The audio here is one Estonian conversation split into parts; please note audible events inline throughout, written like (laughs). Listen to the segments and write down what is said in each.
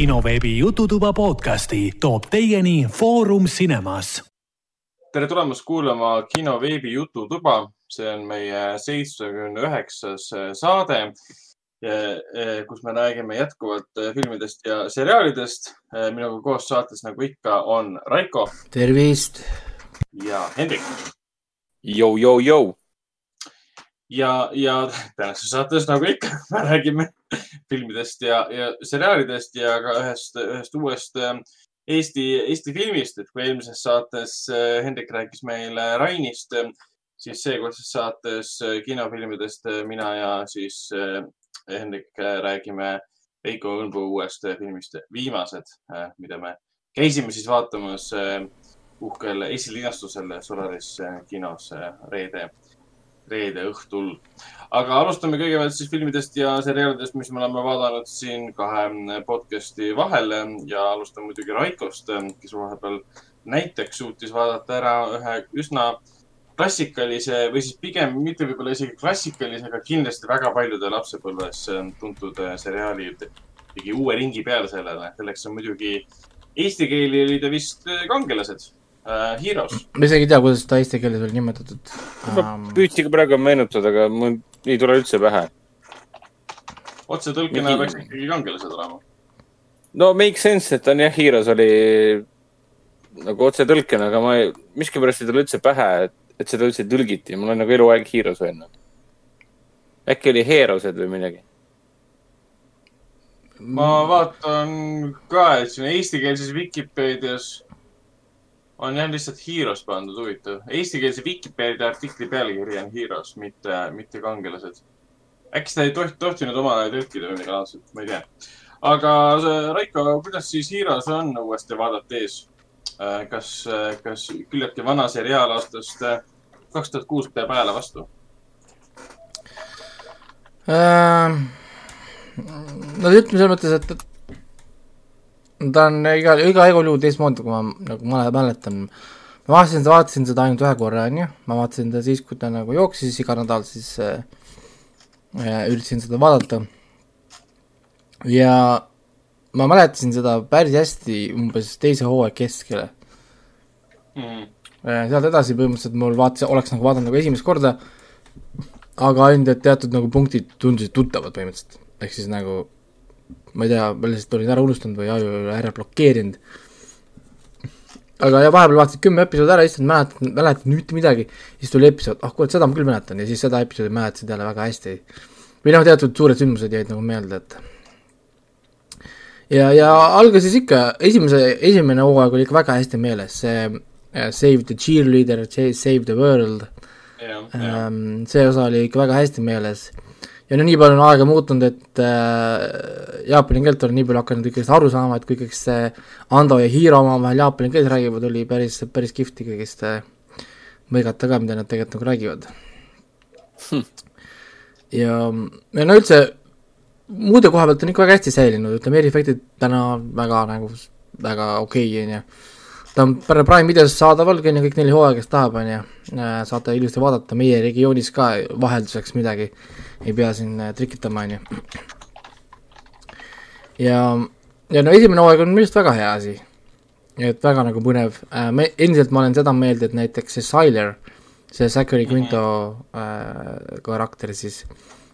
kinoveebi Jututuba podcasti toob teieni Foorum Cinemas. tere tulemast kuulama kinoveebi Jututuba, see on meie seitsmekümne üheksas saade, kus me räägime jätkuvalt filmidest ja seriaalidest. minuga koos saates, nagu ikka, on Raiko. tervist. ja Hendrik. Jou-jou-jou ja, ja tänases saates, nagu ikka, (laughs) me räägime filmidest ja, ja seriaalidest ja ka ühest, ühest uuest äh, Eesti, Eesti filmist, et kui eelmises saates äh, Hendrik rääkis meile Rainist, siis seekordses saates äh, kinofilmidest mina ja siis Hendrik räägime Veiko Õunpuu uuest filmist Viimased, mida me käisime siis vaatamas uhkel esilinastusel Solaris kinos reede reede õhtul. aga alustame kõigepealt siis filmidest ja seriaalidest, mis me oleme vaadanud siin kahe podcast'i vahel ja alustame muidugi Raikost, kes vahepeal näiteks suutis vaadata ära ühe üsna klassikalise või siis pigem mitte võib-olla isegi klassikalise, aga kindlasti väga paljude lapsepõlves tuntud seriaali tegi uue ringi peale sellele. selleks on muidugi eesti keeli oli ta vist Kangelased uh, Heroes. ma isegi ei tea, kuidas seda eesti keeles oli nimetatud um... püüdsin ka praegu meenutada, aga mul ei tule üldse pähe. otsetõlkena peaks ikkagi kangelased olema. no make sense, et on jah, Heroes oli nagu otsetõlkena, aga ma ei, miskipärast ei tule üldse pähe, et, et seda üldse tõlgiti. mul on nagu eluaeg Heroes öelnud. äkki oli Heroesed või midagi? ma vaatan ka, et siin eestikeelses Vikipeedias on jah lihtsalt Heroes pandud, huvitav. Eestikeelse Vikipeedia artikli pealkiri on Heroes, mitte, mitte kangelased. äkki seda ei toht, tohtinud omal ajal tõlkida või midagi laadset, ma ei tea. aga Raiko, kuidas siis Heroes on uuesti vaadates? Äh, kas, kas küllaltki vana seriaal aastast äh, kaks tuhat kuus peab ajale vastu äh,? no ütleme selles mõttes, et, et ta on iga, iga igal juhul teistmoodi, kui ma nagu mäletan. ma vaatasin, vaatasin seda ainult ühe korra, onju, ma vaatasin ta siis, kui ta nagu jooksis iga nädal, siis äh, üritasin seda vaadata. ja ma mäletasin seda päris hästi umbes teise hooaja keskele mm.. sealt edasi põhimõtteliselt mul vaatas, oleks nagu vaadanud nagu esimest korda, aga ainult, et teatud nagu punktid tundusid tuttavad põhimõtteliselt, ehk siis nagu ma ei tea, ma lihtsalt olin ära unustanud või aju ära blokeerinud. aga ja vahepeal vaatasin kümme episoodi ära, issand, mäletan, mäletan mitte midagi. siis tuli episood, ah kuule, seda ma küll mäletan ja siis seda episoodi mäletasin jälle väga hästi. või noh, teatud suured sündmused jäid nagu meelde, et. ja, ja algasis ikka, esimese, esimene hooaeg oli ikka väga hästi meeles, see uh, Save the cheerleader, Save the world. Um, see osa oli ikka väga hästi meeles ja no nii palju on aega muutunud, et äh, jaapani keelt olen nii palju hakanud ikkagist aru saama, et kui ikkagist see Ando ja Hiro omavahel jaapani keeles räägivad, oli päris, päris kihvt ikkagist äh, mõigata ka, mida nad tegelikult nagu räägivad. Hm.. ja, ja no üldse muude koha pealt on ikka väga hästi säilinud, ütleme, eriefektid täna väga nagu, väga okei okay,, on ju. Ta on Prime videos saadaval, on ju, kõik neli hooaega, kes tahab, on ju, äh, saate ilusti vaadata, meie regioonis ka vahelduseks midagi ei pea siin äh, trikitama, on ju. ja, ja no esimene hooaeg on minu arust väga hea asi. et väga nagu põnev äh,, me, endiselt ma olen seda meelt, et näiteks see Siler, see Zachary Quinto äh, karakter siis,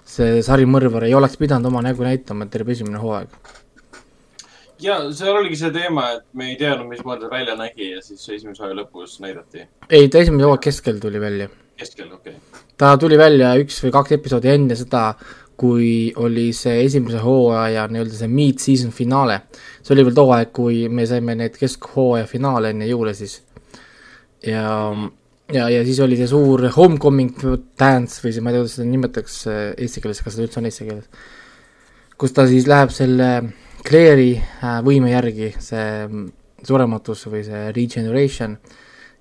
see sarimõrvar ei oleks pidanud oma nägu näitama terve esimene hooaeg ja seal oligi see teema, et me ei teadnud, mismoodi ta välja nägi ja siis esimese hooaja lõpus näidati. ei, ta esimese hooaja keskel tuli välja. Keskel, okei okay. ta tuli välja üks või kaks episoodi enne seda, kui oli see esimese hooaja nii-öelda see mid-season finaale. see oli veel too aeg, kui me saime need keskhooaja finaale enne jõule siis. ja, ja, ja siis oli see suur homecoming dance või see, ma ei tea, kuidas seda nimetatakse eesti keeles, kas seda üldse on eesti keeles. kus ta siis läheb selle Claire'i äh, võime järgi see mm, surematus või see regeneration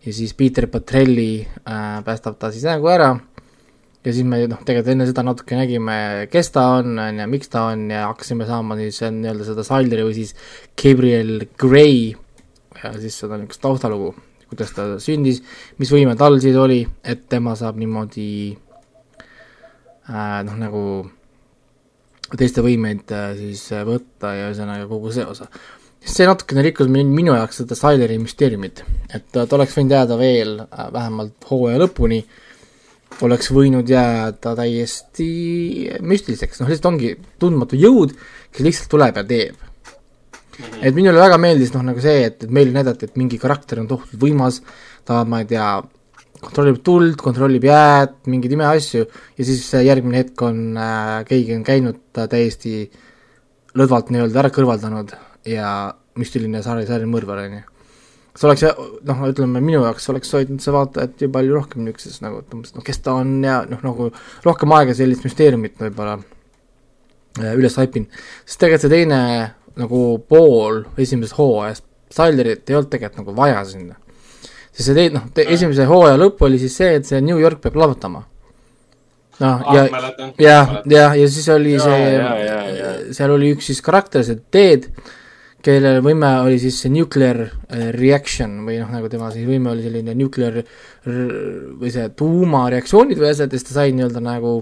ja siis Peter Patrelli äh, päästab ta siis nägu ära ja siis me noh, tegelikult enne seda natuke nägime, kes ta on, on ju, miks ta on ja hakkasime saama siis nii-öelda seda Salderi või siis Gabriel Gray ja siis seda niisugust taustalugu, kuidas ta sündis, mis võime tal siis oli, et tema saab niimoodi äh, noh, nagu teiste võimeid äh, siis äh, võtta ja ühesõnaga kogu see osa. See natukene rikkus min- minu jaoks seda Styleri müsteeriumit, et ta oleks võinud jääda veel äh, vähemalt hooaja lõpuni, oleks võinud jääda täiesti müstiliseks, noh lihtsalt ongi tundmatu jõud, kes lihtsalt tuleb ja teeb. et minule väga meeldis noh, nagu see, et, et meile näidati, et mingi karakter on tohutult võimas, ta, ma ei tea, kontrollib tuld, kontrollib jääd, mingeid imeasju ja siis äh, järgmine hetk on äh, keegi on käinud ta täiesti lõdvalt nii-öelda ära kõrvaldanud ja müstiline sari, sarimõrvar, on ju. see oleks, noh, ütleme minu jaoks oleks hoidnud see vaatajat ju palju rohkem niisuguses nagu, et umbes, noh, kes ta on ja noh, nagu rohkem aega sellist müsteeriumit võib-olla äh, üles haipinud. sest tegelikult see teine nagu pool esimesest hooajast, Stylerit ei olnud tegelikult nagu vaja sinna siis see tei-, noh, esimese hooaja lõpp oli siis see, et see New York peab plahvatama. noh, Ah, ja, ja, ja, ja siis oli Jaa, see seal oli üks siis karakter, see Ted, kelle võime oli siis see nuclear äh, reaction või noh, nagu tema siis võime oli selline nuclear või see tuumareaktsioonid või asjad ja siis ta sai nii-öelda nagu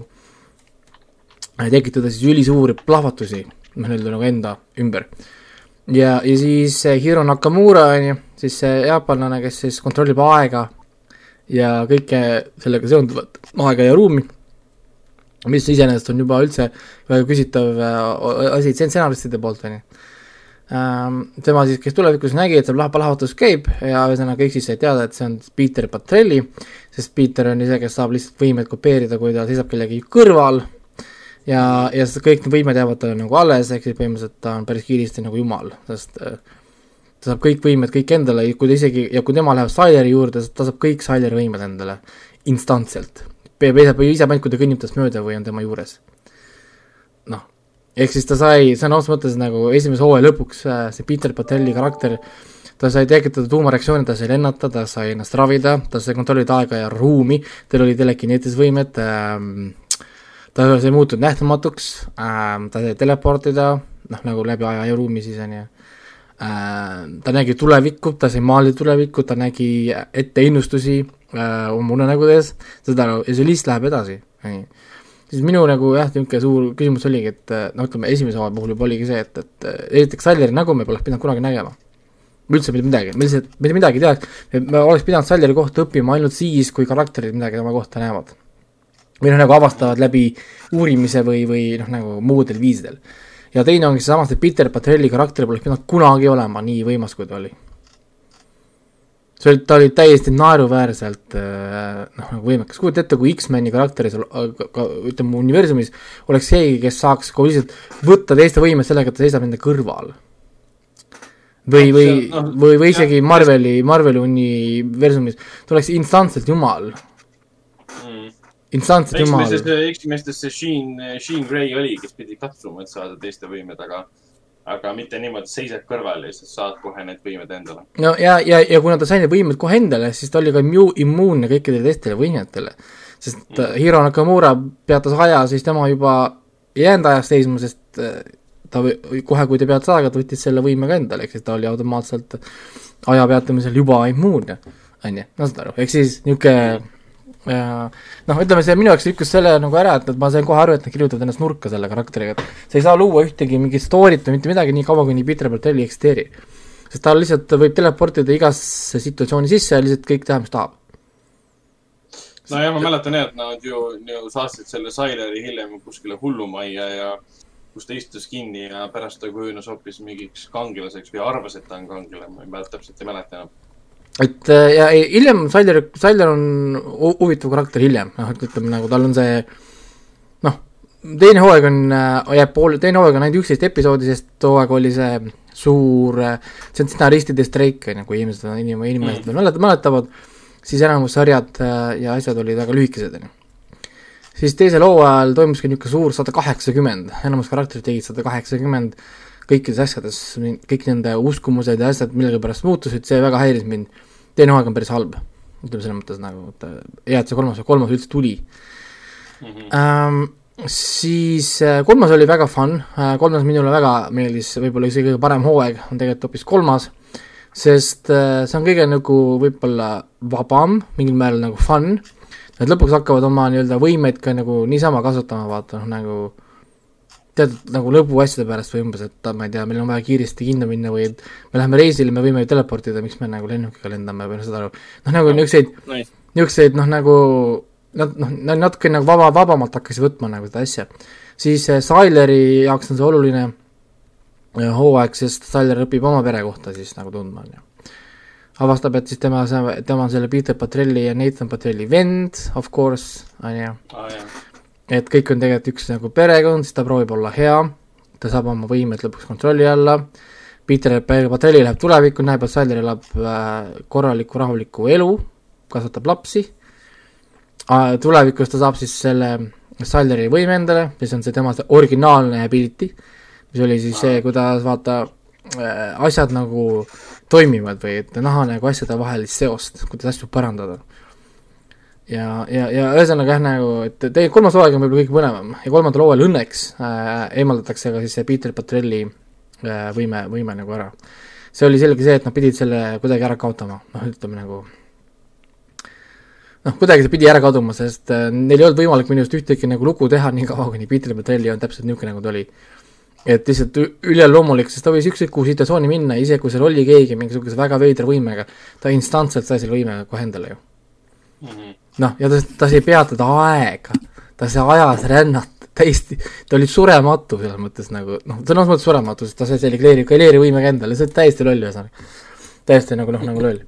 äh, tekitada siis ülisuuri plahvatusi, noh, nii-öelda nagu enda ümber. ja, ja siis Hiro Nakamura on ju, siis see jaapanlane, kes siis kontrollib aega ja kõike sellega seonduvat, aega ja ruumi, mis iseenesest on juba üldse väga küsitav äh, asi stsenaristide poolt, on ju. Tema siis, kes tulevikus nägi, et see plahvatus käib ja ühesõnaga kõik siis said teada, et see on Peter Patrelli, sest Peter on ise, kes saab lihtsalt võimeid kopeerida, kui ta seisab kellegi kõrval ja, ja kõik need võimed jäävad talle nagu alles, ehk siis põhimõtteliselt ta on päris kiiresti nagu jumal, sest äh, ta saab kõik võimed kõik endale, kui ta isegi, ja kui tema läheb Sileri juurde, ta saab kõik Sileri võimed endale instantselt. peab ise, ise ainult, kui ta kõnnib tast mööda või on tema juures. Ehk siis ta sai sõna otseses mõttes nagu esimese hooaja lõpuks äh, see Peter Patelli karakter, ta sai tekitada tuumareaktsioone, ta sai lennata, ta sai ennast ravida, ta sai kontrollida aega ja ruumi, tal oli telekineetilise võimed ähm,, ta sai muutunud nähtamatuks ähm,, ta sai teleportida, noh nagu läbi aja ja ruumi siis on ju äh, ta nägi tulevikku, ta sai maalida tulevikku, ta nägi ette ennustusi äh, oma unenägudes, seda see list läheb edasi, onju. Siis minu nagu jah, niisugune suur küsimus oligi, et äh, no ütleme, esimese hooaja puhul juba oligi see, et, et äh, esiteks Saljeri nägu me poleks pidanud kunagi nägema. üldse mitte midagi, me lihtsalt, mitte midagi ei teaks, me oleks pidanud Saljeri kohta õppima ainult siis, kui karakterid midagi tema kohta näevad. või noh, nagu avastavad läbi uurimise või, või noh, nagu muudel viisidel ja teine ongi seesama, see Peter Patrelli karakter poleks pidanud kunagi olema nii võimas, kui ta oli. See oli, ta oli täiesti naeruväärselt äh, noh, nagu võimekas, kujuta ette, kui X-meni karakteris, ütleme universumis, oleks keegi, kes saaks kogu lihtsalt võtta teiste võimed sellega, et ta seisab nende kõrval. või, või, noh, või, või isegi jah, Marveli, Marveli universumis, ta oleks instantselt jumal, mm. instantselt jumal. X-meestes, X-meestes see Sheen, Sheen Grey oli, kes pidi katsuma, et saada teiste võimed, aga, aga mitte niimoodi, seisad kõrval ja siis saad kohe need võimed endale. no ja, ja, ja kuna ta sai need võimed kohe endale, siis ta oli ka immu-, immuunne kõikidele teistele võimetele. sest mm. Hiro Nakamura peatas aja, siis tema juba ei jäänud ajas seisma, sest äh, ta või- kohe, kui ta peatas aega, ta võttis selle võime ka endale, ehk siis ta oli automaatselt aja peatamisel juba immuunne, on ju, no saad aru, ehk siis niisugune ja noh, ütleme see minu jaoks lükkas selle nagu ära, et, et ma sain kohe aru, et nad kirjutavad ennast nurka selle karakteriga, et sa ei saa luua ühtegi mingit story't või mitte midagi nii kaua, kuni Peter Bertelli ei eksisteeri. sest ta lihtsalt võib teleportida igasse situatsiooni sisse ja lihtsalt kõik teha, mis tahab. no ja ma mäletan jah, et nad ju, ju saatsid selle Sileri hiljem kuskile hullumajja ja kus ta istus kinni ja pärast ta kujunes hoopis mingiks kangelaseks või arvas, et ta on kangelane, ma ei mäleta, täpselt ei mäleta enam. Et äh, ja hiljem Siler, Siler on hu- huvitav karakter hiljem, noh, et ütleme nagu tal on see noh, teine hooaeg on, jääb pool, teine hooaeg on ainult üksteist episoodi, sest too aeg oli see suur, see on stsenaristide streik, on ju, kui inimesed, inim-, inimesed veel mäletavad, mäletavad, siis enamus sarjad äh, ja asjad olid väga lühikesed, on ju. Siis teisel hooajal toimuski niisugune suur sada kaheksakümmend, enamus karakterid tegid sada kaheksakümmend kõikides asjades, kõik nende uskumused ja asjad millegipärast muutusid, see väga häiris mind. teine hooaeg on päris halb, ütleme selles mõttes nagu, et äh, hea, et see kolmas, kolmas üldse tuli ähm,. siis äh, kolmas oli väga fun äh,, kolmas minule väga meeldis, võib-olla isegi kõige parem hooaeg on tegelikult hoopis kolmas, sest see on kõige nagu võib-olla vabam, mingil määral nagu fun Nad lõpuks hakkavad oma nii-öelda võimeid ka nagu niisama kasutama, vaata noh, nagu teatud nagu lõbuasjade pärast või umbes, et ma ei tea, meil on vaja kiiresti kinno minna või et me läheme reisile, me võime ju teleportida, miks me nagu lennukiga lendame või noh, saad aru. noh, nagu niisuguseid, nice. niisuguseid noh, nagu nad noh, natuke nagu vaba, vabamalt hakkasid võtma nagu seda asja. siis äh, Sileri jaoks on see oluline äh, hooaeg, sest Siler õpib oma pere kohta siis nagu tundma, on ju. avastab, et siis tema, tema on selle Peter Patrelli ja Nathan Patrelli vend, of course, on ju jaa, et kõik on tegelikult üks nagu perekond, siis ta proovib olla hea, ta saab oma võimed lõpuks kontrolli alla, Peter Patrelli läheb tulevikku, näeb, et Siler elab äh, korralikku rahulikku elu, kasvatab lapsi, tulevikus ta saab siis selle Sileri võime endale, mis on see tema see originaalne ability, mis oli siis see, kuidas vaata äh, asjad nagu toimivad või et näha nagu asjade vahelist seost, kuidas asju parandada ja, ja, ja ühesõnaga jah, nagu, et teie kolmas hooaeg on võib-olla kõige põnevam ja kolmandal hooajal õnneks äh, eemaldatakse ka siis see Peter Patrelli äh, võime, võime nagu ära. see oli selge see, et nad pidid selle kuidagi ära kaotama, noh, ütleme nagu noh, kuidagi see pidi ära kaduma, sest äh, neil ei olnud võimalik minu arust ühtegi nagu lugu teha nii kaua, kuni Peter Patrelli on täpselt niisugune, nagu ta oli. et lihtsalt üleloomulik, sest ta võis ükskõik kuhu situatsiooni minna, isegi kui seal oli keegi mingisuguse väga veidra võimega, ta instantselt sai selle võime kohe endale ju Mhm. noh, ja ta, ta sai peatada aega, ta sai ajas rännata täiesti, ta oli surematu selles mõttes nagu noh, sõnas mõttes surematu, sest ta sai selle kleeri, kleerivõimega endale, see oli täiesti loll ühesõnaga. täiesti nagu noh, nagu loll.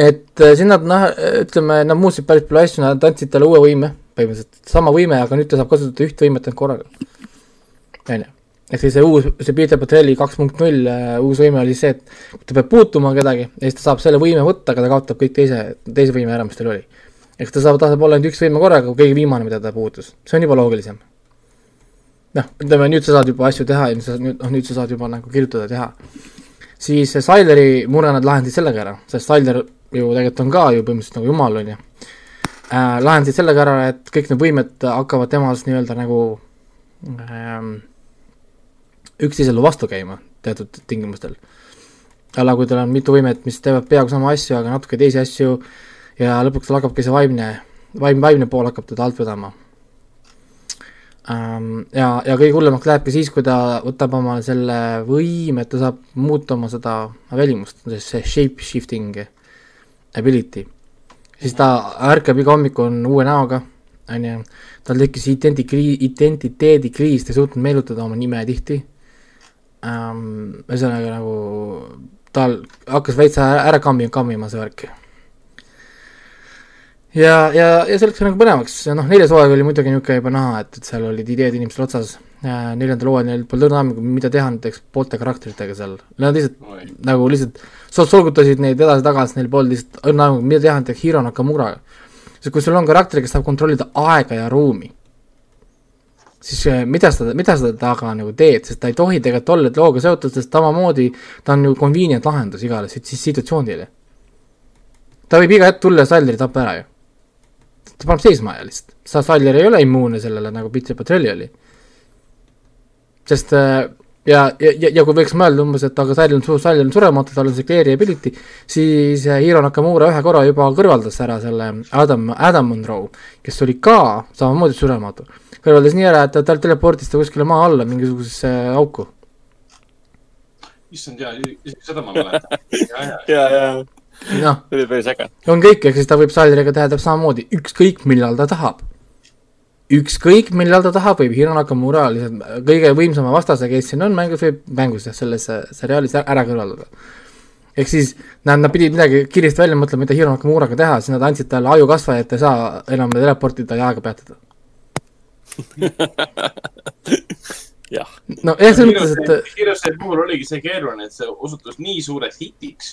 et äh, siin nad noh, ütleme, nad muutsid päris palju asju, nad andsid talle uue võime, põhimõtteliselt sama võime, aga nüüd ta saab kasutada üht võimet ainult korraga. onju, ehk siis see uus, see Peter Patrelli kaks punkt null uus võime oli see, et ta peab puutuma kedagi ja siis ta saab selle võime võtta, aga ta kaotab kõik teise, teise võime ära, mis tal oli. ehk ta saab, ta saab olla ainult üks võime korraga, kui kõige viimane, mida ta puutus, see on juba loogilisem. noh, ütleme nüüd sa saad juba asju teha ja nüüd sa, nüüd, noh nüüd sa saad juba nagu kirjutada, teha. siis see Sileri mure nad lahendasid sellega ära, sest Siler ju tegelikult on ka ju põhimõtteliselt nagu jumal, on ju äh,. lahendasid sellega ära, et kõik need võimed hakkavad temas nii-öelda nagu ähm, üksteisele vastu käima teatud tingimustel. alla, kui tal on mitu võimet, mis teevad peaaegu sama asju, aga natuke teisi asju ja lõpuks tal hakkabki see vaimne, vaim, vaimne pool hakkab teda alt vedama ja, ja kõige hullemaks lähebki siis, kui ta võtab oma selle võime, et ta saab muuta oma seda välimust, see shape shifting ability. siis ta ärkab iga hommik on uue näoga, on ju, tal tekkis identikri-, identiteedikriis, ta ei suutnud meenutada oma nime tihti ähm,. ühesõnaga nagu tal hakkas veits ära ära kammi-, kammima see värk. ja, ja, ja see läks nagu põnevaks noh, neljas hooaeg oli muidugi niisugune juba näha, et, et seal olid ideed inimestel otsas. neljandal hooajal neil polnud aimu, mida teha näiteks poolte karakteritega seal, nad lihtsalt oi, nagu lihtsalt sol-, solgutasid neid edasi-tagasi, neil polnud lihtsalt õrna aimu, mida teha näiteks Hiro Nakamuraga. sest kui sul on karakter, kes saab kontrollida aega ja ruumi, siis eh, mida sa, mida sa taga nagu teed, sest ta ei tohi tegelikult olla looga seotud, sest samamoodi ta on ju convenient lahendus igale sit- sit- situatsioonile. ta võib iga hetk tulla ja Salleri tappa ära ju. ta paneb seisma ja lihtsalt, sa, Saller ei ole immuunne sellele, nagu Peter Patrelli oli. sest äh, ja, ja, ja, ja kui võiks mõelda umbes, et aga Sall on suur, Sall on surematu, tal on see clear'i ability, siis äh, Hiro Nakamura ühe korra juba kõrvaldas ära selle Adam, Adam Monroe, kes oli ka samamoodi surematu. Kõrvaldas nii ära, et ta, tal teleportis ta kuskile maa alla mingisugusesse auku. issand jaa, isegi seda ma mäletan. ja, ja, ja, noh, see oli päris äge. on kõik, ehk siis ta võib Salleriga teha täpselt samamoodi, ükskõik millal ta tahab. ükskõik millal ta tahab, võib Hiro Nakamura lihtsalt kõige võimsama vastase, kes siin on mängus, võib mängus jah, selles seriaalis ära kõrvaldada. ehk siis nad, nad pidid midagi kiiresti välja mõtlema, mida Hiro Nakamuraga teha, siis nad andsid talle ajukasva, et ta ei saa enam teleportida ja aega peatada. (laughs) jah, no jah, selles mõttes, et Hirose puhul oligi see keeruline, et see osutus nii suureks hitiks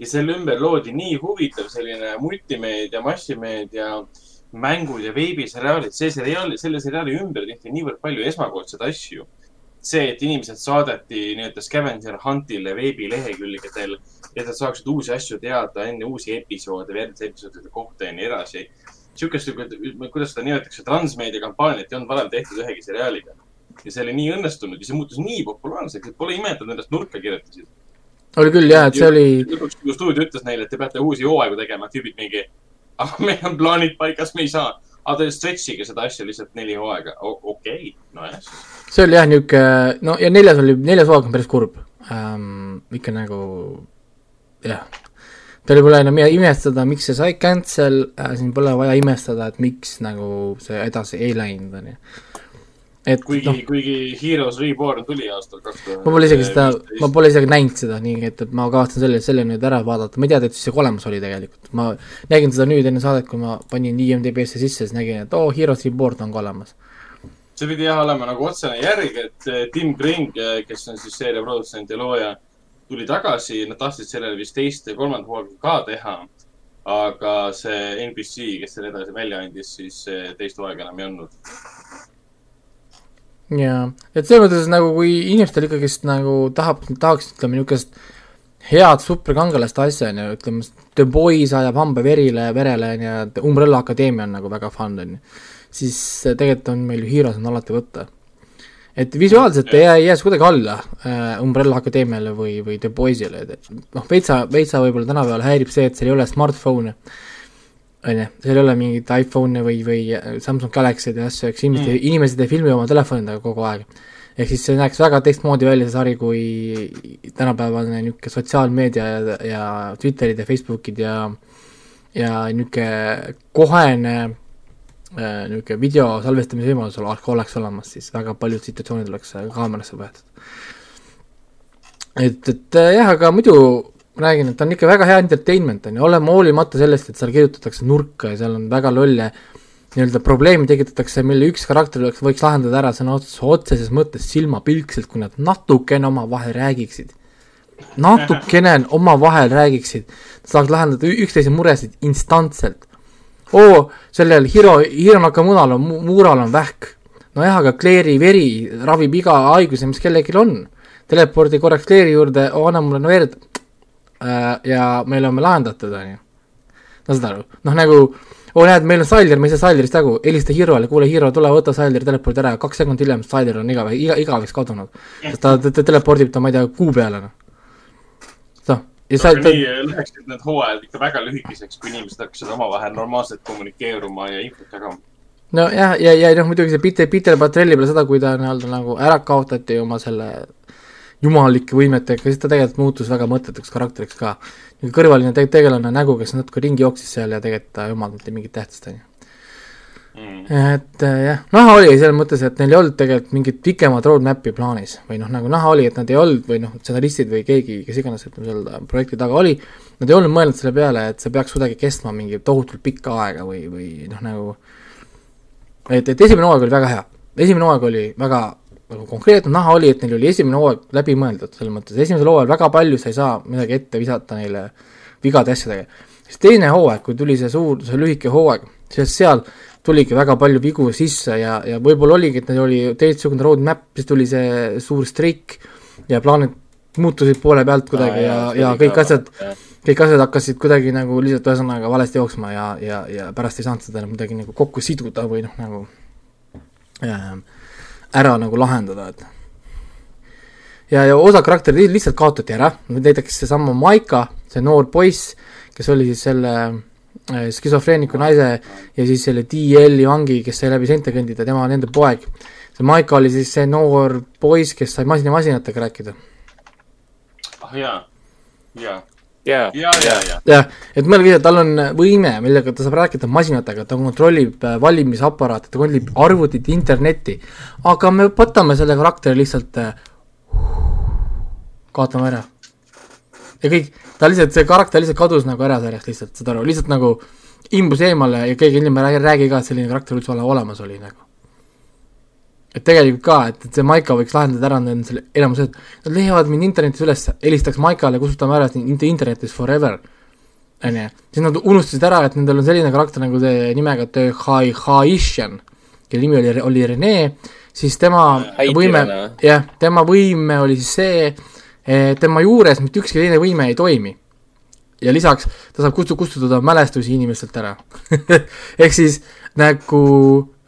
ja selle ümber loodi nii huvitav selline multimeedia, massimeedia mängud ja veebiseriaalid. see seriaal, selle seriaali ümber tehti niivõrd palju esmakordseid asju. see, et inimesed saadeti nii-öelda scavenger hunt'ile veebilehekülgedel, et nad saaksid uusi asju teada enne uusi episoode, järgmiste episoodide kohta ja nii edasi. sihukest, kuidas seda nimetatakse, transmeedia kampaaniat ei olnud varem tehtud ühegi seriaaliga ja see oli nii õnnestunud ja see muutus nii populaarseks, et pole ime, et nad endast nurka kirjutasid. oli küll jah, et see oli, lõpuks, kui stuudio ütles neile, et te peate uusi hooaegu tegema, tüübid mingi, ah, meil on plaanid paigas, me ei saa. aga te stretch'ige seda asja lihtsalt neli hooaega. okei okay., nojah see oli jah niisugune, no ja neljas oli, neljas hooaeg on päris kurb ähm,. ikka nagu jah, tal pole enam mida imestada, miks see sai cancel äh,, siin pole vaja imestada, et miks nagu see edasi ei läinud, onju. et kuigi no., kuigi Heroes Reborn tuli aastal kaks tuhat. ma pole isegi seda, ma pole isegi näinud seda, nii et, et ma kavatsen selle, selle nüüd ära vaadata, ma ei teadnud, et see olemas oli tegelikult. ma nägin seda nüüd enne saadet, kui ma panin IMDB-sse sisse, siis nägin, et oo oh,, Heroes Reborn on ka olemas. see pidi jah olema nagu otsene järg, et Tim Kring, kes on siis seeria produtsent ja looja, tuli tagasi, nad tahtsid sellele vist teist ja kolmandat hooaega ka teha. aga see NBC, kes selle edasi välja andis, siis eh, teist hooaega enam ei andnud. jaa, et selles mõttes nagu kui inimestel ikkagist nagu tahab, tahaks ütleme niisugust head superkangelast asja on ju, ütleme The Boys ajab hamba verile, verele on ju, Umbrella Akadeemia on nagu väga fun on ju, siis äh, tegelikult on meil ju Heroes on alati võtta. Et visuaalselt ei jää, ei jää see kuidagi alla äh, Umbrella Akadeemiale või, või The Boysile, et noh, veitsa, veitsa võib-olla tänapäeval häirib see, et seal ei ole smartphone'e on ju, seal ei ole mingeid iPhone'e või, või Samsung Galaxy'd ja asju, eks inimesed mm., inimesed ei filmi oma telefonidega kogu aeg. ehk siis see näeks väga teistmoodi välja, see sari, kui tänapäevane niisugune sotsiaalmeedia ja, ja Twitterid ja Facebookid ja ja niisugune kohene äh, niisugune video salvestamise võimalus ol- oleks olemas, siis väga paljud situatsioonid oleks äh, kaamerasse võetud. et, et äh, jah, aga muidu ma räägin, et ta on ikka väga hea entertainment on ju, olema hoolimata sellest, et seal kirjutatakse nurka ja seal on väga lolle nii-öelda probleeme tekitatakse, mille üks karakter oleks, võiks lahendada ära sõna otseses, mõttes silmapilkselt, kui nad natukene omavahel räägiksid. natukene omavahel räägiksid, saaks lahendada üksteise muresid instantselt. oo, sellel Hiro, Hiro Nakamunal on, Muural on vähk. nojah, aga Claire'i veri ravib iga haiguse, mis kellelgi on. telepordi korraks Claire'i juurde, oo anna mulle verd. ja me oleme lahendatud, onju. no saad aru, noh nagu, oo näed, meil on Siler, me ei saa Silerist jagu, helista Hirole, kuule Hiro, tule võta Sileri telepordi ära, kaks sekundit hiljem Siler on igave-, iga, igaveks kadunud. sest ta, ta, ta telepordib ta, ma ei tea, kuu peale, noh. Ja sa, nii läheksid need hooajad ikka väga lühikeseks, kui inimesed hakkasid omavahel normaalselt kommunikeeruma ja infot jagama. nojah, ja, ja, ja noh, muidugi see Peter, Peter Patrelli peale seda, kui ta nii-öelda nagu ära kaotati oma selle jumalike võimetega, siis ta tegelikult muutus väga mõttetuks karakteriks ka. kõrvaline te- tegelane nägu, kes natuke ringi jooksis seal ja tegelikult ta ei omanud mitte mingit tähtsust, on ju. Mm. et äh, jah, näha oli selles mõttes, et neil ei olnud tegelikult mingit pikemat roadmap'i plaanis või noh, nagu näha oli, et nad ei olnud või noh, stsenaristid või keegi, kes iganes, ütleme seal projekti taga oli, nad ei olnud mõelnud selle peale, et see peaks kuidagi kestma mingi tohutult pikka aega või, või noh, nagu et, et esimene hooaeg oli väga hea, esimene hooaeg oli väga nagu konkreetne, näha oli, et neil oli esimene hooaeg läbi mõeldud, selles mõttes esimesel hooajal väga palju sa ei saa midagi ette visata neile vigade asjadega. siis teine hooaeg, kui tuli see suur, see lühike hooaeg, siis seal tuligi väga palju vigu sisse ja, ja võib-olla oligi, et neil oli teistsugune roadmap, siis tuli see suur streik ja plaanid muutusid poole pealt kuidagi ja, ja kõik asjad, kõik asjad hakkasid kuidagi nagu lihtsalt ühesõnaga valesti jooksma ja, ja, ja pärast ei saanud seda enam kuidagi nagu kokku siduda või noh, nagu äh, ära nagu lahendada, et. Ja, ja osa karakterid lihtsalt kaotati ära, näiteks seesama Maika, see noor poiss, kes oli siis selle äh, skisofreeniku naise ja siis selle DL-i vangi, kes sai läbi seinte kõndida, tema on nende poeg. see Maika oli siis see noor poiss, kes sai masina masinatega rääkida. ah jaa, jaa, jaa, ja, ja, ja. jah, et mõelge ise, tal on võime, millega ta saab rääkida masinatega, ta kontrollib äh, valimisaparaate, ta kontrollib arvutit, internetti, aga me võtame selle karakteri lihtsalt äh, kaotame ära. Ja kõik, ta lihtsalt, see karakter lihtsalt kadus nagu ära sellest lihtsalt, saad aru, lihtsalt nagu imbus eemale ja keegi inimene ei räägi ka, et selline karakter üldse ole- olemas oli nagu. et tegelikult ka, et, et see Maika võiks lahendada ära nende selle enamuse, et nad leiavad mind internetis üles, helistaks Maikale, kustutame ära int- internetis forever. onju, siis nad unustasid ära, et nendel on selline karakter nagu see nimega The Hai Haishan, kelle nimi oli, oli Rene, siis tema Haiti võime jah, tema võime oli siis see, tema juures mitte ükski teine võime ei toimi. ja lisaks ta saab kustu-, kustutada mälestusi inimestelt ära. (laughs) ehk siis nagu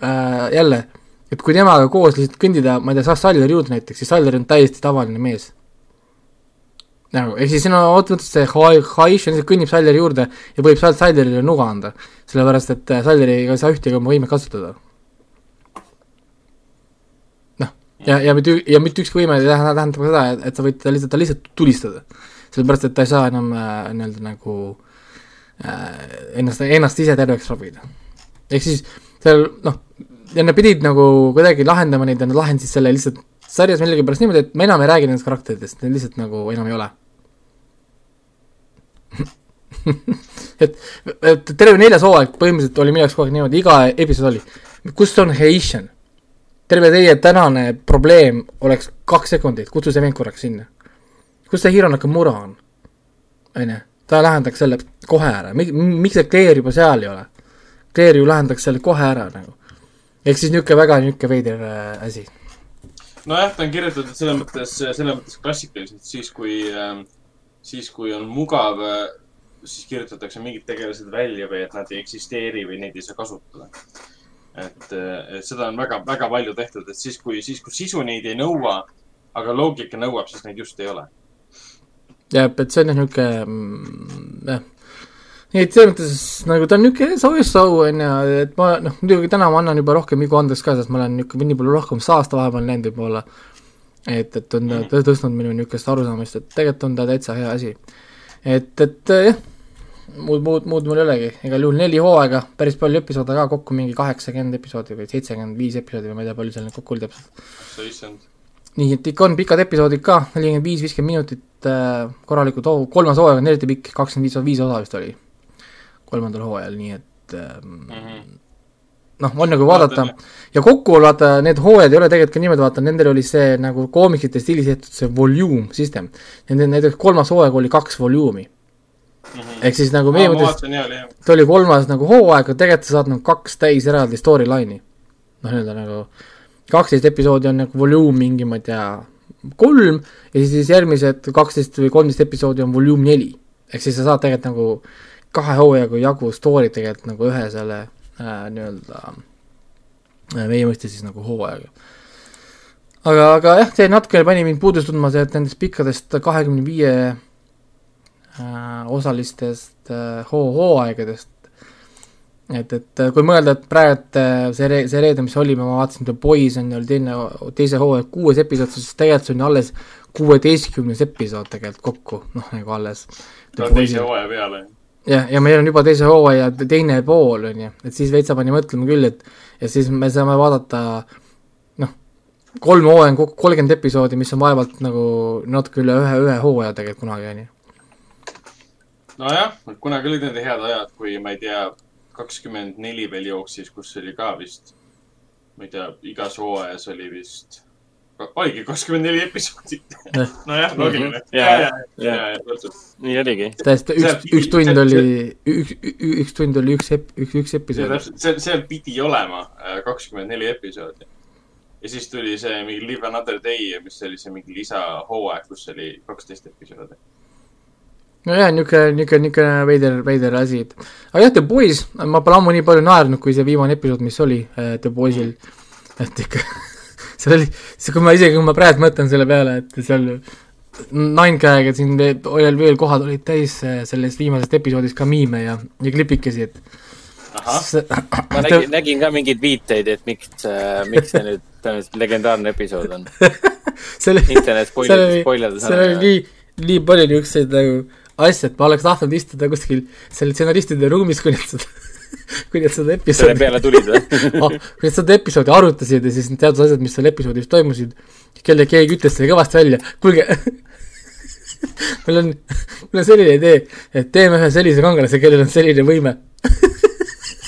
äh, jälle, et kui temaga koos lihtsalt kõndida, ma ei tea, saab Saller juurde näiteks, siis Saller on täiesti tavaline mees. nagu, ehk siis siin on otseselt see Hai- on lihtsalt kõnnib Salleri juurde ja võib Sallerile nuga anda. sellepärast et äh, Saljeriga ei saa ühtegi oma võimet kasutada. noh, ja, ja mitte, ja mitte ükski võime ei tähenda, tähendab ka seda, et, et sa võid ta lihtsalt, ta lihtsalt tulistada. sellepärast, et ta ei saa enam äh, nii-öelda nagu äh, ennast, ennast ise terveks ravida. ehk siis seal noh, ja nad pidid nagu kuidagi lahendama neid ja nad lahendasid selle lihtsalt sarjas millegipärast niimoodi, et me enam ei räägi nendest karakteritest, neid lihtsalt nagu enam ei ole (laughs) et, et terve neljas hooaeg põhimõtteliselt oli minu jaoks kogu aeg niimoodi, iga episood oli, kus on Haitian? Terve teie tänane probleem oleks kaks sekundit, kutsu see vend korraks sinna. kus see Hiro Nakamura on? onju, ta lahendaks selle kohe ära, miks see Claire juba seal ei ole? Claire ju lahendaks selle kohe ära nagu. ehk siis niisugune väga niisugune veider äh, asi. nojah, ta on kirjutatud selles mõttes, selles mõttes klassikaliselt siis, kui äh, siis, kui on mugav äh, siis kirjutatakse mingid tegelased välja või et nad ei eksisteeri või neid ei saa kasutada. Et, et seda on väga, väga palju tehtud, et siis, kui, siis, kui sisu neid ei nõua, aga loogika nõuab, siis neid just ei ole. jah, et see on jah niisugune, mm, jah nii et selles mõttes nagu ta on niisugune soojus-sou on ju, et ma noh, muidugi täna ma annan juba rohkem vigu andeks ka, sest ma olen niisugune nii palju rohkem saasta vahepeal näinud võib-olla. et, et on ta tõstnud minu niisugust arusaamist, et tegelikult on ta täitsa hea asi. et, et jah muud, muud, muud mul ei olegi, igal juhul neli hooaega, päris palju episoode ka, kokku mingi kaheksakümmend episoodi või seitsekümmend viis episoodi või ma ei tea, palju seal neid kokku oli täpselt. nii et ikka on pikad episoodid ka, nelikümmend viis, viiskümmend minutit äh,, korralikud hoo-, kolmas hooaeg on eriti pikk, kakskümmend viis, viis osa vist oli kolmandal hooajal, nii et äh, mm -hmm. noh, on nagu vaadata ja kokku vaata, need hooajad ei ole tegelikult ka niimoodi, vaata, nendel oli see nagu koomiksite stiilis tehtud see volume system. Nende näiteks kolmas hooaeg oli kaks volüümi mm -hmm. ehk siis nagu meie mõttes, ta oli kolmas nagu hooaeg, aga tegelikult sa saad nagu kaks täis eraldi storyline'i. noh, nii-öelda nagu kaksteist episoodi on nagu volüüm mingi, ma ei tea, kolm ja siis, siis järgmised kaksteist või kolmteist episoodi on volüüm neli. ehk siis sa saad tegelikult nagu kahe hooajaga jagu story'd tegelikult nagu ühe selle äh, nii-öelda äh, meie mõistes siis nagu hooajaga aga, aga jah, see natukene pani mind puudust tundma, see, et nendest pikkadest kahekümne viie osalistest äh, hoo-, hooaegadest. et, et äh, kui mõelda, et praegu see re-, see reede, mis oli, ma vaatasin The Boys on ju, teine, teise hooaja kuues episood, siis tegelikult see on alles kuueteistkümnes episood tegelikult kokku, noh nagu alles. teise hooaja peale. jah, ja meil on juba teise hooaja teine pool, on ju, et siis veitsa pani mõtlema küll, et ja siis me saame vaadata noh, kolm kokku kolmkümmend episoodi, mis on vaevalt nagu natuke üle ühe, ühe hooaja tegelikult kunagi, on ju nojah, kunagi olid need head ajad, kui ma ei tea, kakskümmend neli veel jooksis, kus oli ka vist, ma ei tea, igas hooajas oli vist, oligi kakskümmend neli episoodi. nojah, loogiline. ja, ja, ja, ja, täpselt. nii oligi. täiesti, üks, üks tund oli, üks, üks tund oli üks, üks, üks episood. see, seal pidi olema äh, kakskümmend neli episoodi. ja siis tuli see mingi Live Another Day, mis oli see mingi lisahooaeg, kus oli kaksteist episoodi nojah, niisugune, niisugune, niisugune veider, veider asi, et aga jah, The Boys, ma pole ammu nii palju naernud, kui see viimane episood, mis oli äh, The Boysil, et ikka (laughs) see oli, see, kui ma isegi, kui ma praegu mõtlen selle peale, et seal Ninecag'd siin veel, veel kohad olid täis äh, sellest viimasest episoodist ka miime ja, ja klipikesi, et (clears throat) ma nägin, nägin ka mingeid viiteid, et miks, äh, miks see nüüd (laughs) tõenäoliselt legendaarne episood on. (laughs) Spoilerdades, spoilerdades. seal oli nii, nii palju niisuguseid nagu asja, et ma oleks tahtnud istuda kuskil selle stsenaristide ruumis, kui nad seda (laughs) kui nad seda episoodi selle peale tulid või oh, (laughs) kui nad seda episoodi arutasid ja siis need teatud asjad, mis seal episoodis toimusid, kelle keegi ütles selle kõvasti välja, kuulge (laughs) mul on, mul on selline idee, et teeme ühe sellise kangelase, kellel on selline võime (clears throat)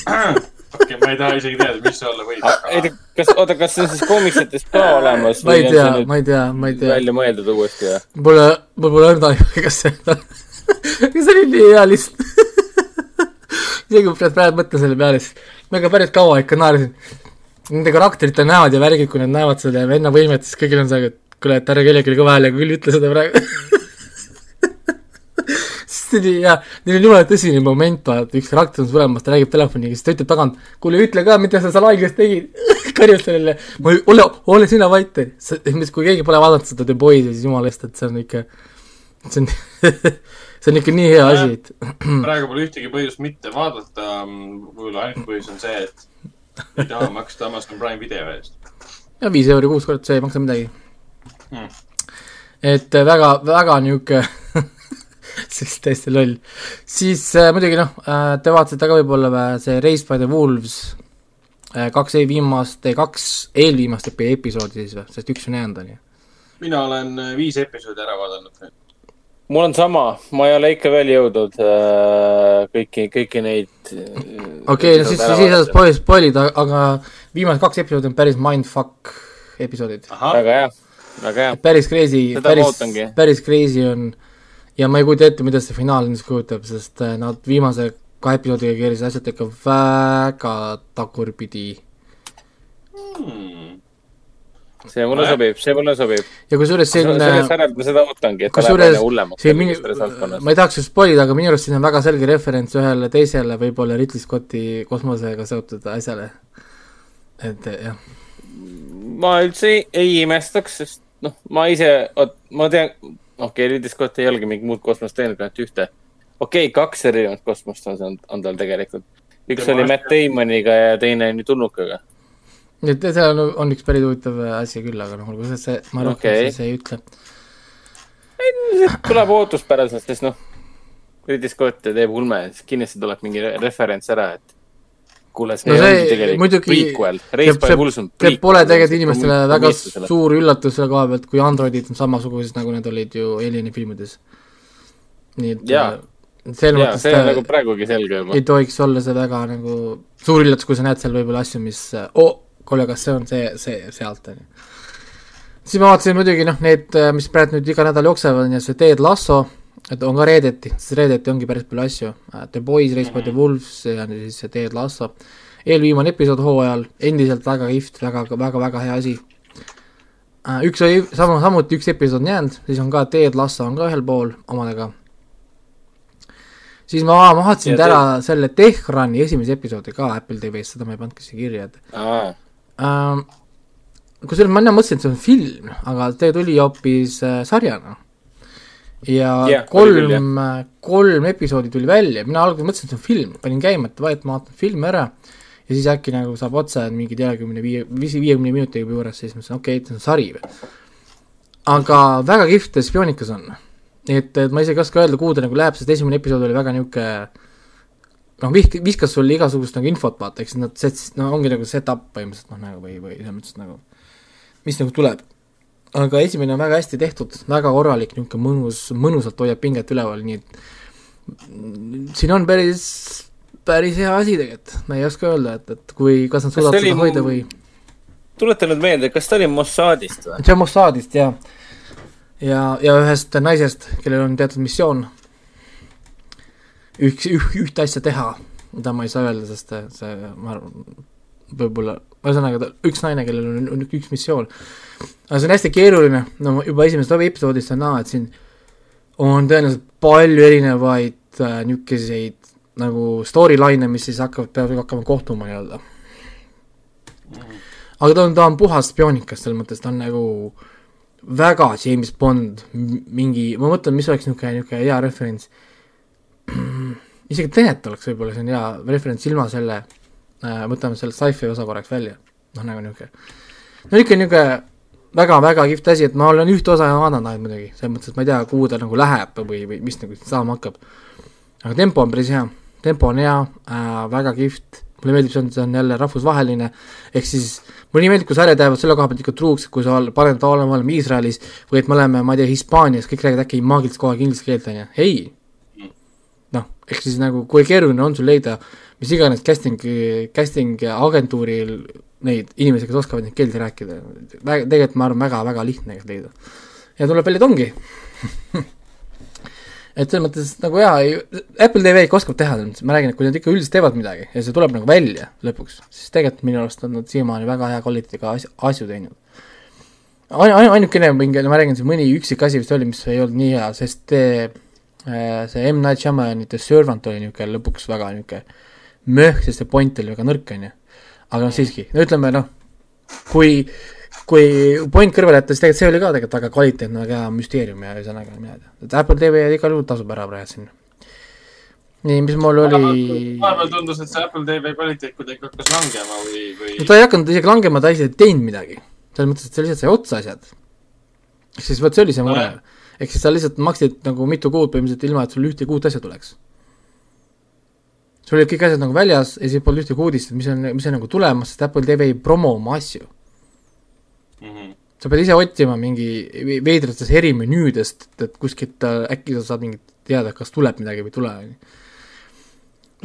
okei okay,, ma ei taha isegi teada, mis see olla võib. ei tea, kas, oota, kas see on siis koomiksetest ka olemas? ma ei tea, ma ei tea, ma ei tea. välja mõeldud uuesti või? Pole, mul pole õrna aimu, kas see on aga (laughs) see oli? Nii hea lihtsalt isegi kui praegu, mõtlen selle peale, siis ma ikka päris kaua ikka naersin. Nende karakterite näod ja värgid, kui nad näevad selle venna võimet, siis kõigil on see, et kuule, et ärge kellelegi kõva häälega küll ütle seda praegu. (laughs) See oli hea, neil on jumala tõsine moment, vaata, üks karakter on suremas, ta räägib telefoniga, siis ta ütleb tagant, kuule, ütle ka, mida sa seal haiglas tegid. (laughs) Karjub sellele, ma ei, ole, ole sina vait, kui keegi pole vaadanud seda The Boys'i, siis jumala eest, et see on ikka see on see on ikka nii hea asi, et praegu pole ühtegi põhjust mitte vaadata. võib-olla ainuke põhjus on see, et ei taha maksta Amazon Prime video eest. ja viis euri kuus kord, see ei maksa midagi Hmm. et äh, väga, väga see on (laughs) täiesti loll. siis äh, muidugi noh äh,, te vaatasite ka võib-olla vä- see Race by the Wolves äh, kaks eelviimast, kaks eelviimast epi- episoodi siis või, sest üks on jäänud, on ju. mina olen äh, viis episoodi ära vaadanud. Mul on sama, ma ei ole ikka veel jõudnud äh, kõiki, kõiki neid. äh, okei, no siis, siis ei saa spoil, spoilida, aga viimased kaks episoodi on päris mindfuck episoodid. väga hea, väga hea. päris crazy, päris päris crazy on ja ma ei kujuta ette, mida see finaal endast kujutab, sest äh, nad viimase kahe episoodiga keerasid asjad ikka väga tagurpidi. hmm. See mulle Nojah. sobib, see mulle sobib. ja kusjuures siin sellest sarjast ma seda ootangi, et ta läheb aina hullemaks minu, selles valdkonnas. ma ei tahaks just spoilida, aga minu arust siin on väga selge referents ühele teisele võib-olla Ridley Scotti kosmosega seotud asjale. et jah, ma üldse ei, ei imestaks, sest noh, ma ise, ma tean, okei okay,, Ridley Scott ei olegi mingit muud kosmost teinud kui ainult ühte. okei okay,, kaks erinevat kosmost on, on, tal tegelikult. üks Tema oli Matt Damoniga ja teine on ju tulnukaga. Nii et see on, üks päris huvitav asi küll, aga noh, olgu see, see, ma rohkem okay. siis ei ütle. tuleb ootuspäraselt, sest noh, Ridley Scott teeb ulme, siis kindlasti tuleb mingi re- referents ära, et kuule, see No see ongi tegelikult muidugi- prequel. Race by Wolves on see pole tegelikult inimestele väga suur üllatus selle koha pealt, kui androidid on samasugused, nagu need olid ju Alieni filmides. nii et äh, selles mõttes see on ta nagu praegugi selge juba ei. tohiks olla see väga nagu suur üllatus, kui sa näed seal võib-olla asju, mis oh, kuule, kas see on see, see sealt, on ju. siis ma vaatasin muidugi noh, need, mis praegu nüüd iga nädal jooksevad, on ju see Ted Lasso, et on ka reedeti, sest reedeti ongi päris palju asju. The Boys, Race by the Wolves ja siis see Ted Lasso. eelviimane episood hooajal, endiselt väga kihvt, väga, väga, väga hea asi. üks oli sama, samuti üks episood on jäänud, siis on ka Ted Lasso on ka ühel pool omadega. siis ma, ma vaatasin Ja ära selle Tehrani esimese episoodi ka Apple TV-s, seda ma ei pannudki siia kirja, et ähm, kusjuures ma enne mõtlesin, et see on film, aga see tuli hoopis äh, sarjana. ja yeah, kolm, kolm episoodi tuli välja, mina alguses mõtlesin, et see on film, panin käima, et vahet ma vaatan filmi ära ja siis äkki nagu saab otse mingi neljakümne viie, viiekümne minutiga juba juures, siis mõtlesin, okei okay,, et see on sari või. aga väga kihvt spioonikas on. et, et ma isegi ei oska öelda, kuhu ta nagu läheb, sest esimene episood oli väga niisugune noh, vihk-, viskas sulle igasugust nagu infot, vaata, eks nad set-, no ongi nagu set-up põhimõtteliselt noh, nagu või, või selles mõttes nagu, mis nagu tuleb. aga esimene on väga hästi tehtud, väga korralik, niisugune mõnus, mõnusalt hoiab pinget üleval, nii et siin on päris, päris hea asi tegelikult, ma ei oska öelda, et, et kui, kas nad suudavad seda hoida või tuleta nüüd meelde, kas ta oli Mossadist või? see on Mossadist ja, ja, ja ühest naisest, kellel on teatud missioon üks, ühte asja teha, mida ma ei saa öelda, sest see, see, ma arvan, võib-olla, ühesõnaga üks naine, kellel on, on üks missioon. aga see on hästi keeruline, no juba esimesest episoodist on näha, et siin on tõenäoliselt palju erinevaid äh, niisuguseid nagu storyline'e, mis siis hakkavad, peavad hakkama kohtuma nii-öelda aga ta on, ta on puhas spioonikas, selles mõttes ta on nagu väga James Bond, mingi, ma mõtlen, mis oleks niisugune, niisugune hea referents. (clears throat) isegi Tenet oleks võib-olla, see on hea referents ilma selle äh,, võtame selle sci-fi osa korraks välja, noh nagu niisugune. no ikka niisugune väga-väga kihvt asi, et ma olen ühte osa vaadanud ainult muidugi, selles mõttes, et ma ei tea, kuhu ta nagu läheb või, või mis nagu saama hakkab. aga tempo on päris hea, tempo on hea äh,, väga kihvt, mulle meeldib, see on, see on jälle rahvusvaheline, ehk siis mulle nii meeldib, kui sarjad jäävad selle koha pealt ikka truuks, kui sa paned, oleme, oleme Iisraelis või et me oleme, ma ei tea, Hispaanias, kõik räägivad äkki maagiliselt kogu aeg inglise keelt, on ju, ei. noh, ehk siis nagu kui keeruline on sul leida mis iganes casting, casting agentuuril neid inimesi, kes oskavad neid keeldi rääkida, tegelikult ma arvan, väga-väga lihtne tegelikult leida. ja tuleb välja, et ongi (laughs) et selles mõttes nagu jaa, Apple TV ikka oskab teha, ma räägin, et kui nad ikka üldiselt teevad midagi ja see tuleb nagu välja lõpuks, siis tegelikult minu arust on nad siiamaani väga hea kvaliteediga asju, asju teinud. ainu-, ainu-, ainukene mingi, ma räägin, see mõni üksik asi vist oli, mis ei olnud nii hea, sest see, see M. Night Shyamalani The Servant oli niisugune lõpuks väga niisugune möh, sest see point oli väga nõrk, on ju. aga noh, siiski, no ütleme noh, kui kui point kõrvale jätta, siis tegelikult see oli ka tegelikult väga kvaliteetne, väga hea müsteerium ja ühesõnaga mina ei tea, et Apple TV igal juhul tasub ära praegu siin. nii, mis mul oli, vahepeal tundus, et see Apple TV kvaliteet kuidagi hakkas langema või, või no ta ei hakanud isegi langema, ta isegi ei teinud midagi. selles mõttes, et see lihtsalt sai otsa asjad. siis vot see oli see mure Nojah.. Ehk siis sa lihtsalt maksid nagu mitu kuud põhimõtteliselt ilma, et sul ühtegi uut asja tuleks. sul olid kõik asjad nagu väljas ja siis polnud ühtegi uudist, et mis on, mis on nagu tulemas, sest Apple TV ei promo oma asju. Mhm. sa pead ise otsima mingi ve- veidratest erimenüüdest, et kuskilt äkki sa saad mingit teada, kas tuleb midagi või ei tule, on ju.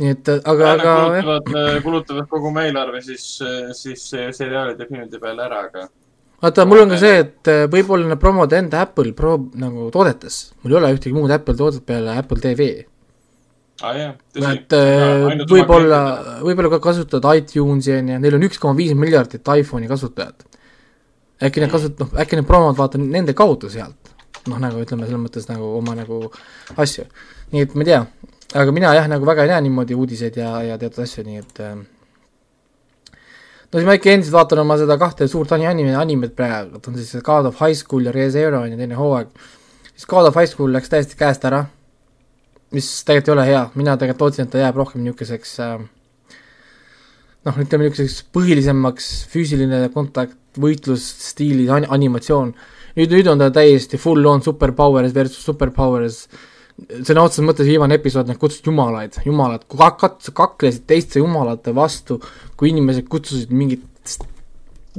nii et, aga, aga kulutavad, kulutavad kogu oma eelarve siis, siis seriaalide filmide peale ära, aga vaata, mul on ka see, et äh, võib-olla nad promovad enda Apple Pro nagu toodetes, mul ei ole ühtegi muud Apple toodet peale Apple TV. ah, jah, et äh, võib-olla, võib-olla ka kasutavad iTunesi on ju, neil on üks koma viis miljardit iPhone'i kasutajat. äkki nad kasut-, noh, äkki need promod vaata nende kaudu sealt. noh, nagu ütleme, selles mõttes nagu oma nagu asju. nii et ma ei tea, aga mina jah, nagu väga ei näe niimoodi uudiseid ja, ja teatud asju, nii et äh, no siis ma ikka endiselt vaatan oma seda kahte suurt ani- anime, animet praegu, et on siis God of High School ja ReZero on ju teine hooaeg. siis God of High School läks täiesti käest ära mis tegelikult ei ole hea, mina tegelikult lootsin, et ta jääb rohkem niisuguseks äh, noh, ütleme niisuguseks põhilisemaks füüsiline kontakt, võitlusstiilis an-, animatsioon. nüüd, nüüd on ta täiesti full on superpowers versus superpowers, sõna otseses mõttes viimane episood, nad kutsusid jumalaid, jumalad kak-, kat-, kaklesid teiste jumalate vastu, kui inimesed kutsusid mingit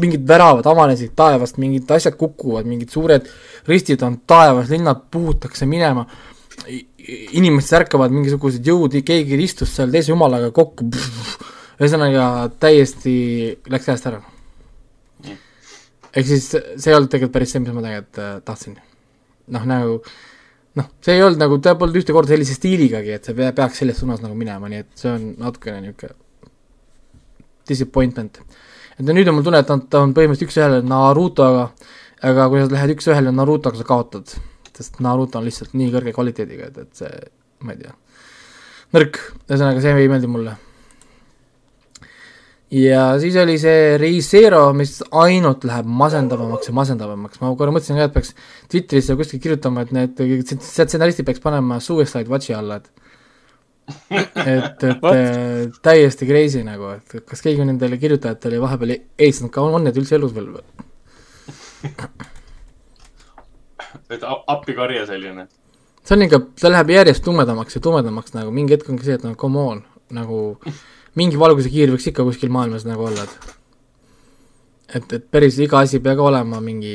mingid väravad avanesid taevast, mingid asjad kukuvad, mingid suured ristid on taevas, linnad puhutakse minema, inimesed ärkavad mingisugused jõud, keegi istus seal teise jumalaga kokku, ühesõnaga täiesti läks käest ära. ehk siis see ei olnud tegelikult päris see, mis ma tegelikult äh, tahtsin. noh, nagu noh, see ei olnud nagu, ta polnud ühte korda sellise stiiligagi, et see pea- peaks selles suunas nagu minema, nii et see on natukene niisugune disappointment. et nüüd on mul tunne, et on, ta on põhimõtteliselt üks-ühele Narutoga, aga kui sa lähed üks-ühele Narutoga, sa kaotad. sest Naruto on lihtsalt nii kõrge kvaliteediga, et, et see, ma ei tea, nõrk, ühesõnaga see ei meeldi mulle. Ja siis oli see Reisero, mis ainult läheb masendavamaks ja masendavamaks, ma korra mõtlesin ka, et peaks Twitterisse kuskil kirjutama, et need stsenaristid peaks panema Suicide Watchi alla, (laughs) et et, et äh, täiesti crazy nagu, et kas keegi nendele kirjutajatele vahepeal helistanud ka, on need üldse elus veel või? (laughs) et appikarje selline. see on ikka, ta läheb järjest tumedamaks ja tumedamaks nagu mingi hetk ongi see, et no come on, nagu (laughs) mingi valgusekiir võiks ikka kuskil maailmas nagu olla, et et, et päris iga asi ei pea ka olema mingi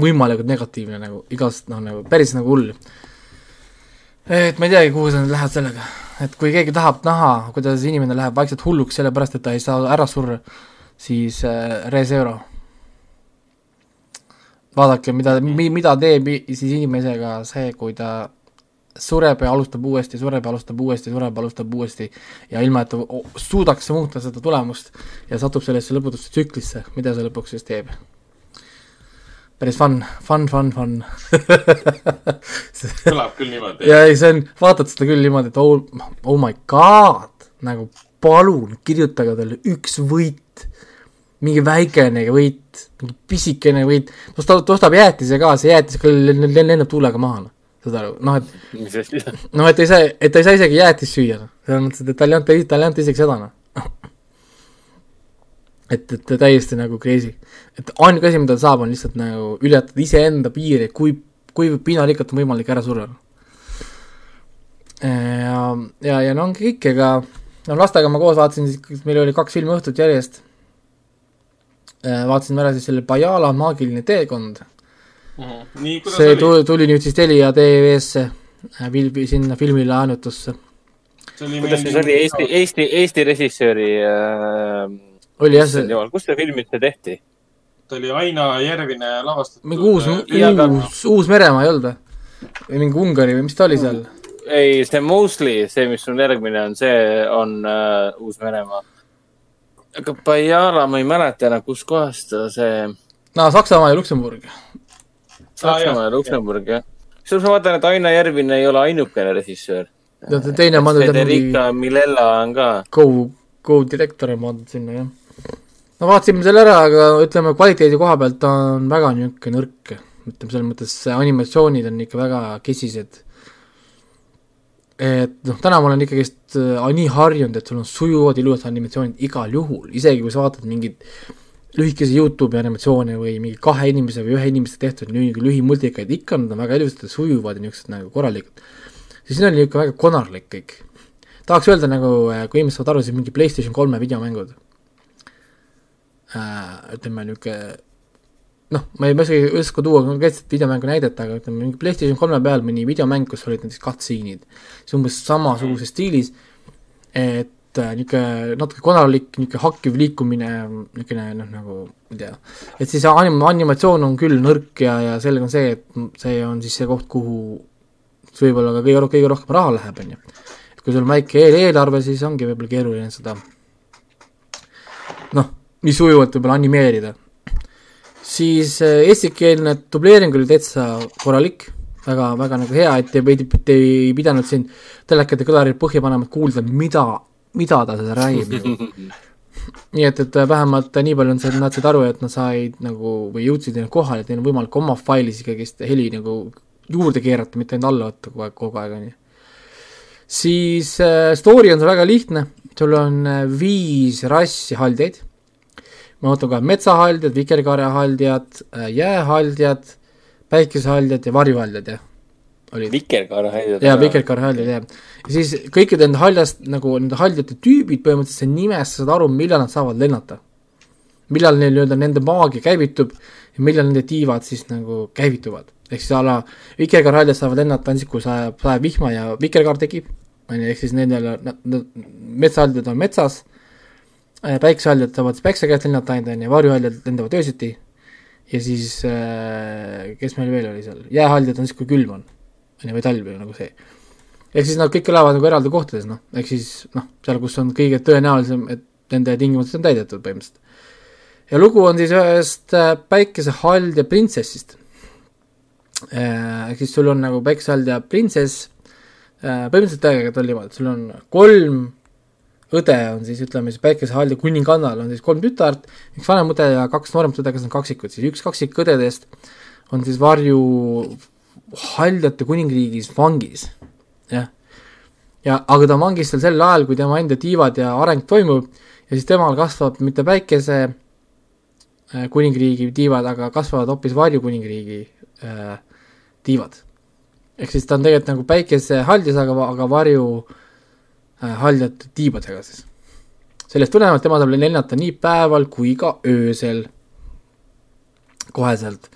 võimalikult negatiivne nagu igast noh, nagu päris nagu hull. et ma ei teagi, kuhu sa nüüd lähed sellega, et kui keegi tahab näha, kuidas inimene läheb vaikselt hulluks sellepärast, et ta ei saa ära surra, siis äh, Resero vaadake, mida mi,, mida teeb siis inimesega see, kui ta sureb ja alustab uuesti, sureb ja alustab uuesti, sureb ja alustab uuesti ja ilma, et ta suudaks muuta seda tulemust ja satub sellesse lõputusse tsüklisse, mida see lõpuks siis teeb. päris fun, fun, fun, fun. (laughs) kõlab küll niimoodi. ja ei, see on, vaatad seda küll niimoodi, et oh, oh my god, nagu palun kirjutage talle üks võit, mingi väikene võit, mingi pisikene võit, ta ostab, ta ostab jäätise ka, see jäätis lendab tuulega maha, noh, saad aru, noh et mis asi, noh, et ei saa, et ta ei saa isegi jäätist süüa, noh, selles mõttes, et talle ei anta, talle ei anta isegi seda, noh. (laughs) et, et täiesti nagu crazy. et ainuke asi, mida ta saab, on lihtsalt nagu ületada iseenda piiri, kui, kui piinarikkalt on võimalik ära surra. ja, ja, ja no ongi kõik, ega no lastega ma koos vaatasin siis, meil oli kaks filmi õhtut järjest. vaatasime ära siis selle Bajala maagiline teekond. nii, kuidas see oli? tuli, tuli nüüd siis Telia TV-sse, filmi, sinna filmile ainutusse. kuidas see oli Eesti, Eesti, Eesti režissööri äh,, oli jah see, kus see film üldse tehti? ta oli Aina Järvine lavastatud. mingi uus, Jaa, uus, Uus-Meremaa ei olnud või? või mingi Ungari või mis ta oli seal? ei, see Mostly, see, mis on järgmine on, see on äh, Uus-Meremaa. aga Bajala, ma ei mäleta enam, kuskohast see, no Saksamaa ja Luksemburg. Saksamaa ja Luksemburg, jah. kusjuures ma vaatan, et Aina Järvine ei ole ainukene režissöör. teine on pandud jah mingi Federica Milella on ka. Go, Go direktor on pandud sinna jah. no vaatasime selle ära, aga ütleme, kvaliteedi koha pealt ta on väga niisugune nõrk. ütleme, selles mõttes animatsioonid on ikka väga kesised. et noh, täna ma olen ikkagist äh, nii harjunud, et sul on sujuvad ilusad animatsioonid igal juhul, isegi kui sa vaatad mingeid lühikese Youtube'i animatsioone või mingi kahe inimese või ühe inimese tehtud lühi, lühimultikaid, ikka nad on väga ilusad ja sujuvad ja niisugused nagu korralikud. siis siin on niisugune väga konarlik kõik. tahaks öelda nagu, äh, kui inimesed saavad aru, siis mingi PlayStation kolme videomängud äh, ütleme niisugune noh, ma ei, ma ei oska tuua konkreetset videomängu näidet, aga ütleme, mingi PlayStation kolme peal mõni videomäng, kus olid näiteks cutscene'id, see umbes samasuguses stiilis, et äh, niisugune natuke konarlik, niisugune hakkiv liikumine, niisugune noh, nagu ma ei tea, et siis anim-, animatsioon on küll nõrk ja, ja selge on see, et see on siis see koht, kuhu võib-olla ka kõige, kõige rohkem raha läheb, on ju. et kui sul on väike eelarve, siis ongi võib-olla keeruline seda noh, nii sujuvalt võib-olla animeerida. siis äh, eestikeelne dubleering oli täitsa korralik, väga, väga nagu hea, et te ei, te ei pidanud siin telekate kõlarid põhja panema, et kuulda, mida, mida ta seal räägib (laughs) nii et, et vähemalt nii palju on see, nad said aru, et nad said nagu või jõudsid kohale, et neil on võimalik oma failis ikkagist heli nagu juurde keerata, mitte ainult alla võtta kogu aeg, kogu aeg, on ju. siis äh, story on seal väga lihtne, sul on äh, viis rassi haldjaid ma võtan kohe metsahaldjad, vikerkaarehaldjad, äh, jäähaldjad, päikesehaldjad ja varjuhaldjad, jah. Olid. vikerkaarehaldjad. jaa, vikerkaarehaldjad, jah. ja siis kõikide nende haljast, nagu nende haljade tüübid põhimõtteliselt nimest saad aru, millal nad saavad lennata. millal neil nii-öelda nende maagia käivitub ja millal nende tiivad siis nagu käivituvad. ehk siis a la vikerkaarehaldjad saavad lennata ainult siis, kui sajab, sajab vihma ja vikerkaar tekib, on ju, ehk siis nendel, metsahaldjad on metsas Äh, päikesehaljad saavad siis päikse käest lennata ainult, on ju, varjuhaljad lendavad öösiti ja siis äh, kes meil veel oli seal, jäähaljad on siis, kui külm on, on ju, või talv või nagu see. ehk siis nad kõik elavad nagu eraldi kohtades, noh, ehk siis noh, seal, kus on kõige tõenäolisem, et nende tingimused on täidetud põhimõtteliselt. ja lugu on siis ühest äh, päikesehaldja printsessist. ehk siis sul on nagu päikesehaldja printsess, põhimõtteliselt tegelikult oli niimoodi, et sul on kolm õde on siis ütleme siis päikesehalli kuningannal on siis kolm tütart, üks vanem õde ja kaks nooremat õde, kes on kaksikud, siis üks kaksik õdedest on siis varju haljate kuningriigis vangis, jah. ja aga ta on vangis seal sel ajal, kui tema enda tiivad ja areng toimub ja siis temal kasvab mitte päikese äh, kuningriigi tiivad, aga kasvavad hoopis varju kuningriigi äh, tiivad. ehk siis ta on tegelikult nagu päikesehaldjas, aga, aga varju Äh, haljate tiibadega siis. sellest tulenevalt tema saab lennata nii päeval kui ka öösel, koheselt.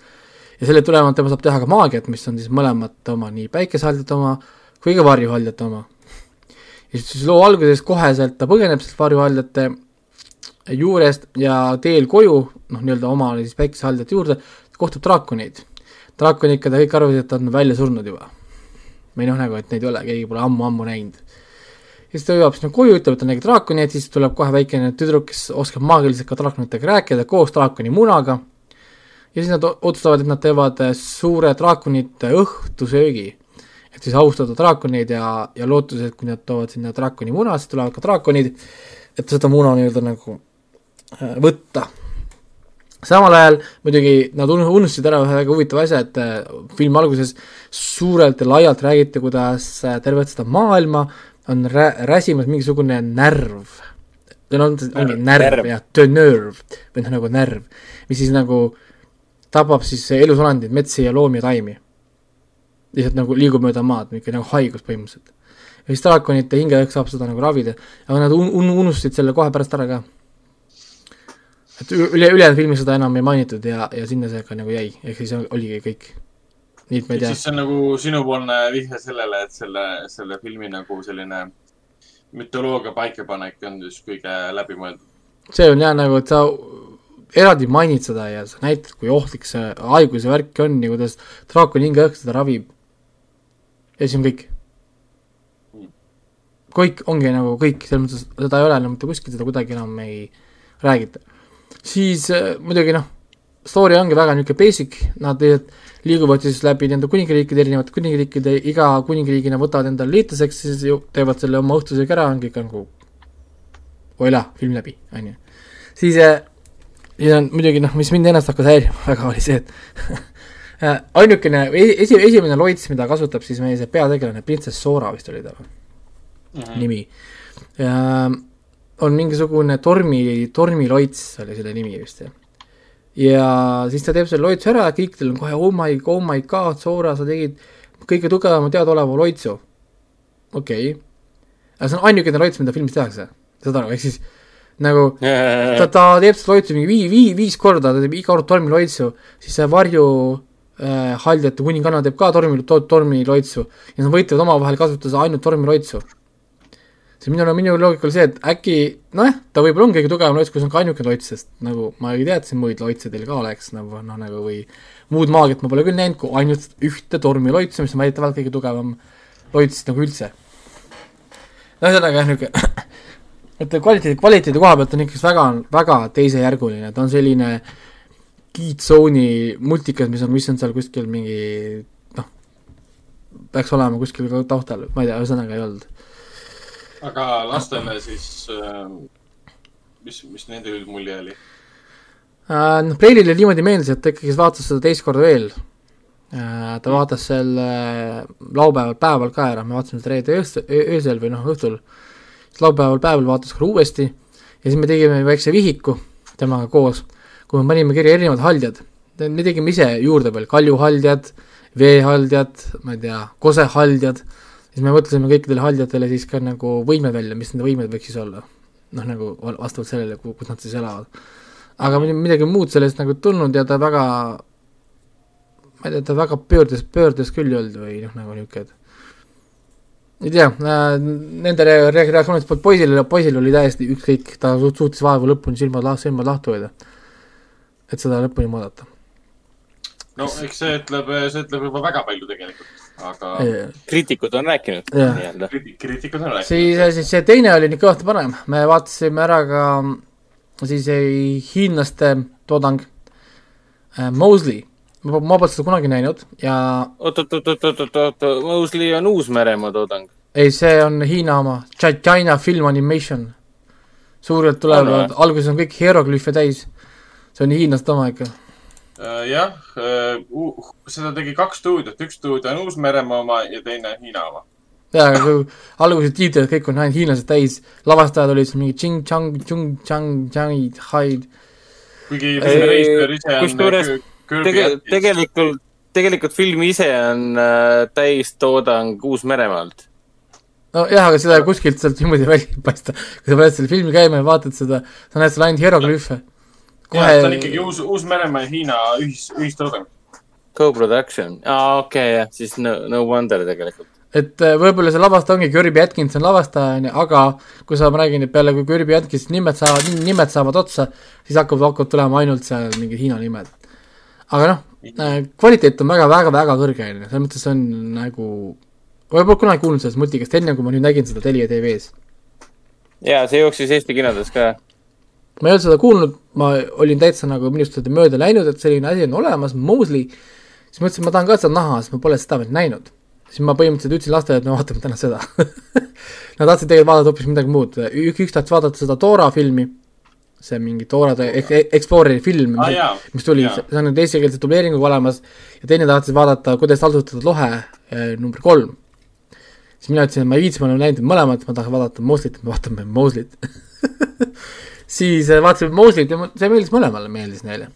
Ja selle tulenevalt tema saab teha ka maagiat, mis on siis mõlemat oma, nii päikesehaljate oma kui ka varjuhaljate oma. ja siis loo alguses koheselt ta põgeneb sealt varjuhaljate juurest ja teel koju, noh, nii-öelda oma siis päikesehaljate juurde, kohtub draakoneid. draakonikud ja kõik arvasid, et ta on välja surnud juba. või noh, nagu, et neid ei ole, keegi pole ammu-ammu näinud siis ta jõuab sinna koju, ütleb, et ta nägi draakoni, et siis tuleb kohe väikene tüdruk, kes oskab maagiliselt ka draakonitega rääkida koos draakoni munaga. Ja siis nad otsustavad, et nad teevad äh, suure draakonite õhtusöögi. et siis austada draakoneid ja, ja lootuses, et kui nad toovad sinna draakoni muna, siis tulevad ka draakonid, et seda muna nii-öelda nagu äh, võtta samal ajal muidugi nad unustasid ära ühe väga huvitava asja, et äh, filmi alguses suurelt ja laialt räägiti, kuidas tervet seda maailma on rä-, räsimas mingisugune närv. see on, ongi närv, närv. jah, the nerve või noh, nagu närv, mis siis nagu tabab siis elusolendeid, metsi ja loomi ja taimi. lihtsalt nagu liigub mööda maad, niisugune nagu haigus põhimõtteliselt. ja siis draakonite hingeõhk saab seda nagu ravida, aga nad un-, un-, unustasid selle kohe pärast ära ka. et üle, ülejäänud filmis seda enam ei mainitud ja, ja sinna see ka nagu jäi, ehk siis oligi kõik nii et ma ei tea. siis see on nagu sinupoolne vihje sellele, et selle, selle filmi nagu selline mütoloogia paikapanek on siis kõige läbimõeldud. see on jah nagu, et sa eraldi mainid seda ja sa näitad, kui ohtlik see haigus ja värk on ja kuidas draakoni hingeõhk seda ravib. ja siis on kõik. kõik ongi nagu kõik, selles mõttes seda ei ole enam mitte kuskil, seda kuidagi enam ei räägita. siis äh, muidugi noh, story ongi väga niisugune basic, nad liiguvad siis läbi nende kuningriikide, erinevate kuningriikide, iga kuningriigina võtavad endale liitlaseks, siis ju teevad selle oma õhtusöögi ära, on kõik nagu oila, film läbi, on ju. siis äh, ja muidugi noh, mis mind ennast hakkas häirima (laughs) väga, oli see, et (laughs) äh, ainukene, esi, esimene loits, mida kasutab siis meie see peategelane, printsess Sora vist oli ta mm -hmm. nimi. on mingisugune tormi, tormiloits oli selle nimi vist, jah. ja siis ta teeb selle loitsu ära ja kõikidel on kohe oh my, oh my god, Sora, sa tegid kõige tugevama teadaoleva loitsu. okei okay., aga see on ainukene loits, mida filmis tehakse, saad aru, ehk siis nagu ta, ta teeb seda loitsu mingi vii-, vii-, viis korda, ta teeb iga kord tormiloitsu, siis see varju äh, haldjate kuninganna teeb ka tormi, to-, tormiloitsu ja nad võitlevad omavahel kasutades ainult tormiloitsu. siis minu, minu loogika oli see, et äkki nojah, ta võib-olla on kõige tugevam loits, kui see on ka ainuke loits, sest nagu ma ei tea, et siin muid loitse teil ka oleks nagu noh, nagu või muud maagiat ma pole küll näinud, kui ainult ühte tormiloitsu, mis on väidetavalt kõige tugevam loits nagu üldse. no ühesõnaga jah, niisugune et kvaliteedi, kvaliteedi koha pealt on ikkagi väga, väga teisejärguline, ta on selline Keyzone'i multikas, mis on, mis on seal kuskil mingi noh, peaks olema kuskil taustal, ma ei tea, ühesõnaga ei olnud. aga lastele siis, äh, mis, mis nende üldmulje oli? Äh, noh, Preilile niimoodi meeldis, et ta ikkagi vaatas seda teist korda veel. Äh, ta vaatas selle laupäeval päeval ka ära, me vaatasime seda reede öösel või noh, õhtul siis laupäeval päeval vaatas ka uuesti ja siis me tegime väikse vihiku temaga koos, kui me panime kirja erinevad haldjad. me tegime ise juurde veel kaljuhaldjad, veehaldjad, ma ei tea, kosehaldjad, siis me mõtlesime kõikidele haldjatele siis ka nagu võimed välja, mis nende võimed võiks siis olla. noh, nagu vastavalt sellele, kus nad siis elavad. aga midagi muud sellest nagu tulnud ja ta väga, ma ei tea, ta väga pöördes, pöördes küll ei olnud või noh, nagu niisugune, et ei tea äh,, nende re-, re-, reaktsioonidest poolt poisil, poisil oli täiesti ükskõik, ta suut-, suutis vaeva lõpuni silmad silmad lahti hoida. et seda lõpuni vaadata. no eks see ütleb, see ütleb juba väga palju tegelikult, aga. kriitikud on rääkinud nii-öelda. kriitikud on rääkinud. siis, siis see teine oli nüüd kõvasti parem, me vaatasime ära ka siis hiinlaste toodang äh, Mosley ma, ma polnud seda kunagi näinud ja. oot, oot, oot, oot, oot, oot, Mosley on Uus-Meremaa toodang. ei, see on Hiina oma, China Film Animation. suurelt tulevad, alguses on kõik hieroglüüfe täis. see on hiinlaste oma ikka uh,. jah uh,, seda tegi kaks stuudiot, üks stuudio on Uus-Meremaa oma ja teine Hiina oma jaa, aga kui alguses tiitlid kõik on ainult hiinlased täis, lavastajad olid seal mingi Ching Chang, Chung Chang, Changid, Haid. kuigi reisijal ise on Tege, tegelikult, tegelikult film ise on äh, täistoodang Uus-Meremaalt. nojah, aga seda kuskilt sealt niimoodi välja ei paista. kui sa paned selle filmi käima ja vaatad seda, sa näed seal ainult hieroglüüfe. Kohe... ta on ikkagi Uus, Uus-Meremaa ja Hiina ühis, ühistoodang. Co-production, aa okei okay,, jah, siis no, no wonder tegelikult et äh, võib-olla see lavastaja ongi Kirby Atkinson lavastaja, onju, aga kui sa, ma räägin, et peale kui Kirby Atkinson nimed saavad, nimed saavad otsa, siis hakkavad, hakkavad tulema ainult seal mingid Hiina nimed aga noh, äh, kvaliteet on väga-väga-väga kõrge, on ju, selles mõttes on nagu, ma pole kunagi kuulnud sellest multikast, enne kui ma nüüd nägin seda Telia tv-s. jaa, see jooksis Eesti kinodes ka. ma ei olnud seda kuulnud, ma olin täitsa nagu minust seda mööda läinud, et selline asi on olemas, Mosley, siis mõtlesin, ma tahan ka seda näha, sest ma pole seda veel näinud. siis ma põhimõtteliselt ütlesin lastele, et me vaatame täna seda (laughs) Nad tahtsid tegelikult vaadata hoopis midagi muud, üks tahtis vaadata seda Dora filmi see mingi toorade Exploreri film ah,, mis, mis tuli, see on nüüd eestikeelse dubleeringuga olemas ja teine tahtis vaadata, kuidas taltsutada lohe eh, number kolm. siis mina ütlesin, et ma ei viitsi, ma olen näinud mõlemat, ma tahan vaadata Moslit, me vaatame Moslit (laughs) siis eh, vaatasime Moslit ja see meeldis mõlemale, meeldis neile.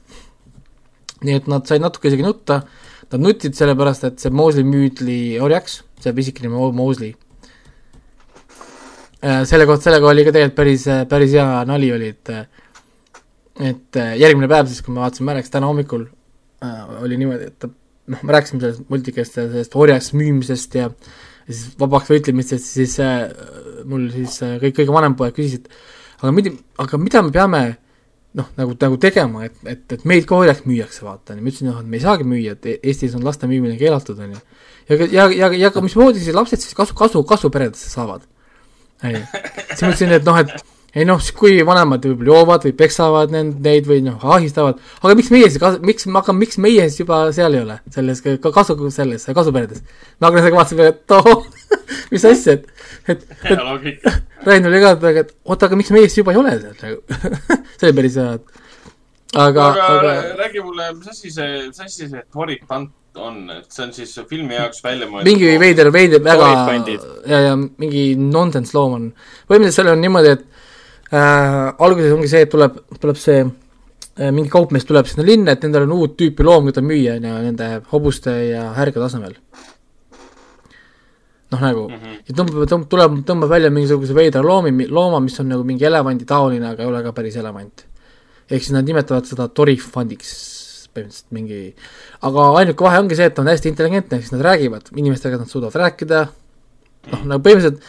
nii et nad said natuke isegi nutta, nad nutsid sellepärast, et see Mosley müüdli orjaks, see pisikene Mosley Äh, selle kohta, sellega oli ka tegelikult päris, äh, päris hea nali oli, et äh, et järgmine päev siis, kui me vaatasime ära, eks täna hommikul äh, oli niimoodi, et noh, me rääkisime sellest multikast ja sellest orjaks müümisest ja siis vabaks võitlemistest, siis äh, mul siis äh, kõik, kõige vanem poeg küsis, et aga mida, aga mida me peame noh, nagu, nagu tegema, et, et, et meid ka orjaks müüakse, vaata, ma ütlesin, noh, et me ei saagi müüa, et Eestis on laste müümine keelatud, onju. ja, ja, ja, ja ka mismoodi siis lapsed siis kasu, kasu, kasuperedesse saavad ei, siis mõtlesin, et noh, et ei noh, kui vanemad võib-olla joovad või peksavad neid või noh, ahistavad, aga miks meie siis, miks, aga miks meie siis juba seal ei ole, selles ka kasu, selles kasuperedes. no aga sellega vaatasime, et oo (laughs) mis asja, et, et, et (laughs) Rain oli ka, et oota, aga miks meie siis juba ei ole seal nagu? (laughs) See oli päris hea, et aga, aga, aga räägi mulle, mis asi see, mis asi see Tori Pant on, et see on siis filmi jaoks välja mõeldud. mingi veider, veider, väga ja, ja mingi nonsense loom on. põhimõtteliselt seal on niimoodi, et äh, alguses ongi see, et tuleb, tuleb see äh, mingi kaupmees tuleb sinna linna, et nendel on uut tüüpi loom, keda müüa, on ju, nende hobuste ja härgade asemel. noh, nagu mm, -hmm. ja tõmbab, tõmbab, tuleb, tõmbab välja mingisuguse veidra loomi, looma, mis on nagu mingi elevandi taoline, aga ei ole ka päris elevant. ehk siis nad nimetavad seda torifandiks, põhimõtteliselt mingi, aga ainuke vahe ongi see, et ta on hästi intelligentne, siis nad räägivad inimestega, nad suudavad rääkida, noh, nagu põhimõtteliselt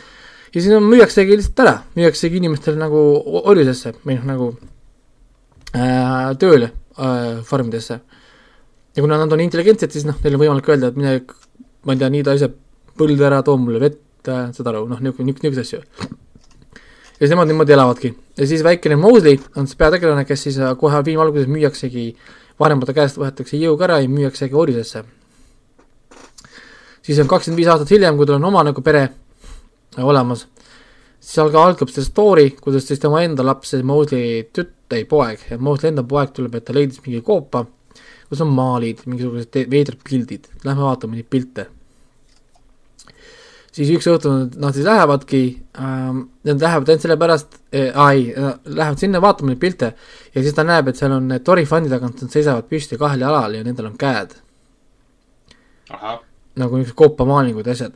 ja siis müüaksegi lihtsalt ära, müüaksegi inimestele nagu orjusesse või noh, nagu äh, tööle äh, farmidesse. ja kuna nad on intelligentsed, siis noh, neil on võimalik öelda, et mine, ma ei tea, niida ise põldu ära, too mulle vett äh,, saad aru, noh, niisugune, niisuguseid asju. ja siis nemad niimoodi elavadki. ja siis väikene Mosley on see peategelane, kes siis äh, kohe filmi alguses müüaksegi, vanemate käest võetakse jõuga ära ja müüaksegi orjusesse. siis on kakskümmend viis aastat hiljem, kui tal on oma nagu pere olemas, siis alga- algab see story, kuidas siis tema enda laps, see Mosley tütt, ei poeg, Mosley enda poeg tuleb, et ta leidis mingi koopa, kus on maalid, mingisugused veidrad pildid, lähme vaatame neid pilte siis üks õhtu nad, siis lähevadki ähm,, nad lähevad ainult sellepärast äh,, ei, lähevad sinna vaatama neid pilte ja siis ta näeb, et seal on need torifandi tagant, nad seisavad püsti kahel jalal ja nendel on käed nagu niisugused koopamaalingud ja asjad.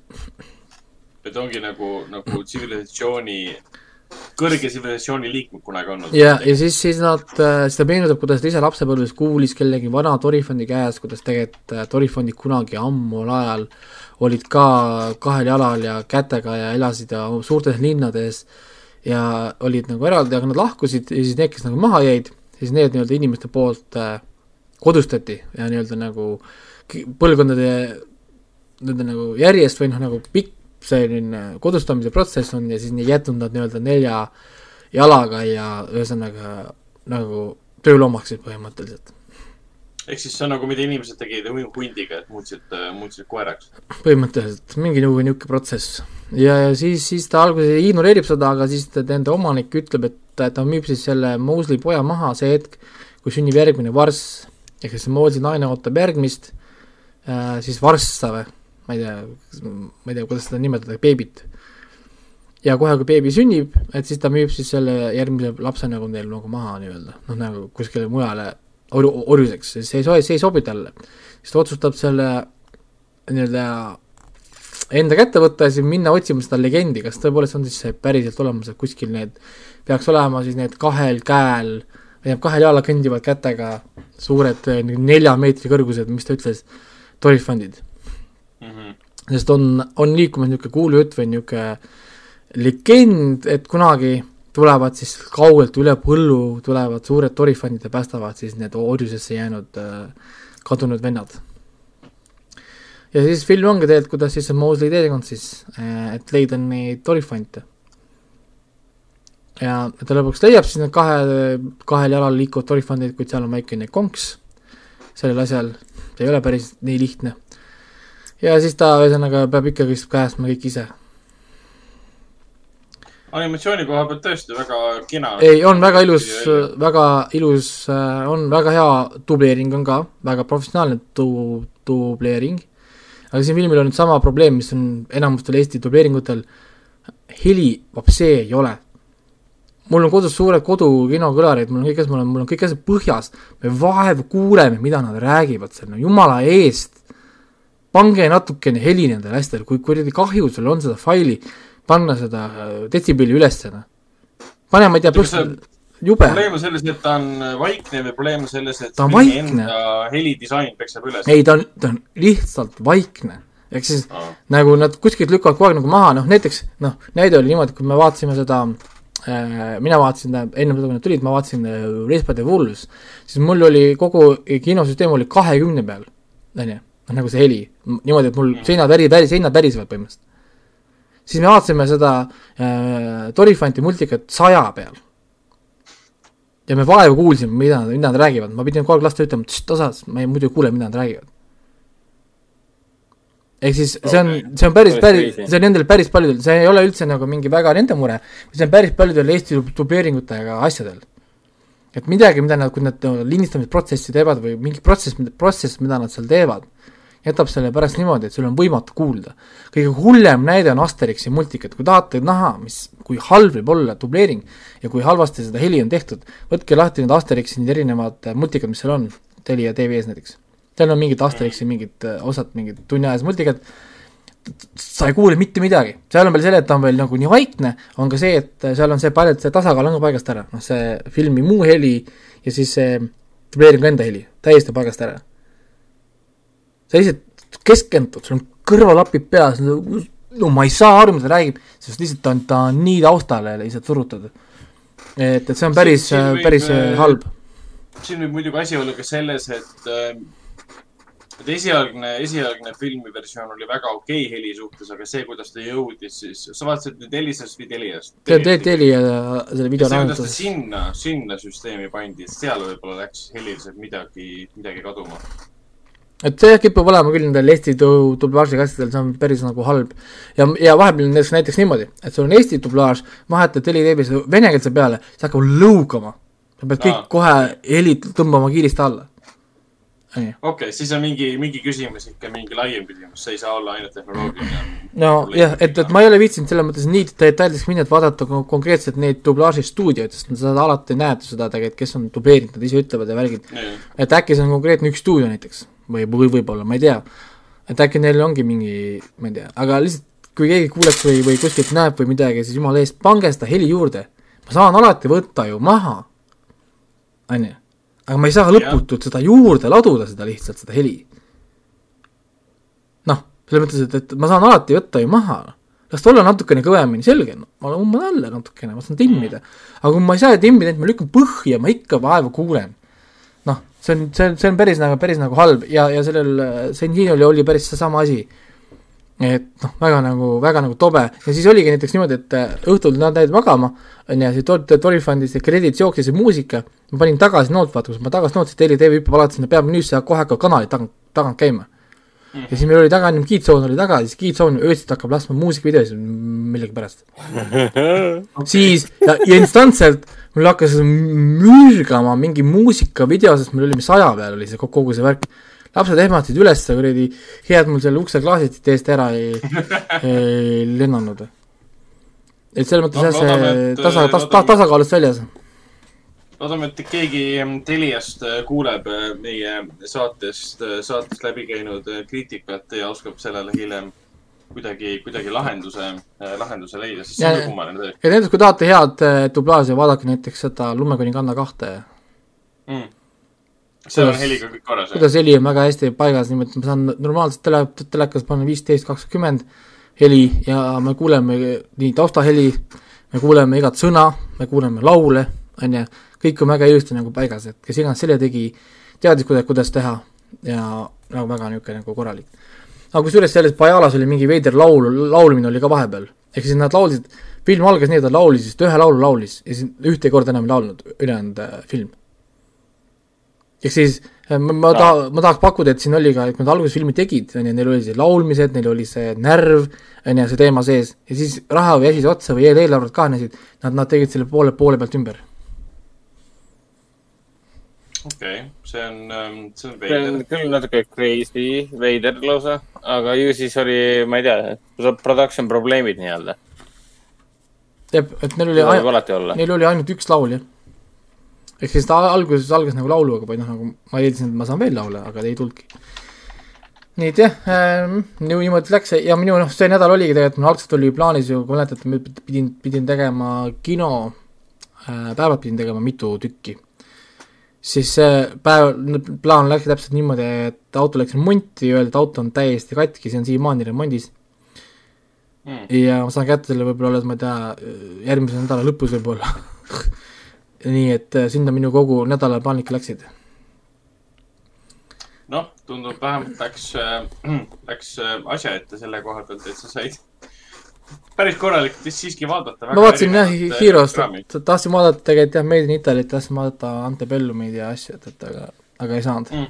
et ongi nagu, nagu tsivilisatsiooni, kõrge tsivilisatsiooni liikmed kunagi olnud. ja, ja siis, siis nad, siis ta meenutab, kuidas ta ise lapsepõlves kuulis kellegi vana torifandi käes, kuidas tegelikult äh, torifandid kunagi ammu ajal olid ka kahel jalal ja kätega ja elasid ja suurtes linnades ja olid nagu eraldi, aga nad lahkusid ja siis need, kes nagu maha jäid, siis need nii-öelda inimeste poolt äh, kodustati ja nii-öelda nagu põlvkondade nii-öelda nagu järjest või noh, nagu pikk selline kodustamise protsess on ja siis nii jätnud nad nii-öelda nelja jalaga ja ühesõnaga nagu tööloomaks siis põhimõtteliselt. Ehk siis see on nagu, mida inimesed tegid hu- hundiga, et muutsid, muutsid koeraks. põhimõtteliselt mingi niisugune protsess. ja, ja siis, siis ta alguses ignoreerib seda, aga siis ta, nende omanik ütleb, et ta, ta müüb siis selle Mosley poja maha see hetk, kui sünnib järgmine varss, ehk siis Mosley naine ootab järgmist äh,, siis varssa või, ma ei tea, ma ei tea, kuidas seda nimetada, beebit. ja kohe, kui beebi sünnib, et siis ta müüb siis selle järgmise lapse nagu neil nagu maha nii-öelda, noh nagu kuskile mujale orjuseks, see ei sobi, see ei sobi talle. siis ta otsustab selle nii-öelda enda kätte võtta ja siis minna otsima seda legendi, kas tõepoolest on siis see päriselt olemas, et kuskil need peaks olema siis need kahel käel või tähendab kahel jalal kõndivad kätega suured eh, nelja meetri kõrgused, mis ta ütles, torifandid. Mhm. sest on, on liikumas niisugune kuulujutt või niisugune legend, et kunagi tulevad siis kaugelt üle põllu, tulevad suured torifandid ja päästavad siis need orjusesse jäänud äh, kadunud vennad ja siis film ongi tegelikult, kuidas siis see Mosley teekond siis, et leida neid torifante. ja ta lõpuks leiab siis need kahe, kahel jalal liikuvad torifandid, kuid seal on väikene konks sellel asjal, see ei ole päris nii lihtne. ja siis ta ühesõnaga peab ikkagi päästma kõik ise. Animatsiooni koha pealt tõesti väga kena. ei, on väga ilus, väga ilus, on väga hea dubleering on ka, väga professionaalne du-, dubleering. aga siin filmil on nüüd sama probleem, mis on enamustel Eesti dubleeringutel, heli vapsee ei ole. mul on kodus suured kodukinokõlarid, mul on kõik asjad, mul on, mul on kõik asjad põhjas, me vaevu kuuleme, mida nad räägivad seal, no jumala eest, pange natukene heli nendele asjadele, kui kuradi kahju sul on seda faili, panna seda äh, detsibelli ülesse, noh. pane, ma ei tea, pluss jube, probleem on selles, et ta on vaikne või probleem on selles, et Ta on vaikne. helidisain peksab üles. ei ta on, ta on lihtsalt vaikne, ehk siis nagu nad kuskilt lükkavad kogu aeg nagu maha, noh näiteks noh, näide oli niimoodi, kui me vaatasime seda äh, mina vaatasin, ennem seda, kui nad tulid, ma vaatasin äh, Race by the Wolves, siis mul oli kogu kinosüsteem oli kahekümne peal, onju, noh nagu see heli, niimoodi, et mul seinad väri-, väri-, seinad värisevad põhimõtteliselt. Siis me vaatasime seda äh, Torifanti multikat saja peal. ja me vaevu kuulsime, mida nad, mida nad räägivad, ma pidin kogu aeg lastele ütlema, et osas, ma ei, muidu ei kuule, mida nad räägivad. ehk siis see on see on päris, Päris see on nendel päris paljudel, see ei ole üldse nagu mingi väga nende mure, see on päris paljudel Eesti dubleeringutega asjadel. et midagi, mida nad, kui nad lindistamisprotsessi teevad või mingi protsess, protsess, mida nad seal teevad, jätab selle pärast niimoodi, et sul on võimatu kuulda. kõige hullem näide on Asterixi multikat, kui tahate näha, mis, kui halb võib olla dubleering ja kui halvasti seda heli on tehtud, võtke lahti need Asterixi need erinevad äh, multikad, mis seal on, Telia TV-s näiteks. seal on mingid Asterixi mingid äh, osad, mingid tunniajased multikad, sa ei kuule mitte midagi, seal on veel selle, et ta on veel nagu nii vaikne, on ka see, et seal on see palju, et see tasakaal on ka paigast ära, noh see filmi muu heli ja siis see dubleeringu enda heli, täiesti paigast ära sa lihtsalt keskendud, sul on kõrvalapid peas, no ma ei saa aru, mida ta räägib, sest lihtsalt on, ta on nii taustale lihtsalt surutud. et, et see on päris, päris võib, halb. siin võib muidugi asi olla ka selles, et äh, et esialgne, esialgne filmi versioon oli väga okei okay heli suhtes, aga see, kuidas ta jõudis, siis sa vaatasid nüüd Elisast või Teliast? see on Telia selle video lahendus. sinna, sinna süsteemi pandi, seal võib-olla läks heliliselt midagi, midagi kaduma et see kipub olema küll nendel Eesti dublaažiga asjadel, see on päris nagu halb. ja, ja vahepeal on näiteks niimoodi, et sul on Eesti dublaaž, vahetad heliveebis venekeelse peale, see hakkab lõugama. sa pead kõik kohe helid tõmbama kiiresti alla. okei okay,, siis on mingi, mingi küsimus ikka mingi laiem küsimus, see ei saa olla ainult tehnoloogiline. nojah, et, et ma ei ole viitsinud selles mõttes nii detailideks minna, et vaadata konkreetselt neid dublaažistuudioid, sest sa alati näed seda tegelikult, kes on dubleerinud, nad ise ütlevad ja värgid. et äkki see on konkreetne üks stuudio näiteks või, või võib-olla, ma ei tea. et äkki neil ongi mingi, ma ei tea, aga lihtsalt kui keegi kuuleb või, või kuskilt näeb või midagi, siis jumala eest, pange seda heli juurde. ma saan alati võtta ju maha, on ju. aga ma ei saa lõputult seda juurde laduda, seda lihtsalt, seda heli. noh, selles mõttes, et, et ma saan alati võtta ju maha las ta olla natukene kõvemini, selge, ma umban alla natukene, ma saan timmida. aga kui ma ei saa timmida, et ma lükkan põhja, ma ikka vaeva kuulen see on, see on, see on päris nagu, päris nagu halb ja, ja sellel Sentinelil oli päris seesama asi. et noh, väga nagu, väga nagu tobe ja siis oligi näiteks niimoodi, et äh, õhtul nad jäid magama, on ju, siis Torifondis see krediit jooksis ja muusika, ma panin tagasi noot, vaata, kus ma tagasi nootsin, Teli TV hüppab alati sinna peamenüüsse ja kohe hakkavad kanalid tagant, tagant käima Mm -hmm. ja siis meil oli taga, ennem Keyzone oli taga, siis Keyzone öösiti hakkab laskma muusikavideosid millegipärast (laughs) siis ja, ja instantselt mul hakkas mürgama mingi muusikavideo, sest meil oli saja peal oli see kogu see värk. lapsed ehmatasid üles, kuradi, hea, et mul seal ukseklaasid eest ära ei, (laughs) ei lennanud. et selles mõttes jah, see tasa, tas-, ta, tasakaalust väljas loodame, et keegi Teliast kuuleb meie saatest, saatest läbi käinud kriitikat ja oskab sellele hiljem kuidagi, kuidagi lahenduse, äh, lahenduse leida, sest see on ka kummaline tõesti. ja näiteks, kui tahate head äh, dublaaži, vaadake näiteks seda Lumekuninganna kahte. Mm.. seal on heliga kõik korras. kuidas heli on väga hästi paigas, niimoodi ma saan normaalselt tele, telekas panna viisteist, kakskümmend heli ja me kuuleme nii taustaheli, me kuuleme igat sõna, me kuuleme laule, on ju, kõik on väga ilusti nagu paigas, et kes iganes selle tegi, teadis, kuidas, kuidas teha. Ja nagu väga niisugune nagu korralik aga kusjuures selles Pajalas oli mingi veider laul, laulmine oli ka vahepeal. ehk siis nad laulsid, film algas nii, et ta laulis, siis ta ühe laulu laulis ja siis ühte korda enam ei laulnud, ülejäänud äh, film. ehk siis äh, ma, ma taha, ma tahaks pakkuda, et siin oli ka, et kui nad alguses filmi tegid, on ju, neil oli see laulmised, neil oli see närv, on ju, see teema sees, ja siis raha või asi otsa või eelarved kahanesid, nad, nad tegid selle poole, poole pealt ümber okei okay., see on, ähm, see on veider. see on küll natuke crazy, veider lausa, aga ju siis oli, ma ei tea, production probleemid nii-öelda. jah, et neil oli, neil oli ainult üks laul, jah. ehk siis ta alguses algas nagu lauluga või noh, nagu ma eeldasin, et ma saan veel laule, aga ei tulnudki. nii et jah ähm,, niimoodi läks ja minu noh, see nädal oligi tegelikult, mul algselt oli plaanis ju, kui mäletate, ma pidin, pidin tegema kino äh,, päevad pidin tegema mitu tükki siis see päev, plaan läks täpselt niimoodi, et auto läks remonti, öeldi, et auto on täiesti katki, see on siiamaani remondis. Mm.. ja ma saan kätte selle võib-olla alles, ma ei tea, järgmise nädala lõpus võib-olla. (laughs) Nii et äh, sinna minu kogu nädala plaanid läksid. noh, tundub vähemalt läks äh,, (clears throat) läks äh, asja ette selle koha pealt, et sa said päris korralikult siiski vaadata. ma vaatasin jah Hero'st, tahtsin vaadata tegelikult jah, Made in Italy't, tahtsin vaadata Antebellumit ja asju, et, et aga, aga ei saanud mm..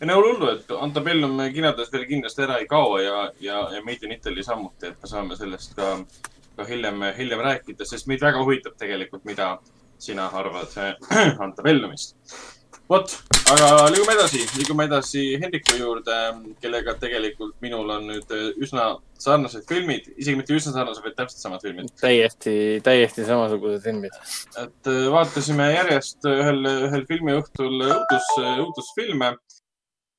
ei no hullu, et Antebellum kinodes veel kindlasti ära ei kao ja, ja, ja Made in Italy samuti, et me saame sellest ka, ka hiljem, hiljem rääkida, sest meid väga huvitab tegelikult, mida, sina arvad (clears throat) antavellumist. Vot, aga liigume edasi, liigume edasi Hendriku juurde, kellega tegelikult minul on nüüd üsna sarnased filmid, isegi mitte üsna sarnased, vaid täpselt samad filmid. täiesti, täiesti samasugused filmid. et äh, vaatasime järjest ühel, ühel filmiõhtul õudus, õudusfilme,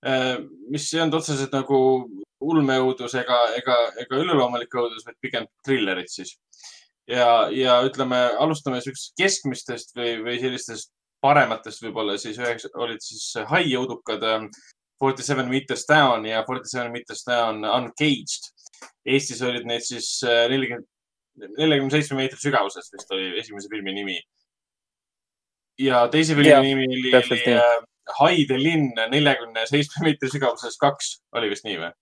äh, mis ei olnud otseselt nagu ulmeõudus ega, ega, ega üleloomulik õudus, vaid pigem trillerid siis. ja, ja ütleme, alustame siuksest keskmistest või, või sellistest parematest võib-olla siis üheks olid siis High jõudukad ähm, Forty Seven Meters Down ja Forty Seven Meters Down Uncaged. Eestis olid need siis äh, nelikümmend, neljakümne seitsme meetri sügavuses vist oli esimese filmi nimi. ja teise filmi ja, nimi oli, oli äh, Haide linn neljakümne seitsme meetri sügavuses kaks, oli vist nii või?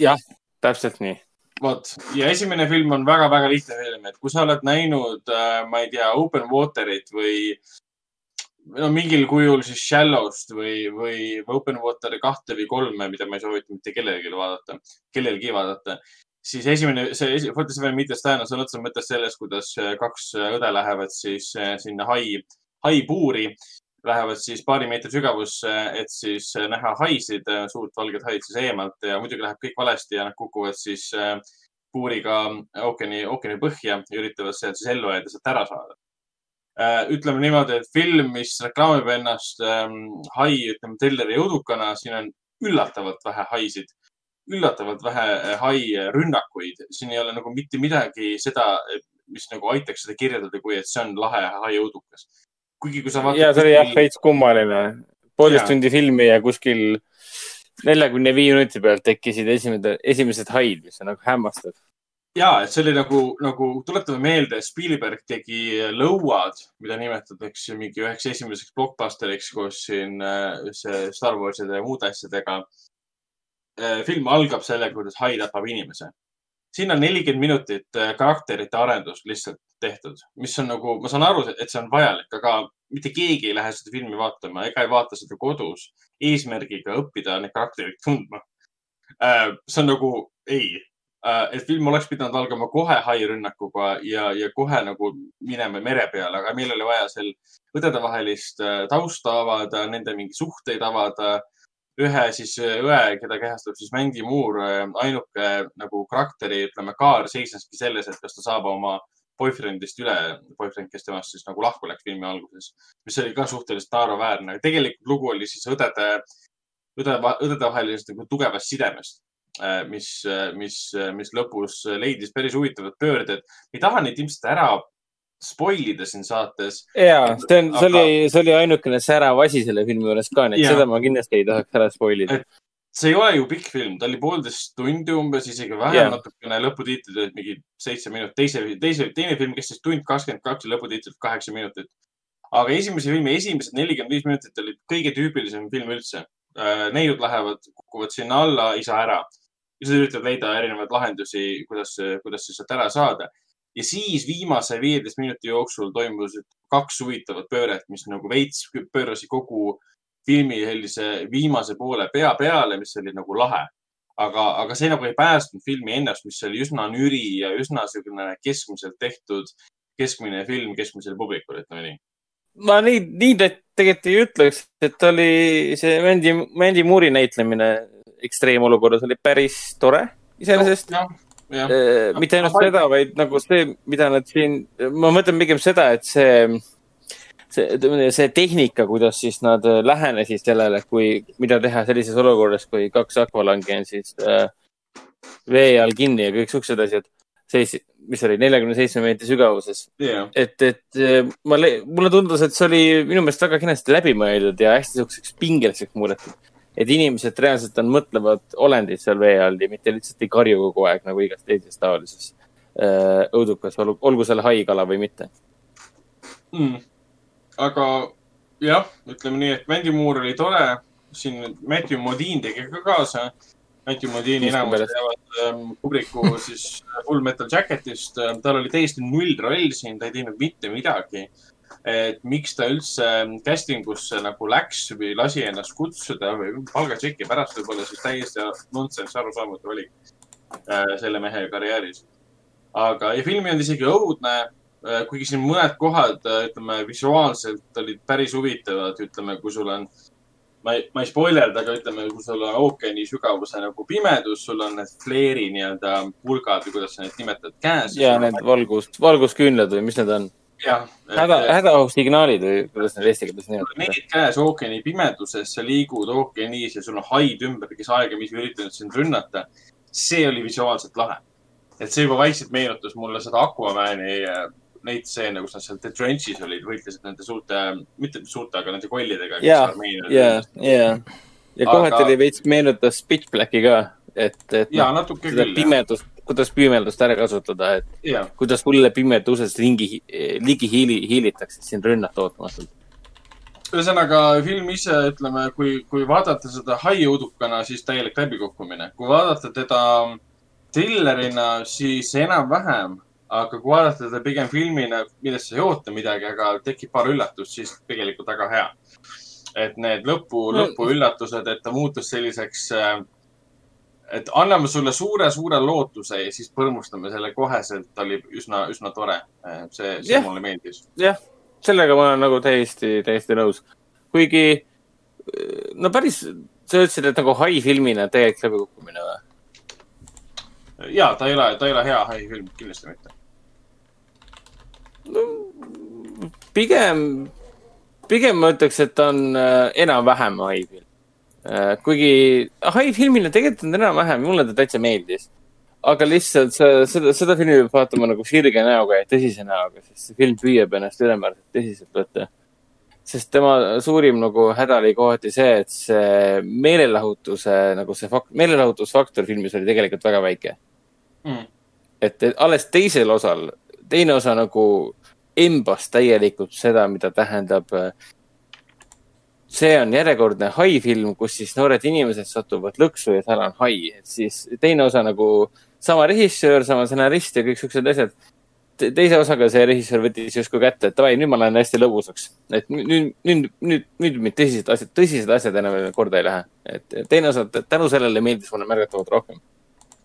jah, täpselt nii vot ja esimene film on väga-väga lihtne film, et kui sa oled näinud, äh, ma ei tea, Open Waterit või no mingil kujul siis Shallow'st või, või Open Wateri kahte või kolme, mida ma ei soovita mitte kellelegi vaadata, kellelgi vaadata, siis esimene, see Seven Meters Down on sõna otseses mõttes selles, kuidas äh, kaks õde lähevad siis äh, sinna hai, haipuuri lähevad siis paari meetri sügavusse, et siis äh, näha haisid, äh, suurt valget haid siis eemalt ja muidugi läheb kõik valesti ja nad kukuvad siis äh, puuriga ookeani, ookeani põhja ja üritavad seal siis ellu jääda, sealt ära saada. ütleme niimoodi, et film, mis reklaamib ennast ähm, hai, ütleme, trilleri jõudukana, siin on üllatavalt vähe haisid, üllatavalt vähe hai rünnakuid, siin ei ole nagu mitte midagi seda, mis nagu aitaks seda kirjeldada, kui et see on lahe hai jõudukas kuigi kui sa vaatad. ja see oli jah veits kummaline. poolteist tundi filmi ja kuskil neljakümne viie minuti pealt tekkisid esimesed, esimesed haid, mis on nagu hämmastav. ja, et see oli nagu, nagu tuletame meelde, Spielberg tegi Lõuad, mida nimetatakse mingi üheks esimeseks blockbusteriks koos siin äh, see Star Warside ja muude asjadega. Äh, film algab sellega, kuidas hai tapab inimese siin on nelikümmend minutit äh, karakterite arendust lihtsalt tehtud, mis on nagu, ma saan aru, et see on vajalik, aga mitte keegi ei lähe seda filmi vaatama ega ei vaata seda kodus. Eesmärgiga õppida neid karaktereid tundma. Äh, see on nagu ei, äh, et film oleks pidanud algama kohe hairünnakuga ja, ja kohe nagu minema mere peale, aga meil oli vaja seal õdedevahelist tausta avada, nende mingeid suhteid avada. Ühe siis äh, õe, keda kehastab siis Mandy Moore, äh, ainuke nagu karakteri, ütleme, kaar seisneski selles, et kas ta saab oma boyfriend'ist üle, boyfriend, kes temast siis nagu lahku läks filmi alguses, mis oli ka suhteliselt naeruväärne. tegelikult lugu oli siis õdede, õdede, õdedevahelisest nagu tugevast sidemest, äh, mis, mis, mis lõpus leidis päris huvitavad pöörded. ei taha neid ilmselt ära spoil ida siin saates. ja, see on, see oli, see oli ainukene särav asi selle filmi juures ka, nii et ja. seda ma kindlasti ei tahaks ära spoil ida. See ei ole ju pikk film, ta oli poolteist tundi umbes, isegi vähem yeah. natukene, lõputiitlid olid mingi seitse minutit, teise, teise, teine film kestis tund kakskümmend kaks ja lõputiitlid kaheksa minutit. aga esimese filmi esimesed nelikümmend viis minutit olid kõige tüüpilisem film üldse. Äh, neiud lähevad, kukuvad sinna alla, ei saa ära. ja siis üritavad leida erinevaid lahendusi, kuidas, kuidas siis sealt ära saada ja siis viimase viieteist minuti jooksul toimusid kaks huvitavat pööret, mis nagu veits pöörasid kogu filmi sellise viimase poole pea peale, mis oli nagu lahe. aga, aga see nagu ei päästnud filmi ennast, mis oli üsna nüri ja üsna niisugune keskmiselt tehtud, keskmine film keskmisele publikule, ütleme nii. ma nii, nii tegelikult ei ütleks, et oli see Mandy, Mandy Moore'i näitlemine ekstreemolukorras oli päris tore iseenesest no,. Äh, mitte ainult seda, vaid nagu see, mida nad siin, ma mõtlen pigem seda, et see, see, see tehnika, kuidas siis nad lähenesid sellele, kui, mida teha sellises olukorras, kui kaks akvalangi on siis äh, vee all kinni ja kõik siuksed asjad. seis, mis oli neljakümne seitsme meetri sügavuses. Yeah.. et, et äh, ma, mulle tundus, et see oli minu meelest väga kenasti läbimõeldud ja hästi siukseks pingeliseks muudetud. Et inimesed reaalselt on mõtlevad olendid seal vee all ja mitte lihtsalt ei karju kogu aeg nagu igas teises taolises äh, õudukas, olgu seal haigala või mitte. Mm.. Aga jah, ütleme nii, et Mandy Moore oli tore, siin Matthew Modine tegi ka kaasa. Matthew Modine enamus teavad ähm, Kubriku (laughs) siis Full Metal Jacketist, tal oli täiesti null roll siin, ta ei teinud mitte midagi et miks ta üldse casting usse nagu läks või lasi ennast kutsuda või palgatšeki pärast võib-olla siis täiesti nonsense arusaamatu valik äh, selle mehe karjääris. aga, ja film ei olnud isegi õudne. Kuigi siin mõned kohad, ütleme visuaalselt olid päris huvitavad, ütleme, kui sul on, ma ei, ma ei spoilerda, aga ütleme, kui sul on ookeani sügavuse nagu pimedus, sul on need fleeri nii-öelda pulgad või kuidas sa neid nimetad käes. ja need valgus, valgusküünlad või mis need on? häda, hädaohusignaalid või kuidas need eesti keeles nimetatakse? Need käes ookeani pimeduses, sa liigud ookeanis ja sul on haid ümber, kes aegamisi üritanud sind rünnata. see oli visuaalselt lahe. et see juba vaikselt meenutas mulle seda Aquamani äh, neid stseene, kus nad seal The Trench'is olid, võitlesid nende suurte, mitte suurte, aga nende kollidega. ja, ja, ja, ja kohati Aga- veits meenutas Pitch Blacki ka, et, et ja noh, natuke küll. pimedust, kuidas pimedust ära kasutada, et jah, kuidas sulle pimeduses ringi, ligi hiili, hiilitakse sind rünnata ootamatult. ühesõnaga film ise, ütleme, kui, kui vaadata seda haiudukana, siis täielik läbikukkumine. kui vaadata teda trillerina, siis enam-vähem, aga kui vaadata teda pigem filmina, millest sa ei oota midagi, aga tekib paar üllatust, siis tegelikult väga hea. et need lõpu, No- lõpuüllatused, et ta muutus selliseks, et anname sulle suure-suure lootuse ja siis põrmustame selle koheselt, oli üsna, üsna tore. see, see Jah. mulle meeldis. jah, sellega ma olen nagu täiesti, täiesti nõus. kuigi no päris, sa ütlesid, et nagu hai filmina täielik läbikukkumine või? ja ta ei ole, ta ei ole hea haifilm, kindlasti mitte. pigem, pigem ma ütleks, et ta on äh, enam-vähem hai film. kuigi hai filmina tegelikult on enam-vähem, mulle ta täitsa meeldis. aga lihtsalt see, seda, seda filmi peab vaatama nagu sirge näoga ja tõsise näoga, sest see film püüab ennast ülemääraselt tõsiselt võtta. sest tema suurim nagu häda oli kohati see, et see meelelahutuse nagu see fakt, meelelahutusfaktor filmis oli tegelikult väga väike Mm. et alles teisel osal, teine osa nagu embas täielikult seda, mida tähendab. see on järjekordne hai film, kus siis noored inimesed satuvad lõksu ja seal on hai, et siis teine osa nagu sama režissöör, sama stsenarist ja kõik siuksed asjad. teise osaga see režissöör võttis justkui kätte, et davai, nüüd ma lähen hästi lõbusaks. et nüüd, nüüd, nüüd, nüüd mind tõsised asjad, tõsised asjad enam korda ei lähe. et teine osa tänu sellele meeldis mulle märgatavalt rohkem.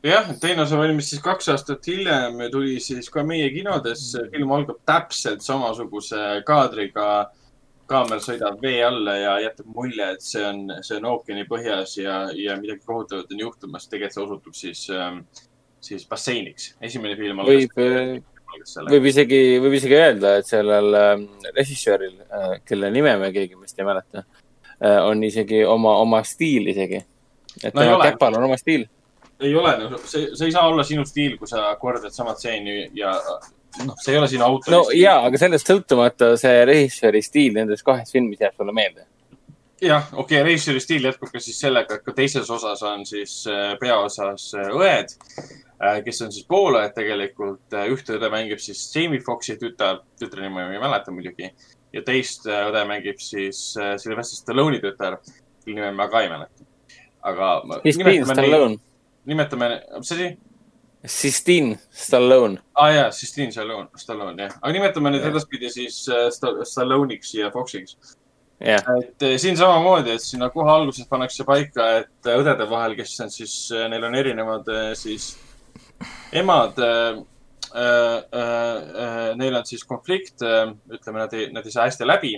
jah, teine osa valmis siis kaks aastat hiljem ja tuli siis ka meie kinodesse. film algab täpselt samasuguse kaadriga. kaamera sõidab vee alla ja jätab mulje, et see on, see on ookeani põhjas ja, ja midagi kohutavat on juhtumas. tegelikult see osutub siis, siis basseiniks. esimene film algas võib, sellega. võib isegi, võib isegi öelda, et sellel ähm, režissööril, kelle nime me keegi vist ei mäleta, on isegi oma, oma stiil isegi. et No tema käpal on oma stiil. Ei ole, see, see ei saa olla sinu stiil, kui sa kordad sama stseeni ja noh, see ei ole sinu autori no stiil. jaa, aga sellest sõltumata see režissööri stiil nendes kahes filmis jääb sulle meelde. jah, okei okay,, režissööri stiil jätkub ka siis sellega, et ka teises osas on siis äh, peaosas äh, õed, kes on siis poolajad tegelikult. ühte õde mängib siis Jamie Foxi tütar, tütre nime ma ei mäleta muidugi. ja teist äh, õde mängib siis äh, Sylvester Stallone'i tütar, kelle nime ma ka ei mäleta. aga ma- Sistine Stallone, nimetame, mis asi? Sistine Stallone. aa ah, jaa, Sistine Stallone, Stallone jah, aga nimetame neid edaspidi siis äh, Sta- Stallone'iks ja Foxiks. jah, et eh, siin samamoodi, et sinna kohe alguses pannakse paika, et eh, õdede vahel, kes on siis, neil on erinevad siis emad. Neil on siis konflikt, ütleme, nad ei, nad ei saa hästi läbi.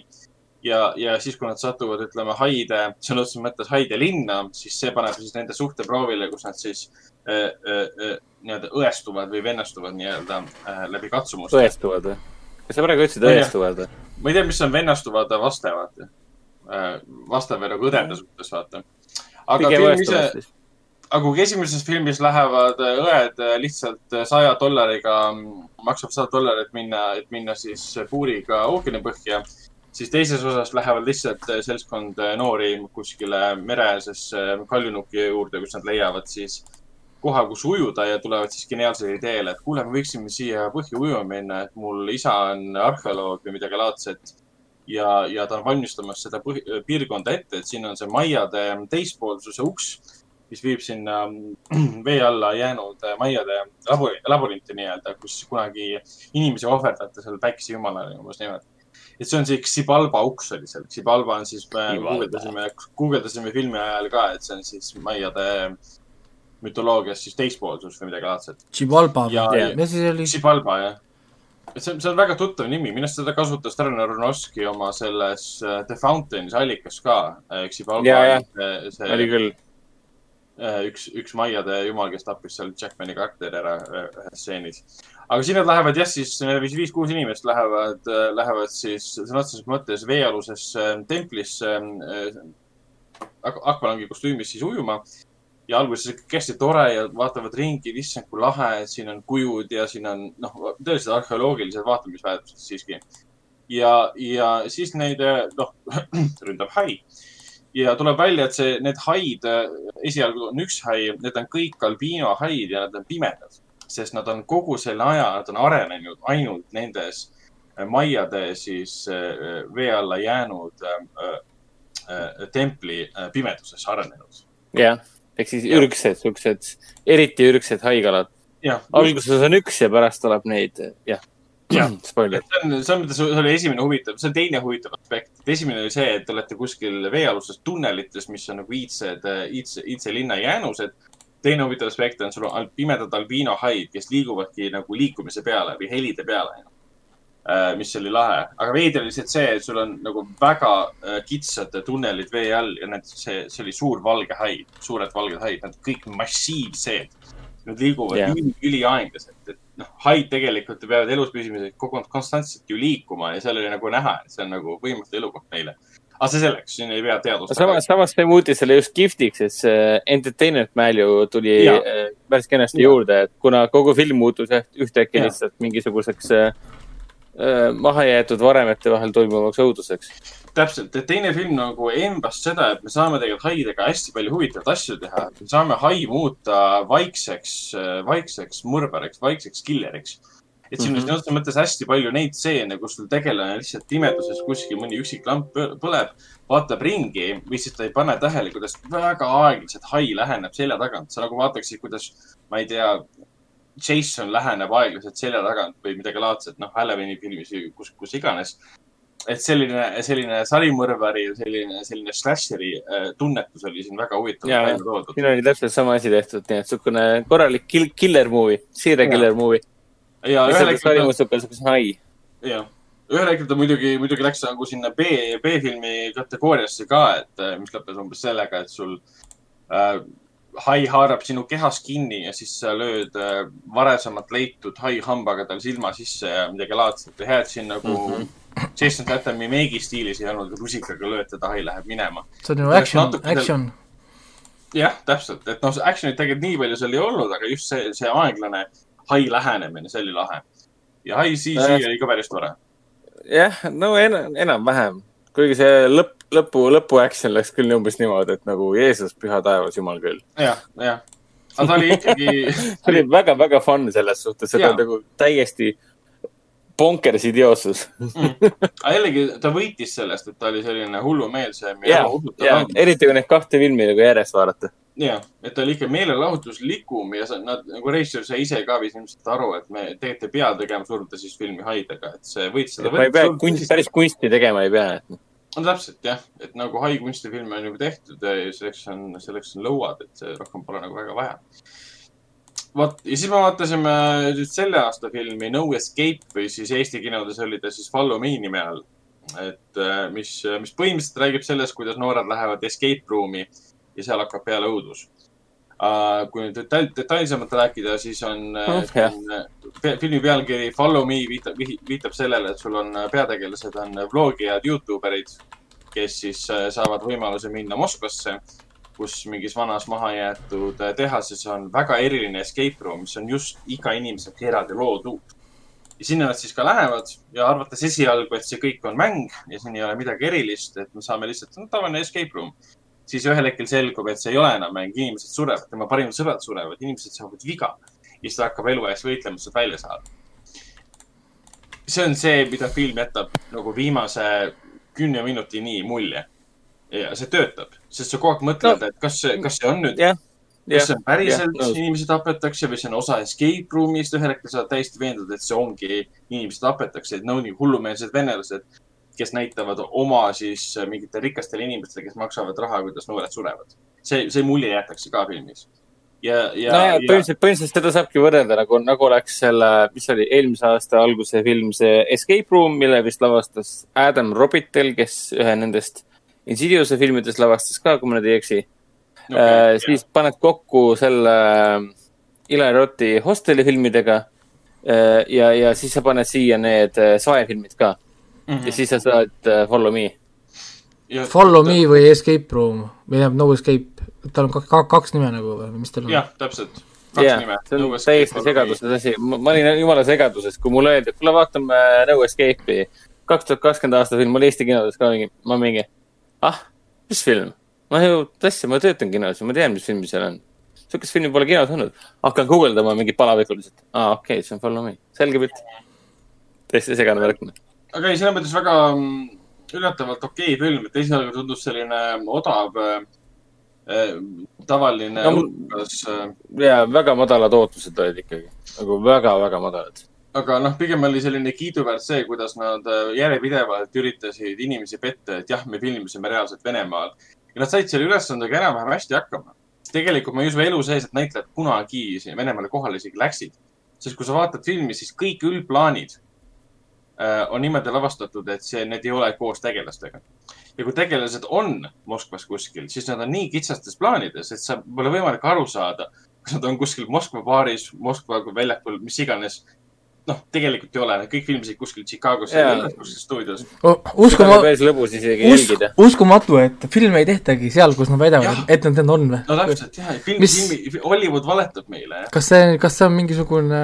ja, ja siis, kui nad satuvad, ütleme haide, sõna otseses mõttes haide linna, siis see paneb siis nende suhte proovile, kus nad siis eh, eh, eh, nii-öelda õestuvad või vennastuvad nii-öelda eh, läbi katsumuste. õestuvad või? kas sa praegu ütlesid õestuvad või? ma ei tea, mis on vennastuvad vaste, vaata. vaste või nagu õdede suhtes, vaata. aga film ise, aga kui esimeses filmis lähevad äh, õed äh, lihtsalt saja dollariga, maksab sada dollarit minna, et minna siis puuriga ookeanipõhja, siis teises osas lähevad lihtsalt äh, seltskond äh, noori kuskile mereäärsesse kaljunuki juurde, kus nad leiavad siis koha, kus ujuda ja tulevad siis geniaalsele ideele, et kuule, me võiksime siia põhja ujuma minna, et mul isa on arheoloog või midagi laadset. ja, ja ta on valmistamas seda põhi- piirkonda ette, et siin on see majade teispoolsuse uks, mis viib sinna vee alla jäänud majade labori, laborinti nii-öelda, kus kunagi inimesi ohverdati seal päikesejumalale umbes niimoodi. Et see on see Xibalba uks oli seal, Xibalba on siis, me Xibalba. guugeldasime, guugeldasime filmi ajal ka, et see on siis maiade mütoloogias siis teispoolsus või midagi laadset. Chivalba Ja- või mis siis oli? Xibalba jah, see on, see on väga tuttav nimi, minu arust seda kasutas Darren Aronofsky oma selles äh, The Fountain'is allikas ka. Jaa, jaa. see oli küll. Äh, üks, üks maiade jumal, kes tappis seal Jackmani karakteri ära äh, ühes stseenis. aga siin nad lähevad jah, siis äh, viis-kuus inimest lähevad, lähevad siis sõna otseses mõttes veealusesse äh, templisse äh, ak- akvalangi kostüümis siis ujuma. ja alguses hästi tore ja vaatavad ringi, issand kui lahe, siin on kujud ja siin on noh, tõeliselt arheoloogilised vaatamisväärtused siiski. ja, ja siis neid noh, (clears throat) ründab hai ja tuleb välja, et see, need haid, esialgu on üks hai, need on kõik albiinohaid ja nad on pimedad, sest nad on kogu selle aja, nad on arenenud ainult nendes maiade siis äh, vee alla jäänud äh, äh, templi äh, pimeduses arenenud. jah, ehk siis ürgsed, siuksed, eriti ürgsed haikalad. jah, alguses on üks ja pärast tuleb neid, jah. Jah. (clears throat) spoiler. see on, selles mõttes see oli esimene huvitav, see on teine huvitav aspekt. esimene oli see, et te olete kuskil veealustes tunnelites, mis on nagu iidsed, iidse, iidse linna jäänused. teine huvitav aspekt on, sul on pimedad albiinohaid, kes liiguvadki nagu liikumise peale või helide peale. mis oli lahe, aga veider oli lihtsalt see, et sul on nagu väga äh, kitsad tunnelid vee all ja need, see, see oli suur valge hai, suured valged haid, nad kõik massiivsed. Nad liiguvad yeah. üli, üliaeglaselt, et noh, haid tegelikult ju peavad elus püsimiseks kogu aeg konstantselt ju liikuma ja seal oli nagu näha, et see on nagu võimatu elukoht neile. aga see selleks, siin ei pea teadvust. samas, samas see muutis selle just kihvtiks, et see entertainment value tuli Jaa. äh, päris kenasti Jaa. juurde, et kuna kogu film muutus ühtäkki lihtsalt mingisuguseks äh, äh, mahajäetud varemete vahel toimuvaks õuduseks. täpselt, et teine film nagu embas seda, et me saame tegelikult haidega hästi palju huvitavaid asju teha. me saame hai muuta vaikseks, vaikseks mõrvariks, vaikseks killeriks. et siin on Mhm. sõna otseses mõttes hästi palju neid stseene, kus sul tegelane lihtsalt pimeduses kuskil mõni üksik lamp põ- põleb, vaatab ringi või siis ta ei pane tähele, kuidas väga aeglaselt hai läheneb selja tagant. sa nagu vaataksid, kuidas, ma ei tea, Jason läheneb aeglaselt selja tagant või midagi laadset, noh, Halloweeni filmis kus, kus iganes et selline, selline sarimõrvari, selline, selline slasheri äh, tunnetus oli siin väga Jaa, huvitavalt välja toodud. siin oli täpselt sama asi tehtud, nii et niisugune korralik kill, killer movie, siire killer movie. ja ühel hetkel, siukese hai. jah, ühel hetkel ta muidugi, muidugi läks nagu sinna B, B-filmi kategooriasse ka, et äh, mis lõppes umbes sellega, et sul äh, hai haarab sinu kehas kinni ja siis sa lööd äh, varasemalt leitud hai hambaga tal silma sisse ja midagi laadset hea, et siin nagu mm. -hmm. Jason Statham'i meegi stiilis ei olnud, rusikaga lööd teda, hai läheb minema. see on ju Oleks action, action. jah, täpselt, et noh, action'it tegelikult nii palju seal ei olnud, aga just see, see aeglane hai lähenemine, see oli lahe. ja hai CG Äh. oli ka päris tore. jah, no en, enam-vähem, kuigi see lõpp, lõpu, lõpu action läks küll umbes niimoodi, et nagu Jeesus, püha taevas, jumal küll. jah, jah. aga ta oli ikkagi, (laughs) see oli väga-väga fun selles suhtes, et Jaa. on nagu täiesti bonkers idiootsus. aga jällegi ta võitis sellest, et ta oli selline hullumeelsem ja ja, ja eriti kui neid kahte filmi nagu järjest vaadata. jah, et ta oli ikka meelelahutuslikum ja sa, nad nagu režissöör sai ise ka vist ilmselt aru, et me tegelikult ei pea tegema suurde siis filmi haidega, et see võiks seda ma ei pea kunst, päris kunsti tegema ei pea. No täpselt jah, et nagu hai kunstifilme on juba tehtud ja selleks on, selleks on lõuad, et rohkem pole nagu väga vaja. vot ja siis me vaatasime nüüd selle aasta filmi No Escape või siis Eesti kinodes oli ta siis Follow Me nime all. et äh, mis, mis põhimõtteliselt räägib sellest, kuidas noored lähevad escape room'i ja seal hakkab peale õudus. Kui nüüd detail, detailsemalt rääkida, siis on Mm, uh, on pe filmi pealkiri Follow Me viitab, viitab sellele, et sul on äh, peategelased on vlogijad, Youtube erid, kes siis äh, saavad võimaluse minna Moskvasse, kus mingis vanas mahajäetud äh, tehases on väga eriline escape room, mis on just iga inimesega eraldi loodud. ja sinna nad siis ka lähevad ja arvates esialgu, et see kõik on mäng ja siin ei ole midagi erilist, et me saame lihtsalt no, tavaline escape room. Siis ühel hetkel selgub, et see ei ole enam mäng, inimesed surevad, tema parimad sõbrad surevad, inimesed saavad viga ja siis ta hakkab elu eest võitlema, et sealt välja saada. see on see, mida film jätab nagu viimase kümne minutini mulje. ja see töötab, sest sa kogu aeg mõtled no,, et kas see, kas see on nüüd, jah, kas see on päriselt jah, nõus. inimesi tapetakse või see on osa escape room'ist, ühel hetkel sa oled täiesti veendunud, et see ongi inimesi tapetakse, et no nii hullumeelsed venelased, kes näitavad oma siis mingitele rikastele inimestele, kes maksavad raha, kuidas noored surevad. see, see mulje jäetakse ka filmis. ja, ja, nojah, ja põhimõtteliselt, põhimõtteliselt seda saabki võrrelda nagu, nagu oleks selle, mis oli, eelmise aasta alguse film, see Escape Room, mille vist lavastas Adam Robitel, kes ühe nendest Insidiouse filmidest lavastas ka, kui ma nüüd ei eksi okay, okay,. siis paned kokku selle Eli Rothi Hosteli filmidega. ja, ja siis sa paned siia need äh, saefilmid ka Mhm. ja siis sa saad äh, Follow Me. ja, Follow me või Escape room või tähendab No Escape, tal on kaks, kaks nime nagu või mis tal on? jah, täpselt. kaks jah nime. see on täiesti segaduses asi. ma olin jumala segaduses, kui mulle öeldi, et kuule, vaatame No Escape'i. kaks tuhat kakskümmend aasta film oli Eesti kinodes ka mingi, ma mingi, ah, mis film? ma ju, tõesti, ma töötan kinos ja ma tean, mis filmid seal on. sihukest filmi pole kinos olnud. hakkan guugeldama mingi palavikuliselt. aa, okei okay,, see on Follow Me, selge pilt. täiesti segane värk. Aga ei, selles mõttes väga mm, üllatavalt okei film, et esialgu tundus selline odav äh,, tavaline No äh, ja väga madalad ootused olid ikkagi, nagu väga-väga madalad. aga noh, pigem oli selline kiiduväärt see, kuidas nad äh, järjepidevalt üritasid inimesi petta, et jah, me filmisime reaalselt Venemaal. ja nad said selle ülesandega enam-vähem hästi hakkama. tegelikult ma ei usu elu sees, et näitlejad kunagi Venemaale kohale isegi läksid. sest kui sa vaatad filmi, siis kõik üldplaanid äh, on niimoodi lavastatud, et see, need ei ole koos tegelastega. ja kui tegelased on Moskvas kuskil, siis nad on nii kitsastes plaanides, et sa pole võimalik aru saada, kas nad on kuskil Moskva baaris, Moskva väljakul, mis iganes. noh, tegelikult ei ole, kõik filmisid kuskil Chicagos Jaa., kuskil stuudios. uskuma-, päris lõbus isegi usk jälgida., uskumatu, et filme ei tehtagi seal, kus nad väidavad Jah., et nad need on või no? täpselt jah, film, Mis- filmi, Hollywood valetab meile, jah. kas see, kas see on mingisugune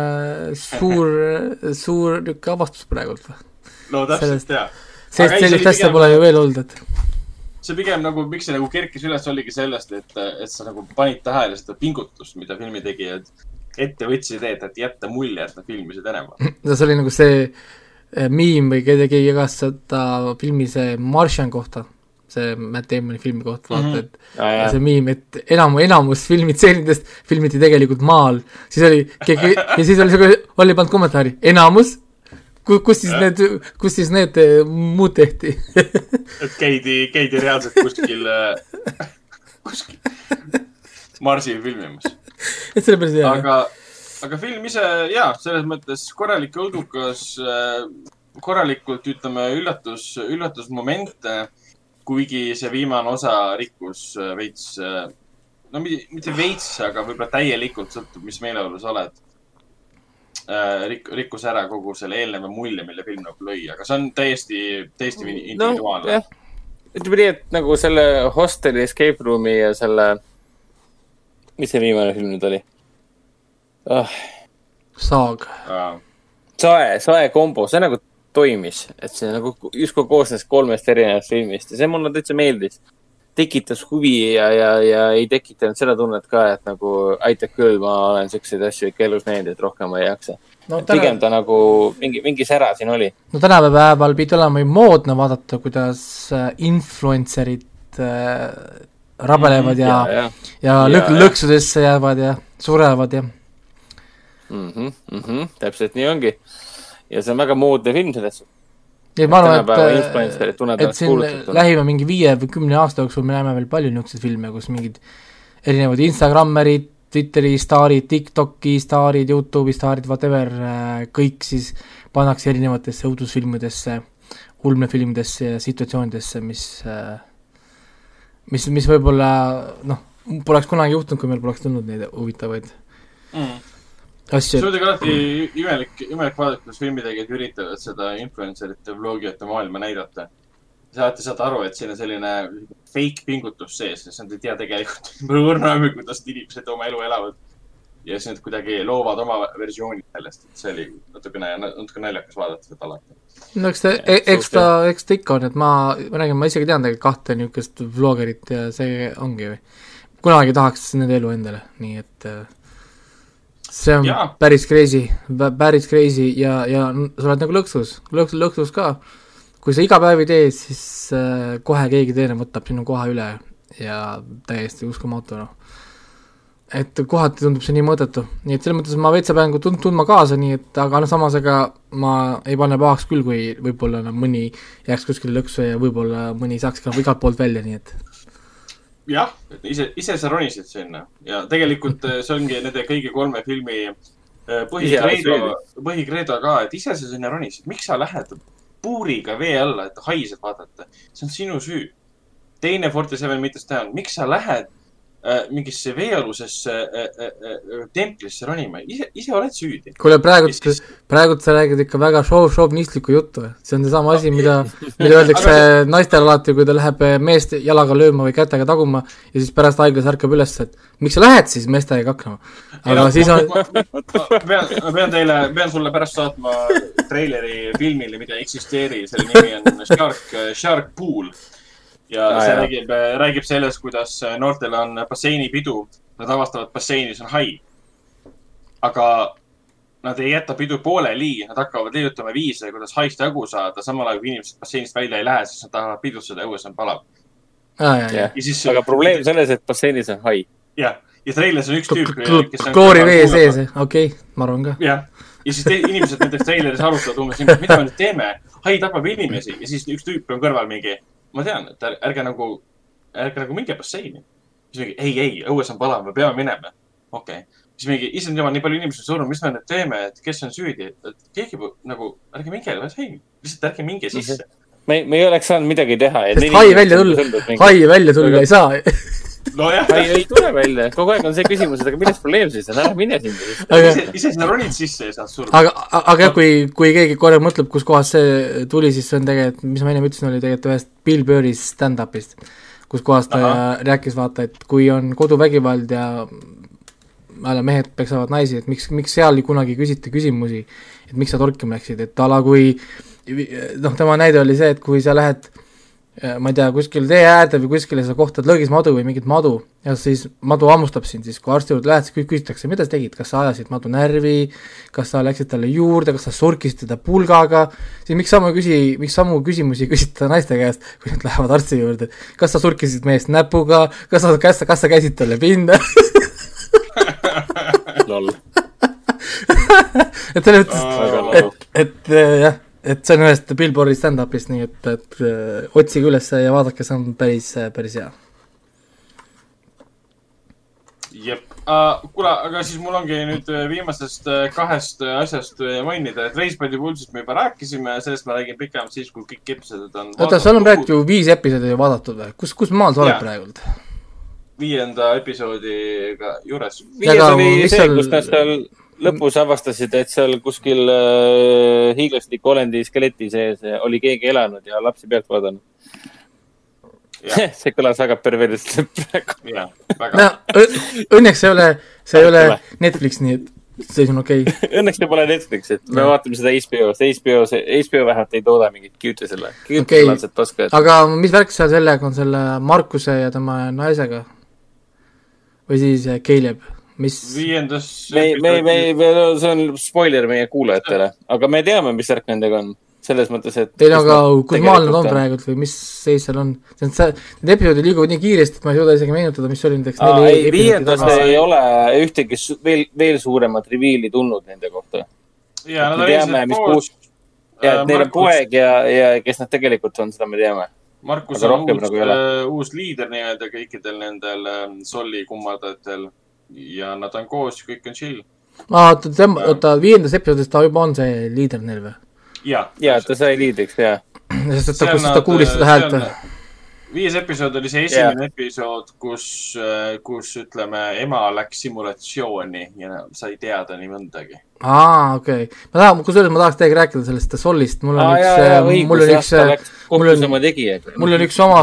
suur, suur niisugune avastus praegult või? no täpselt jaa. sest sellist asja pigem- pole ju veel olnud, et see pigem nagu, miks see nagu kerkis üles, oligi sellest, et, et sa nagu panid tähele seda pingutust, mida filmi tegijad ette võtsid, et, et jätta mulje, et nad filmisid Venemaal. no see oli nagu see eh, miim või keegi keegi jagas seda filmi see Martian kohta, see Matt Damoni filmi kohta, vaata Mhm. et aa ja jaa, see miim, et enam, enamus filmitseenidest filmiti tegelikult maal, siis oli keegi ja siis oli see, oli pannud kommentaari, enamus, kus siis need, kus siis need eh, muud tehti (laughs) et käidi, käidi reaalselt kuskil, kuskil Marsil filmimas. Et see oli päris hea. aga, aga film ise ja selles mõttes korralik õudukas, korralikult ütleme üllatus, üllatusmomente. kuigi see viimane osa rikkus äh, veits, no mitte veits, aga võib-olla täielikult sõltub, mis meeleolus oled. Rik-, rikkus ära kogu selle eelneva mulje, mille film nagu lõi, aga see on täiesti, täiesti no individuaalne jah, ütleme nii, et nagu selle Hosteli Escape Room'i ja selle, mis see viimane film nüüd oli oh,? saag. no.. sae, sae kombo, see nagu toimis, et see nagu justkui koosnes kolmest erinevast filmist ja see mulle täitsa meeldis. tekitas huvi ja, ja, ja ei tekitanud seda tunnet ka, et nagu aitab küll, ma olen siukseid asju ikka elus näinud, et rohkem ma ei jaksa. no pigem täna, ta nagu mingi, mingi sära siin oli. no tänapäeval pidi olema ju moodne vaadata, kuidas äh, influencer'id äh, rabelevad ja, ja, ja ja lõk-, ja. lõksudesse jäävad ja surevad ja mm. -hmm, mm -hmm, täpselt nii ongi. ja see on väga moodne film selles suhtes. ja ma arvan, et tunnevad et siin lähima mingi viie või kümne aasta jooksul me näeme veel palju niisuguseid filme, kus mingid erinevad Instagrammerid, Twitteri staarid, Tiktoki staarid, Youtube'i staarid, whatever, kõik siis pannakse erinevatesse õudusfilmidesse, ulmefilmidesse ja situatsioonidesse, mis, mis, mis võib-olla noh, poleks kunagi juhtunud, kui meil poleks tulnud neid huvitavaid Mm. asju see, on muidugi alati imelik, imelik vaadata, kuidas filmitegijad üritavad seda influencerite, vlogijate maailma näidata. sa alati saad aru, et siin on selline fake pingutus sees, sest nad ei tea tegelikult (laughs) õrna kuidas inimesed oma elu elavad. Ja siis nad kuidagi loovad oma versiooni sellest, et see oli natukene, natuke naljakas vaadata seda alati. no eks ta, eks ta, eks ta ikka on, et ma, ma räägin, ma isegi tean tegelikult kahte niisugust vlogerit ja see ongi või. kunagi tahaks nende elu endale, nii et äh, see on ja. päris crazy, päris crazy ja, ja sa oled nagu lõksus, lõks, lõksus ka. kui sa iga päev ei tee, siis äh, kohe keegi teine võtab sinu koha üle ja täiesti uskumatu, noh. Et kohati tundub see nii mõttetu, nii et selles mõttes ma veitsa pean tund-, tundma kaasa, nii et aga noh, samas ega ma ei pane pahaks küll, kui võib-olla no, mõni jääks kuskile lõksu ja võib-olla mõni saaks ka igalt poolt välja, nii et. Jah, ise, ise sa ronisid sinna ja tegelikult (laughs) see ongi nende kõigi kolme filmi äh, põhikreedo, põhikreedo ka, et ise sa sinna ronisid, miks sa lähed puuriga vee alla, et haisid vaadata, see on sinu süü. teine Forty Seven Meters Down, miks sa lähed äh, mingisse veealusesse äh, äh, äh, templisse ronima, ise, ise oled süüdi. kuule, praegu, praegu sa räägid ikka väga šov, šovinistlikku juttu. see on seesama asi, mida, (laughs) mida öeldakse naistele alati, kui ta läheb meest jalaga lööma või kätega taguma ja siis pärast haiglas ärkab üles, et miks sa lähed siis meestega kaklema. aga siis on, ma pean, ma pean teile, pean sulle pärast saatma treileri filmile, mida ei eksisteeri, selle nimi on Shark, Shark Pool. Ja Aa, see jaa. räägib, räägib sellest, kuidas noortel on basseinipidu, nad avastavad basseinis on hai. aga nad ei jäta pidu pooleli, nad hakkavad leiutama viise, kuidas haist jagu saada, samal ajal kui inimesed basseinist välja ei lähe, siis nad tahavad pidutseda, õues on palav. jah, ja siis, aga probleem selles, et basseinis on hai. jah, ja treilis on üks tüüp, kes on kloorivee sees, okei, ma arvan ka. jah, ja siis inimesed näiteks treileris arutavad umbes niimoodi, mida me nüüd teeme. hai tapab inimesi ja siis üks tüüp on kõrval mingi, ma tean, et ärge, ärge nagu, ärge nagu minge basseini. siis mingi, ei, ei, õues on palav, me peame minema. okei okay., siis mingi, issand jumal, nii palju inimesi on surnud, mis me nüüd teeme, et kes on süüdi, et keegi nagu, ärge minge basseini, lihtsalt ärge minge sisse. me, me ei oleks saanud midagi teha. sest hai välja tulla, hai välja tulla ei saa. (laughs) nojah, hai ei tule välja, kogu aeg on see küsimus, et aga milles probleem siis on, ära mine sinna aga, ise, ise sa ronid sisse ja saad surma. aga, aga jah, kui, kui keegi korra mõtleb, kuskohast see tuli, siis see on tegelikult, mis ma ennem ütlesin, oli tegelikult ühest Bill Burri stand-up'ist, kus kohas ta Ahah. rääkis, vaata, et kui on koduvägivald ja ei tea, mehed peksavad naisi, et miks, miks seal kunagi ei küsita küsimusi, et miks sa torkima läksid, et a la kui noh, tema näide oli see, et kui sa lähed ma ei tea, kuskil tee äärde või kuskile sa kohtad lõõgis madu või mingit madu. Ja siis madu hammustab sind, siis kui arsti juurde lähed, siis küsitakse, mida sa tegid, kas sa ajasid madu närvi, kas sa läksid talle juurde, kas sa surkisid teda pulgaga, siis miks samu küsi, miks samu küsimusi ei küsita (laughs) naiste käest, kui nad lähevad arsti juurde, kas sa surkisid meest näpuga, kas sa, kas sa, kas sa käisid talle pinda (laughs) (laughs) et selles mõttes, et, et äh, jah, et see on ühest Billboardi stand-up'ist, nii et, et äh, otsige üles ja vaadake, see on päris, päris hea. jep uh,, kuule, aga siis mul ongi nüüd äh, viimasest äh, kahest äh, asjast äh, mainida, et the Bullsist me juba rääkisime, sellest ma räägin pikemalt siis, kui kõik episoodid on. oota, sul on praegu ju viis episoodi vaadatud või? kus, kus maal sa oled Jaa. praegult? viienda episoodiga juures. viies oli see seal-, kus nad seal lõpus avastasid, et seal kuskil äh, hiiglasliku olendi skeleti sees oli keegi elanud ja lapsi pealt vaadanud. (laughs) See kõlas väga perversselt (laughs) praegu. no õnneks see ei ole, see ei ole. Netflix, nii et see on okei okay. (laughs) Õnneks see pole Netflix, et me Jah. vaatame seda HBO-st, HBO, HBO vähemalt ei tooda mingit cute selle, okay. laadset oskajat. aga mis värk seal sellega on, selle Markuse ja tema naisega? või siis äh, Caleb, mis, viiendas. me, me, me, me, see on spoiler meie kuulajatele, aga me teame, mis värk nendega on. selles mõttes, et. ei no aga kus maal nad on? praegult või mis seis seal on? see on see, need episoodid liiguvad nii kiiresti, et ma ei suuda isegi meenutada, mis oli näiteks ei, viiendas ei ole ühtegi veel, veel suuremat reveal'i tulnud nende kohta. ja nad me teame, mis puus, ja et neil on poeg ja, ja kes nad tegelikult on, seda me teame. Markus on uus nagu äh, uus liider nii-öelda kõikidel nendel äh, Solli kummadatel ja nad on koos, kõik on chill. oota, tema, oota, viiendas episoodis ta juba on see liider neil või? ja, ja ta sai liidriks ja. (clears throat) sest et ta, kus ta kuulis seda häält või? viies episood oli see esimene yeah. episood, kus, kus ütleme, ema läks simulatsiooni ja sai teada nii mõndagi. aa, okei okay.. ma tahan, kusjuures ma tahaks teiega rääkida sellest Solist, mul on aa üks jaa, mul on üks läks mul on- mul on üks oma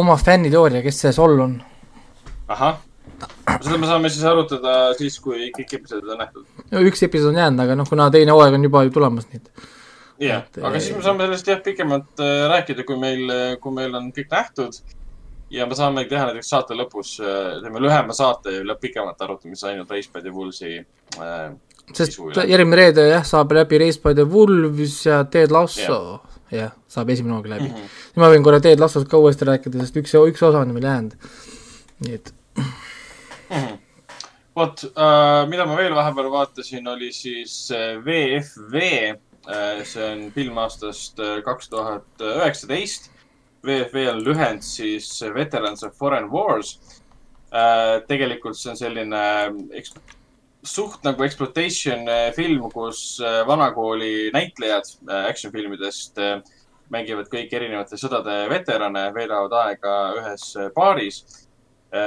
oma fänniteooria, kes see Sol on. ahah, seda me saame siis arutada siis, kui kõik episoodid on nähtud. üks episood on jäänud, aga noh, kuna teine hooaeg on juba ju tulemas, nii et jah aga siis me saame sellest jah pikemalt äh, rääkida, kui meil, kui meil on kõik nähtud. ja me saame teha näiteks saate lõpus, teeme lühema saate ja pikemalt arutame siis ainult Race by the Bullsi äh, sest järgmine reede jah, saab läbi Race by the Wolves ja Ted Lasso, jah, saab esimene hooga läbi mm. -hmm. ja ma võin korra Ted Lassost ka uuesti rääkida, sest üks, üks osa on veel jäänud. nii et. (laughs) vot äh,, mida ma veel vahepeal vaatasin, oli siis äh, VFV äh,. see on film aastast kaks tuhat üheksateist. VFV on lühend siis Veterans of Foreign Wars äh,. tegelikult see on selline suht nagu exploitation film, kus vanakooli näitlejad action filmidest mängivad kõik erinevate sõdade veterane, veedavad aega ühes baaris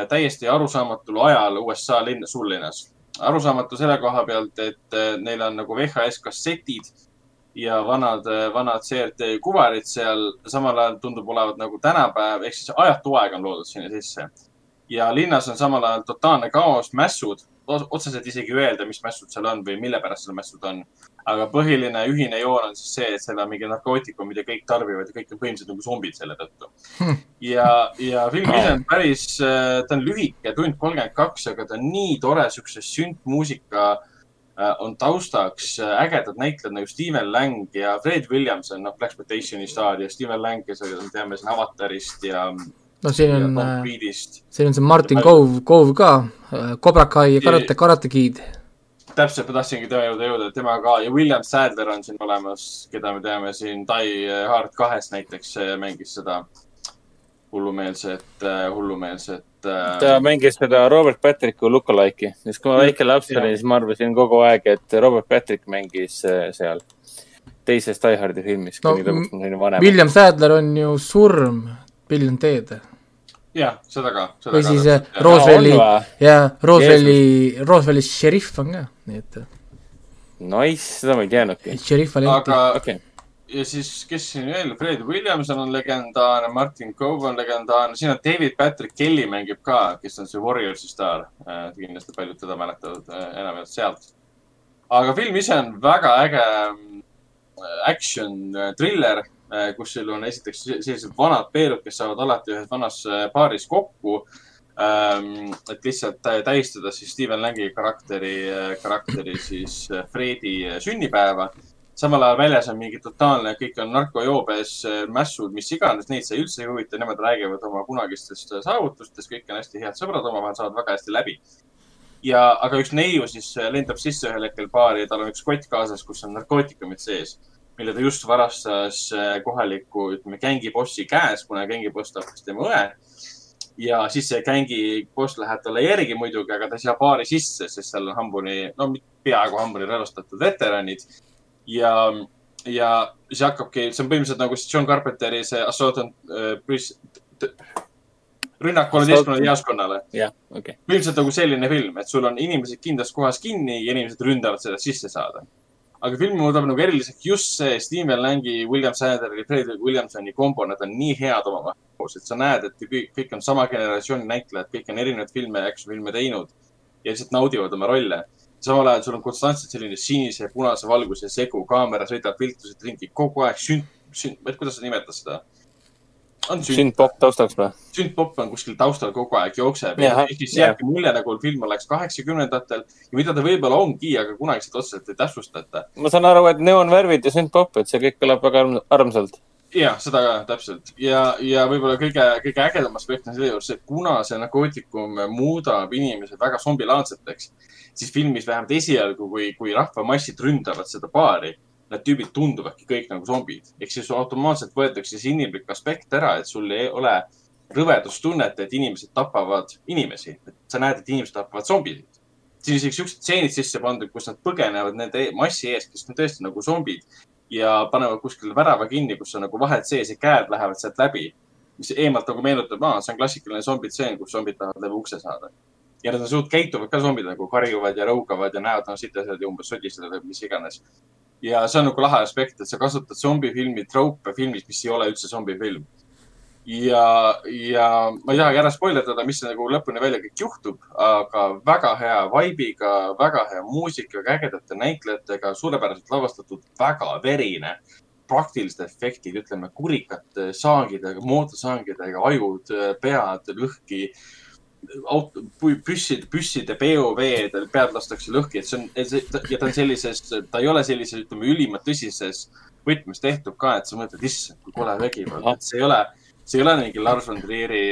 täiesti arusaamatul ajal USA linn, suurlinnas. arusaamatu selle koha pealt, et äh, neil on nagu VHS kassetid ja vanad, vanad CRT kuvarid seal, samal ajal tundub olevat nagu tänapäev, ehk siis ajatu aeg on loodud sinna sisse. ja linnas on samal ajal totaalne kaos, mässud, otseselt isegi öelda, mis mässud seal on või mille pärast seal mässud on. Aga põhiline ühine joon on siis see, et seal on mingi narkootikum, mida kõik tarbivad ja kõik on põhimõtteliselt nagu zombid selle tõttu. ja, ja film ise on päris, ta on lühike, tund kolmkümmend kaks, aga ta on nii tore, siukse sündmuusika äh, on taustaks äh, ägedad näitlejad nagu Steven Lang ja Fred Williamson, noh, Black Exploitationi staar ja Steven Lang, kes me teame siin Avatarist ja, no siin on äh, siin on see Martin Cove, Cove ka, Cobra Kai ja Karate, Karate Kid. täpselt, ma tahtsingi tema juurde jõuda, et tema ka ja William Sadler on siin olemas, keda me teame siin Die Hard kahes näiteks äh, mängis seda hullumeelset, hullumeelset äh, ta mängis seda Robert Patricku lookalike'i, siis kui ma väike laps olin, siis ma arvasin kogu aeg, et Robert Patrick mängis seal teises Die Hardi filmis, No. William Sadler on ju Surm, Bill and Ted. jah, seda ka. või siis äh. Roosevelli on või? ja Roosevelli, Roosevelli šerif on ka, nii et Nice, seda ma ei teadnudki. šerif oli aga okei, ja siis, kes siin veel, Fred Williamson on legendaarne, Martin Cove on legendaarne, siin on David Patrick Kelly mängib ka, kes on see Warriorsi staar. kindlasti paljud teda mäletavad äh, enamjaolt sealt. aga film ise on väga äge mm, action äh, thriller, kus sul on esiteks sellised vanad peerud, kes saavad alati ühes vanas äh, baaris kokku. et lihtsalt tä- tähistada siis Steven Langi karakteri, karakteri siis äh, Fredi äh, sünnipäeva samal ajal väljas on mingi totaalne, kõik on narkojoobes, mässud, mis iganes, neid see üldse ei huvita, nemad räägivad oma kunagistest saavutustest, kõik on hästi head sõbrad omavahel, saavad väga hästi läbi. ja, aga üks neiu siis lendab sisse ühel hetkel baari ja tal on üks kott kaasas, kus on narkootikumid sees, mille ta just varastas äh, kohaliku, ütleme, gängibossi käes, kuna gängiboss tapis tema õe. ja siis see gängiboss läheb talle järgi muidugi, aga ta ei saa baari sisse, sest seal on hambuni, no peaaegu hambuni relvastatud veteranid ja, ja siis hakkabki, see on põhimõtteliselt nagu John Carpenteri see Assault on äh, rünnak kolmeteistkümnele jaoskonnale. jah, okei. põhimõtteliselt nagu selline film, et sul on inimesed kindlas kohas kinni ja inimesed ründavad seda sisse saada. Aga filmi muudab nagu eriliseks just see Steven Langi, William Sadleri, Fred Williamsoni kombo, nad on nii head omavahel koos, et sa näed, et kõik, kõik on sama generatsiooni näitlejad, kõik on erinevaid filme, action filme teinud ja lihtsalt naudivad oma rolle samal ajal sul on konstantselt selline sinise ja punase valguse segu, kaamera sõidab viltuselt ringi kogu aeg ei tea, kuidas sa nimetad seda. On sünd, sündpopp taustaks või? sündpopp on kuskil taustal kogu aeg jookseb Jah, ja siis jah. jääbki mulje nagu film oleks kaheksakümnendatel ja mida ta võib-olla ongi, aga kunagi seda otseselt ei täpsustata. ma saan aru, et neoonvärvid ja sündpopp, et see kõik kõlab väga arm- armsalt. ja seda ka täpselt ja, ja võib-olla kõige, kõige ägedam aspekt on selle juures et kuna see narkootikum muudab inimesed väga zombilaadseteks, siis filmis vähemalt esialgu, kui, kui rahvamassid ründavad seda baari, need tüübid tunduvadki kõik nagu zombid. ehk siis automaatselt võetakse see inimlik aspekt ära, et sul ei ole rõvedustunnet, et inimesed tapavad inimesi. sa näed, et inimesed tapavad zombisid. siin on isegi siuksed stseenid sisse pandud, kus nad põgenevad nende e- massi eest, kes on tõesti nagu zombid ja panevad kuskil värava kinni, kus on nagu vahed sees ja käed lähevad sealt läbi. mis eemalt nagu meenutab, aa, see on klassikaline zombitseen, kus zombid tahavad läbi ukse saada. ja nad on suht käituvad ka zombid nagu karjuvad ja rõugavad ja näevad, on sitased ja umbes sodised või mis iganes. Ja see on nagu lahe aspekt, et sa kasutad zombifilmi trope filmis, mis ei ole üldse zombifilm. ja, ja ma ei tahagi ära spoilerdada, mis nagu lõpuni välja kõik juhtub, aga väga hea vibe'iga, väga hea muusikaga, ägedate näitlejatega, suurepäraselt lavastatud, väga verine praktilised efektid, ütleme kurikate saagidega, mootorsaagidega, ajud, pead lõhki, auto, püssid, püsside POV-d, pead lastakse lõhki, et see on, ja ta on sellises, ta ei ole sellises, ütleme, ülimalt tõsises võtmes tehtud ka, et sa mõtled, issand, kui kole vägivald, et see ei ole, see ei ole mingi Lars von Trieri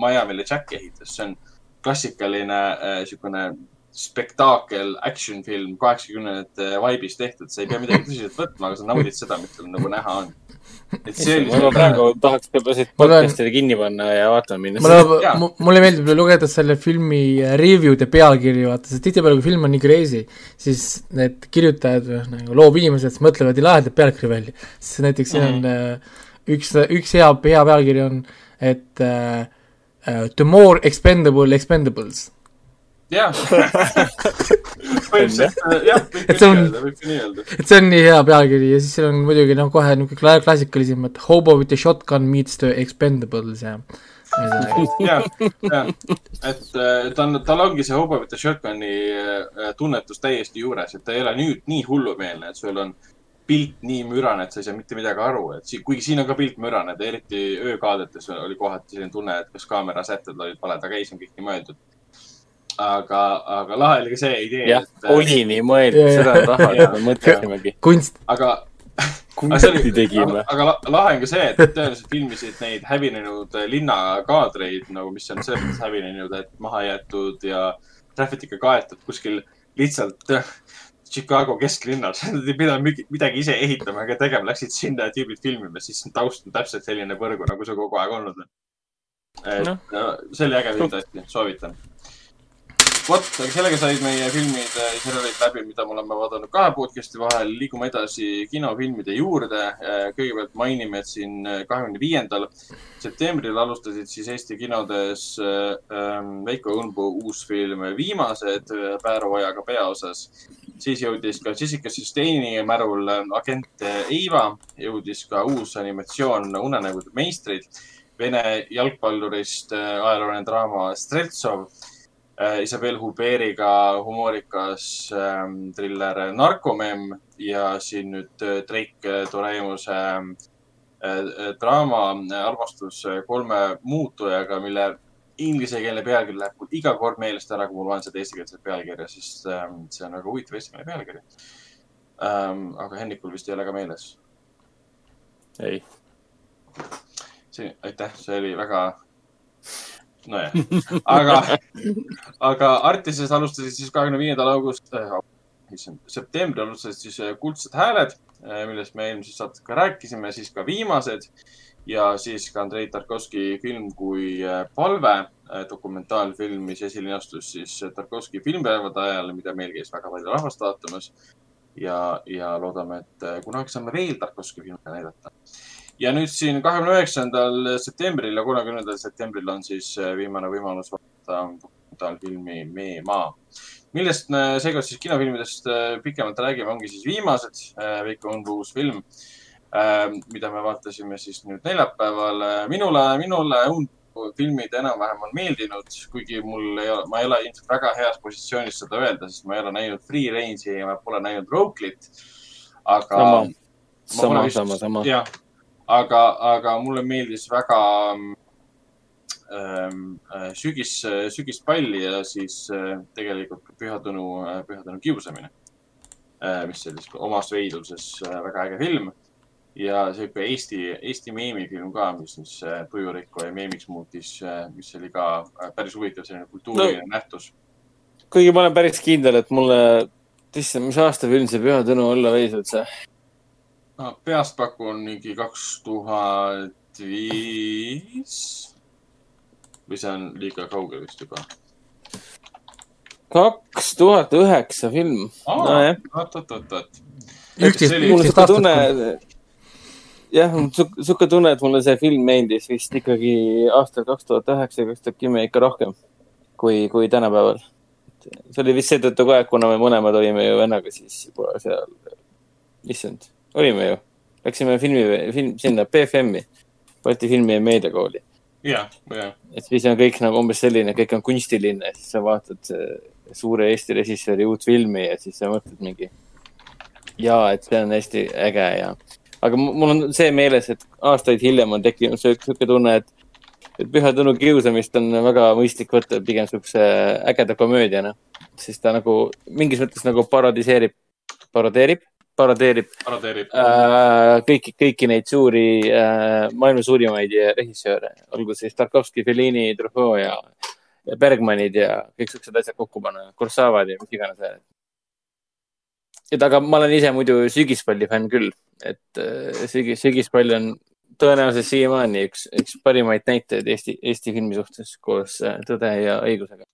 Miami'le Jack ehitus, see on klassikaline äh, niisugune spektaakel, action film kaheksakümnendate vibe'is tehtud, sa ei pea midagi tõsiselt võtma, aga sa naudid seda, mis seal nagu näha on. et see oli ma praegu tahaks võib-olla siit Ma loen- podcast'i kinni panna ja vaatama minna. mulle mulle meeldib lugeda selle filmi review'de pealkirju, vaata, sest tihtipeale, kui film on nii crazy, siis need kirjutajad või nagu loovinimesed mõtlevad nii lahedat pealkirja välja. siis näiteks siin on äh, üks, üks hea, hea pealkiri on, et äh, uh, The more expendable expendables. Jah, (laughs) põhimõtteliselt jah, võib nii on- öelda, võib nii öelda. et see on nii hea pealkiri ja siis seal on muidugi noh, kohe niisugune kla- klassikalisem, et Hobo with the shotgun meets the expendables ja jah, (laughs) jah, et ta on, tal ongi see Hobo with the Shotgun'i äh, tunnetus täiesti juures, et ta ei ole nüüd nii hullumeelne, et sul on pilt nii mürane, et sa ei saa mitte midagi aru, et siin, kuigi siin on ka pilt mürane, eriti öökaadetes oli kohati selline tunne, et kas kaamera sätted olid valed, aga ei, see on kõik nii mõeldud. aga, aga lahe oli ka see idee, jah, et, äh, oli nii mõeldud, seda taha Jaa. me mõtlesimegi. kunst, aga kunsti tegime aga,. aga la- lahe on ka see, et tõenäoliselt filmisid neid hävinenud linnakaadreid nagu, mis on selles mõttes hävinenud, et maha jäetud ja traffic'iga kaetud kuskil lihtsalt äh, Chicago kesklinnas. (laughs) Nad ei pidanud midagi ise ehitama ega tegema, läksid sinna ja tüübid filmima, siis taust on täpselt selline põrgu, nagu see kogu aeg olnud on. et no. see oli äge film tõesti, soovitan. vot, aga sellega said meie filmid ja seriaalid läbi, mida me oleme vaadanud kahe podcast'i vahel. liigume edasi kinofilmide juurde. kõigepealt mainime, et siin kahekümne viiendal septembril alustasid siis Eesti kinodes äh, ähm, Veiko Õunpuu uus film Viimased äh, Pääro Ojaga peaosas. siis jõudis ka Jessica Sustaini märul agent Eiva, jõudis ka uus animatsioon Unenägude meistrid. Vene jalgpallurist äh, ajalooline draama Streltsov Isabel Huberiga humoorikas ähm, triller Narkomemm ja siin nüüd äh, Drake Doreimuse ähm, äh, draama äh, Armastus äh, kolme muutujaga, mille inglisekeelne pealkiri läheb mul iga kord meelest ära, kui ma loen seda eestikeelset pealkirja, sest ähm, see on väga huvitav eestikeelne pealkiri ähm,. aga Hennikul vist ei ole ka meeles. ei, see, aitäh, see oli väga, nojah, aga, aga Artises alustasid siis kahekümne viiendal august äh,, issand, septembril alustasid siis äh, Kuldsed hääled, millest me eelmises saates ka rääkisime, siis ka viimased ja siis ka Andrei Tarkovski film kui palve, dokumentaalfilm, mis esilinastus siis Tarkovski filmipäevade ajal, mida meil käis väga palju rahvast vaatamas. ja, ja loodame, et kunagi saame veel Tarkovski filme näidata ja nüüd siin kahekümne üheksandal septembril ja kolmekümnendal septembril on siis äh, viimane võimalus vaadata dokumentaalfilmi Mee maa, millest me seekord siis kinofilmidest äh, pikemalt räägime, ongi siis viimased äh, Veiko Õunpuu uus film, mida me vaatasime siis nüüd neljapäeval. minule, minule Õunpuu filmid enam-vähem on meeldinud, kuigi mul ei ole, ma ei ole ilmselt väga heas positsioonis seda öelda, sest ma ei ole näinud Free Range'i ja ma pole näinud Rokelit. aga sama, Ma sama sama, sama. jah, aga, aga mulle meeldis väga ähm, äh, sügis, sügispalli ja siis äh, tegelikult ka Püha Tõnu, Püha Tõnu kiusamine äh,, mis siis omas veidruses äh, väga äge film. ja sihuke Eesti, Eesti meemifilm ka, mis siis äh, tujurikku ja meemiks muutis, mis oli ka äh, päris huvitav selline kultuuriline no. nähtus. kuigi ma olen päris kindel, et mulle, issand, mis aasta film see Püha Tõnu olla võis üldse? No peast pakun mingi kaks tuhat viis või see on liiga kaugel vist juba kaks tuhat üheksa film. oot, oot, oot, oot. mul on aastat tunne, jah, siuke tunne, et mulle see film meeldis vist ikkagi aastal kaks tuhat üheksa, kaks tuhat kümme ikka rohkem kui, kui tänapäeval. see oli vist seetõttu ka, et kuna me mõlemad olime ju vennaga siis juba seal, issand, olime ju, läksime filmi, film sinna BFM-i, Balti Filmi ja Meediakooli. jah, jah, et siis on kõik nagu umbes selline, kõik on kunstiline, siis sa vaatad äh, suure Eesti režissööri uut filmi ja siis sa mõtled mingi. ja et see on hästi äge ja, aga mu- mul on see meeles, et aastaid hiljem on tekkinud sihuke tunne, et, et Püha Tõnu kiusamist on väga mõistlik võtta pigem siukse ägeda komöödiana, sest ta nagu mingis mõttes nagu parodiseerib, parodeerib, parodeerib paradeerib. äh, kõiki, kõiki neid suuri äh,, maailma suurimaid režissööre, olgu siis Tarkovski, Fellini, Truffaut ja, Bergmanid ja kõik siuksed asjad kokku panna, Kursavad ja mis iganes veel. et aga ma olen ise muidu sügispalli fänn küll, et äh, sügis, sügispall on tõenäoliselt siiamaani üks, üks parimaid näiteid Eesti, Eesti filmi suhtes koos äh, Tõde ja õigusega.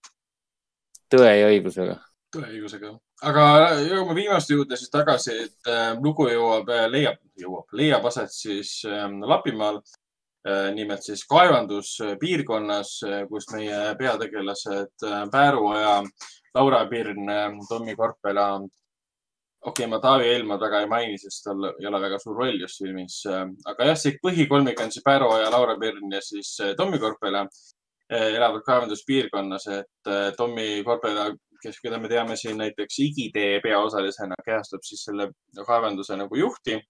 tõe ja õigusega. tõe ja õigusega. Aga jõuame viimaste juurde siis tagasi, et äh, lugu jõuab, leiab, jõuab, leiab aset siis äh, Lapimaal äh,. nimelt siis kaevanduspiirkonnas, kus meie peategelased äh, Pääruoja, Laura Pirn, Tommi Korpela okei okay,, ma Taavi Eelmaad väga ei maini, sest tal ei ole väga suur roll just filmis. aga jah, see põhikolmik on siis Pääroja, Laura Pirn ja siis Tommi Korpela elavad kaevanduspiirkonnas, et Tommi Korpela, kes, keda me teame siin näiteks Igitee peaosalisena, kehastab siis selle kaevanduse nagu juhti.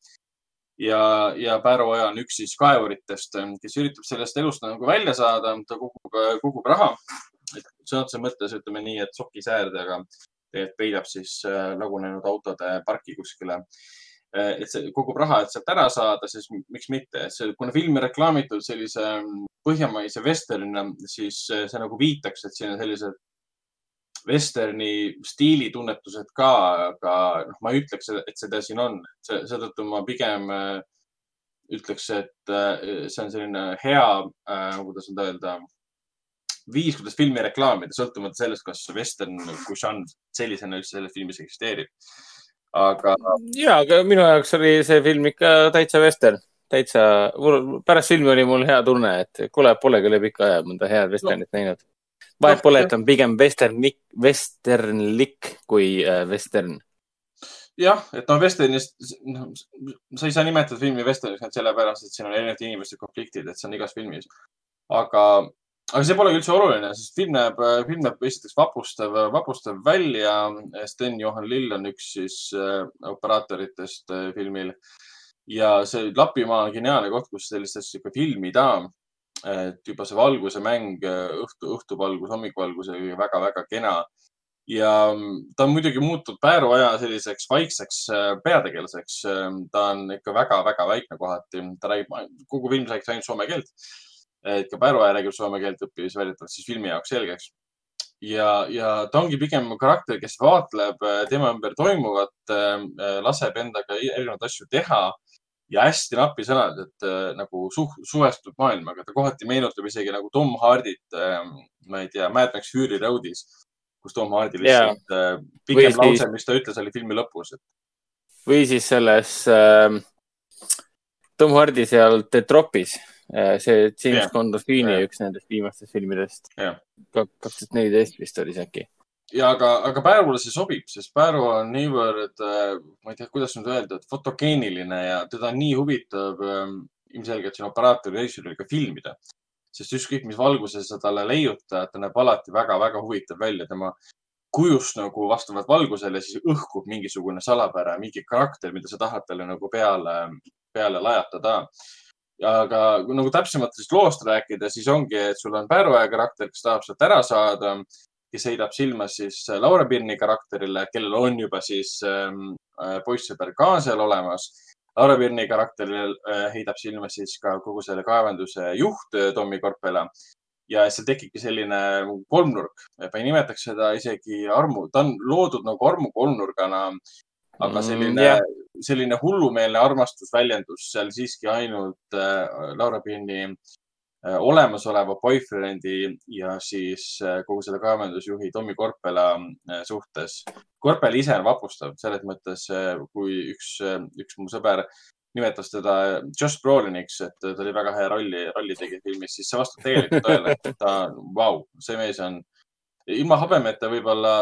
ja, ja Pääroja on üks siis kaevuritest, kes üritab sellest elust nagu välja saada, ta kogub, kogub raha. sõna otseses mõttes ütleme nii, et sokisäärdega tegelikult peidab siis äh, lagunenud autode parki kuskile. Äh, et see kogub raha, et sealt ära saada, siis miks mitte, see, kuna filmi reklaamitud sellise mm, põhjamaise vesternina, siis äh, see nagu viitaks, et siin on sellised vesterni stiilitunnetused ka, aga noh, ma ei ütleks, et seda siin on. seetõttu ma pigem ütleks, et see on selline hea, kuidas nüüd öelda viis, kuidas filmi reklaamida, sõltumata sellest, kas western kui žanr sellisena üldse selles filmis eksisteerib. aga. ja, aga minu jaoks oli see film ikka täitsa western, täitsa, pärast filmi oli mul hea tunne, et kuule, polegi üle pika aja mõnda head westernit no. näinud. Vahet pole, et on pigem westernlik, westernlik kui äh, western jah, et no Westernist, noh, sa ei saa nimetada filmi Westerniks ainult sellepärast, et siin on erinevate inimeste konfliktid, et see on igas filmis. aga aga see polegi üldse oluline, sest film näeb, film näeb esiteks vapustav, vapustav välja. Sten-Johan Lill on üks siis äh, operaatoritest äh, filmil ja see Lapimaa on geniaalne koht, kus sellist asja ikka filmida. Et juba see valguse mäng, õhtu, õhtuvalgus, hommikuvalgus oli väga-väga kena. ja mm, ta on muidugi muutunud Pääruaja selliseks vaikseks äh, peategelaseks. ta on ikka väga-väga väikne kohati, ta räägib, kogu film räägib ainult soome keelt et ka Päruaja räägib soome keelt, õppis väidetavalt siis filmi jaoks selgeks. ja, ja ta ongi pigem karakter, kes vaatleb äh, tema ümber toimuvat, äh, laseb endaga erinevaid asju teha ja hästi napi sõnad, et äh, nagu suh, suhestub maailmaga. ta kohati meenutab isegi nagu Tom Hardit, ma ei tea, Mad Max Fury Roadis, kus Tom Hardi lihtsalt yeah. pikem või lause, mis ta ütles, oli filmi lõpus et.... või siis selles äh, Tom Hardi seal The Tropis Äh, see James yeah. Gandolfini yeah. üks nendest viimastest filmidest yeah.. kaks tuhat neliteist vist oli see äkki. Ja aga, aga Päärule see sobib, sest Pääru on niivõrd, äh, ma ei tea, kuidas nüüd öelda, et fotogeeniline ja teda nii huvitav ähm, ilmselgelt siin operaatori režissööril ka filmida. sest ükskõik, mis valguses sa talle leiutad, ta näeb alati väga-väga huvitav välja. tema kujust nagu vastavalt valgusele siis õhkub mingisugune salapära, mingi karakter, mida sa tahad talle nagu peale, peale lajatada aga nagu täpsemalt sellest loost rääkida, siis ongi, et sul on Pääruaja karakter, kes tahab sealt ära saada, kes heidab silma siis Laura Pirni karakterile, kellel on juba siis ähm, äh, poissõber ka seal olemas. Laura Pirni karakterile äh, heidab silma siis ka kogu selle kaevanduse juht äh, Tommy Korpela. Ja seal tekibki selline kolmnurk, ma ei nimetaks seda isegi armu, ta on loodud nagu armu kolmnurgana aga mm, selline mm,, selline hullumeelne armastusväljendus seal siiski ainult äh, Laura Pinni äh, olemasoleva boyfriend'i ja siis äh, kogu selle kaevandusjuhi Tommy Korpela äh, suhtes. Korpel ise on vapustav selles mõttes, äh, kui üks, äh, üks mu sõber nimetas teda Josh Broliniks, et ta oli väga hea rolli, rolli tegi filmis, siis see vastab tegelikult tõele, et ta, vau, see mees on ilma habemeta võib-olla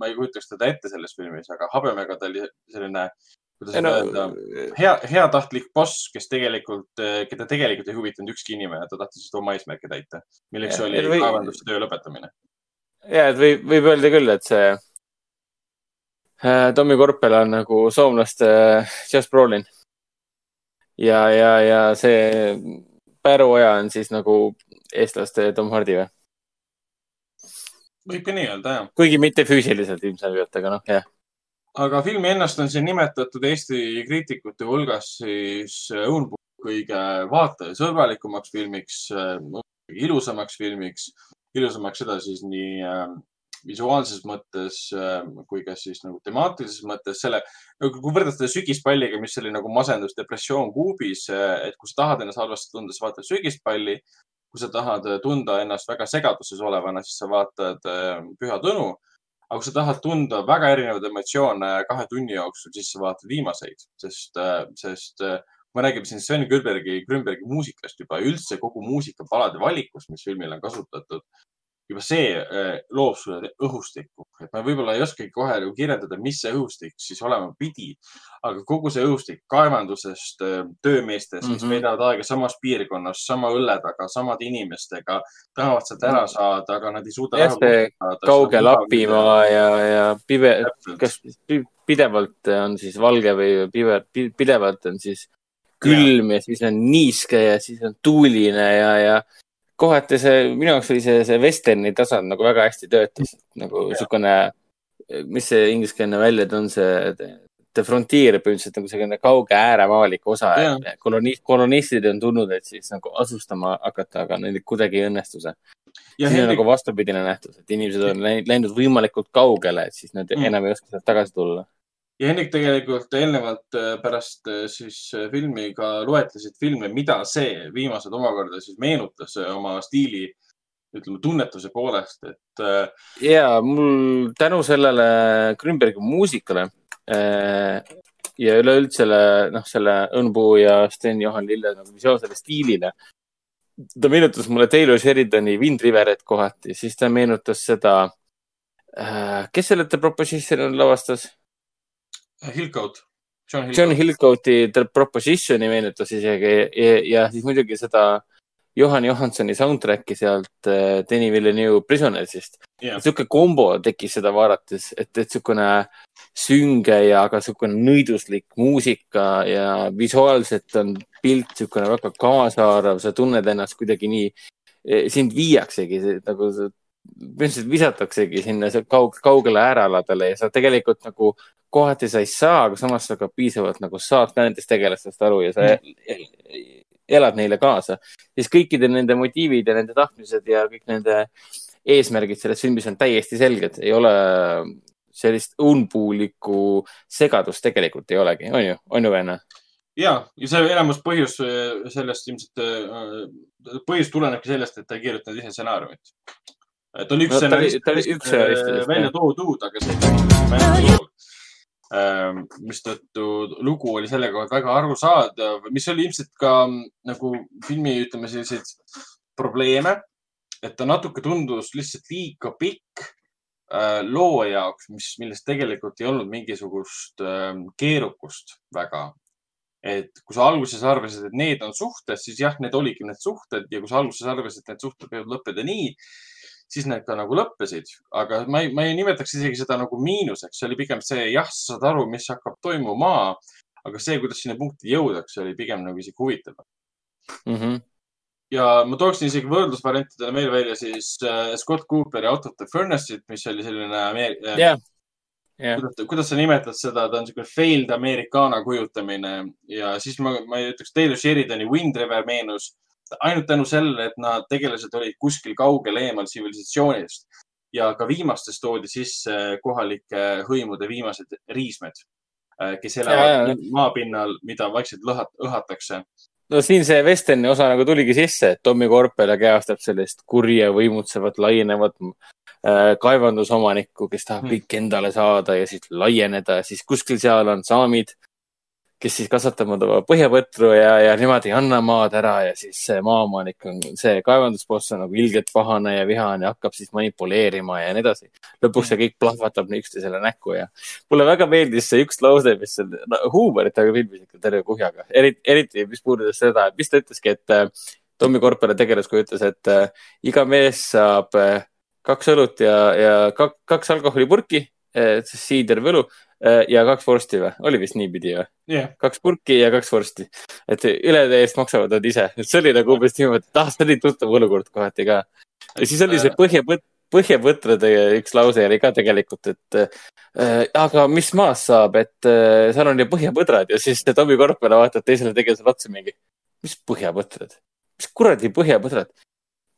ma ei kujutaks teda ette selles filmis, aga habemega ta oli selline, kuidas no, öelda, hea, heatahtlik boss, kes tegelikult, keda tegelikult ei huvitanud ükski inimene, ta tahtis lihtsalt oma eesmärke täita, milleks ja, oli või... kaevandustöö lõpetamine. ja, et võib, võib öelda küll, et see äh, Tommy Korpel on nagu soomlaste äh, Josh Brolin. ja, ja, ja see Pääruoja on siis nagu eestlaste Tom Hardy või? võib ka nii öelda, jah. kuigi mitte füüsiliselt ilmselgelt, aga noh, jah. Aga filmi ennast on siin nimetatud Eesti kriitikute hulgas siis õunpuu kõige vaatajasõbralikumaks filmiks, ilusamaks filmiks ilusamaks seda siis nii äh, visuaalses mõttes äh, kui ka siis nagu temaatilises mõttes selle, kui võrrelda seda sügispalliga, mis oli nagu masendus, depressioon kuubis, äh, et kui sa tahad ennast halvasti tunda, sa vaatad sügispalli. kui sa tahad tunda ennast väga segaduses olevana, siis sa vaatad äh, Püha Tõnu. Aga kui sa tahad tunda väga erinevaid emotsioone kahe tunni jooksul, siis sa vaatad viimaseid, sest, sest me räägime siin Sven Külbergi, Grünbergi muusikast juba üldse kogu muusikapalade valikust, mis filmil on kasutatud juba see äh, loob sulle õhustikku, et ma võib-olla ei oskagi kohe nagu kirjeldada, mis see õhustik siis olema pidi. aga kogu see õhustik kaevandusest, äh, töömeestest mm, -hmm. kes mhm. veedavad aega samas piirkonnas, sama õlle taga, samade inimestega, tahavad sealt ära mhm. saada, aga nad ei suuda. jah, see kauge Lapimaa ja, ja pive, kas pidevalt on siis valge või pive, pidevalt on siis külm ja. ja siis on niiske ja siis on tuuline ja, ja kohati see, minu jaoks oli see, see vesterni tasand nagu väga hästi töötas, nagu niisugune, mis see ingliskeelne väljend on, see The Frontier põhimõtteliselt nagu selline kauge ääremaalik osa. koloni-, kolonistid on tulnud, et siis nagu asustama hakata, aga neil kuidagi ei õnnestu see. see on Henrik... nagu vastupidine nähtus, et inimesed on läinud võimalikult kaugele, et siis nad mm. enam ei oska sealt tagasi tulla ja Henrik tegelikult eelnevalt äh, pärast äh, siis äh, filmi ka loetlesid filme, mida see viimased omakorda siis meenutas oma stiili, ütleme tunnetuse poolest, et. ja mul tänu sellele Grünbergi muusikale ja üleüldse noh, selle Õnpuu ja Sten-Johan Lille nagu visuaalsele stiilile. ta meenutas mulle Taylor Sheridani Wind Riverit kohati, siis ta meenutas seda, kes selle The Proposition lavastas Hillcoat. John Hillcoat. John Hillcoati The Propositioni meenutas isegi ja, ja siis muidugi seda Johan Johansoni soundtrack'i sealt äh, Danny Villeneuve Prisonersist yeah.. sihuke kombo tekkis seda vaadates, et, et sihukene sünge ja ka sihukene nõiduslik muusika ja visuaalselt on pilt sihukene väga kaasaarv, sa tunned ennast kuidagi nii, e, sind viiaksegi nagu põhimõtteliselt visataksegi sinna kaug, kaugele äärealadele ja sa tegelikult nagu kohati sa ei saa, aga samas sa ka piisavalt nagu saad ka nendest tegelastest aru ja sa mm. elad neile kaasa. siis kõikide nende motiivid ja nende tahtmised ja kõik nende eesmärgid selles filmis on täiesti selged, ei ole sellist unpuulikku segadust tegelikult ei olegi, on ju, on ju, Venna? ja, ja see enamus põhjus äh, sellest ilmselt, äh, põhjus tulenebki sellest, et ta ei kirjutanud ise stsenaariumit. Et on üks no, stsenarist, kes äh, välja toodud, aga see ei ole Ehm, mistõttu lugu oli selle kohta väga arusaadav, mis oli ilmselt ka mm, nagu filmi, ütleme selliseid probleeme, et ta natuke tundus lihtsalt liiga pikk äh, loo jaoks, mis, millest tegelikult ei olnud mingisugust äh, keerukust väga. et kui sa alguses arvasid, et need on suhted, siis jah, need oligi need suhted ja kui sa alguses arvasid, et need suhted võivad lõppeda nii, siis need ka nagu lõppesid, aga ma ei, ma ei nimetaks isegi seda nagu miinuseks, see oli pigem see, jah, sa saad aru, mis hakkab toimuma, aga see, kuidas sinna punkti jõudakse, oli pigem nagu isegi huvitav mm. -hmm. ja ma tooksin isegi võrdlusvariantidele meil välja siis äh, Scott Cooperi Out of the Furnace'it, mis oli selline äh, yeah. Yeah. kuidas, kuidas sa nimetad seda, ta on niisugune failed Americana kujutamine ja siis ma, ma ei ütleks Taylor Sheridani Wind River meenus ainult tänu sellele, et nad tegelased olid kuskil kaugel eemal tsivilisatsioonist ja ka viimastes toodi sisse kohalike hõimude viimased riismed, äh, kes elavad ja, maapinnal, mida vaikselt lõhat-, õhatakse. no siin see vesterni osa nagu tuligi sisse, et Tommy Korpela kehastab sellist kurja, võimutsevat, laienevat äh, kaevandusomanikku, kes tahab hmm. kõik endale saada ja siis laieneda, siis kuskil seal on saamid kes siis kasvatavad oma põhjapõtru ja, ja nemad ei anna maad ära ja siis see maaomanik on, see kaevandusboss on nagu ilgelt pahane ja vihane hakkab siis manipuleerima ja nii edasi. lõpuks see kõik plahvatab üksteisele näkku ja mulle väga meeldis see üks lause, mis on no, huumorit, aga filmis ikka terve kuhjaga, eriti, eriti mis puudutas seda, et mis ta ütleski, et äh, Tommy Korpere tegelaskuju ütles, et äh, iga mees saab äh, kaks õlut ja, ja kaks, alkoholipurki äh,, siider või õlu ja kaks vorsti või, oli vist niipidi või yeah.? kaks purki ja kaks vorsti, et ülede eest maksavad nad ise, et see oli nagu umbes niimoodi, et ah, see oli tuttav olukord kohati ka. ja siis oli see põhjapõtt, põhjapõtrade üks lause oli ka tegelikult, et äh, aga mis maast saab, et äh, seal on ju põhjapõdrad ja siis Tommy Korpela vaatab teisele tegelasele otsa mingi, mis põhjapõtrad, mis kuradi põhjapõdrad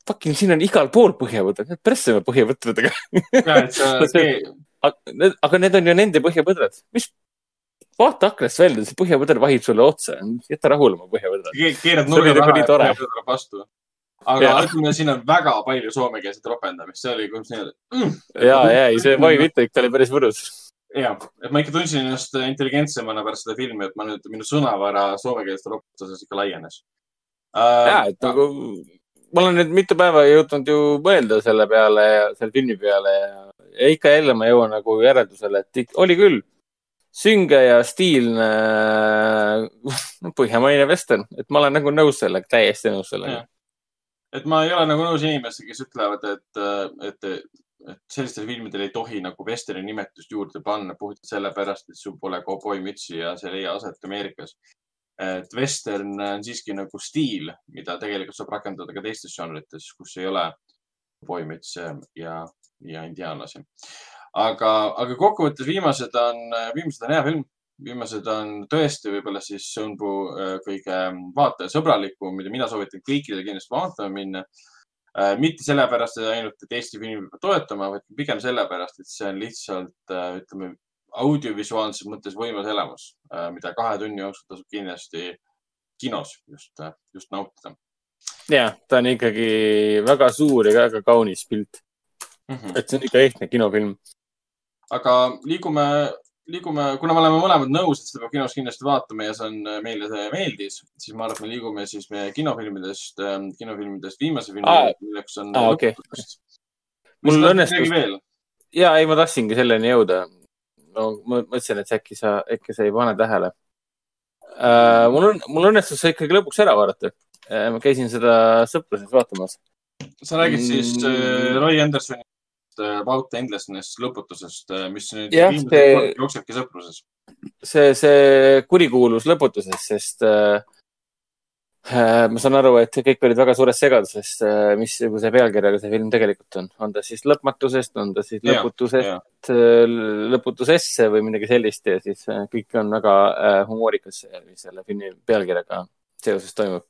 fucking siin on igal pool põhjapõdrad, pressime põhjapõdradega. (laughs) ja, aga need on ju nende põhjapõdrad, mis, vaata aknast välja, see põhjapõder vahib sulle otsa, jäta rahule oma põhjapõdrad. ke- keerad nurga taha ja tuleb vastu. aga ütleme, siin on väga palju soomekeelset ropendamist, see oli kuidas nii-öelda mm,. ja, ja ei, see Vai Vittek oli päris mõnus. ja, et ma ikka tundsin ennast intelligentsemana pärast seda filmi, et ma nüüd, minu sõnavara soomekeelse roputuses ikka laienes ja, uh,. et nagu ma olen nüüd mitu päeva jõudnud ju mõelda selle peale ja selle filmi peale ja, ja ikka ja jälle ma jõuan nagu järeldusele, et oli küll. Sünge ja stiilne (laughs) põhjamaine vestern, et ma olen nagu nõus sellega, täiesti nõus sellega. Et ma ei ole nagu nõus inimestega, kes ütlevad, et, et, et sellistel filmidel ei tohi nagu vesterni nimetust juurde panna puhtalt sellepärast, et sul pole kauboimütsi ja see ei leia aset Ameerikas. et western on siiski nagu stiil, mida tegelikult saab rakendada ka teistes žanrites, kus ei ole kauboimütse ja, ja indiaanlasi. aga, aga kokkuvõttes viimased on, viimased on hea film viimased on tõesti võib-olla siis Sõnbu äh, kõige vaatajasõbralikum, mida mina soovitan kõikidele kindlasti vaatama minna. mitte sellepärast ainult, et Eesti filmi peab toetama, vaid pigem sellepärast, et see on lihtsalt, ütleme, audiovisuaalses mõttes võimas elamus, mida kahe tunni jooksul tasub kindlasti kinos just, just nautida ja ta on ikkagi väga suur ja väga kaunis pilt, mm. -hmm. et see on ikka ehtne kinofilm. aga liigume, liigume, kuna me oleme mõlemad nõus, et seda peab kinos kindlasti vaatama ja see on, meile see meeldis, siis ma arvan, et me liigume siis meie kinofilmidest, kinofilmidest viimase filmi juurde, milleks on okei. Lõputust. Mul õnnestus- ja ei, ma tahtsingi selleni jõuda. no ma mõtlesin, et äkki sa, äkki sa ei pane tähele uh,. mul on, mul õnnestus see ikkagi lõpuks ära vaadata uh,. ma käisin seda sõpruses vaatamas. sa räägid siis Mm. äh, Roy Andersoni About the Endlessness lõputusest, mis nüüd Jah, see- jooksebki sõpruses. see, see kurikuulus lõputuses, sest uh, uh, ma saan aru, et kõik olid väga suures segaduses missuguse pealkirjaga see film tegelikult on. on ta siis lõpmatusest, on ta siis lõputusest lõputusesse või midagi sellist ja siis äh, kõik on väga äh, humoorikas, selle filmi pealkirjaga seoses toimub.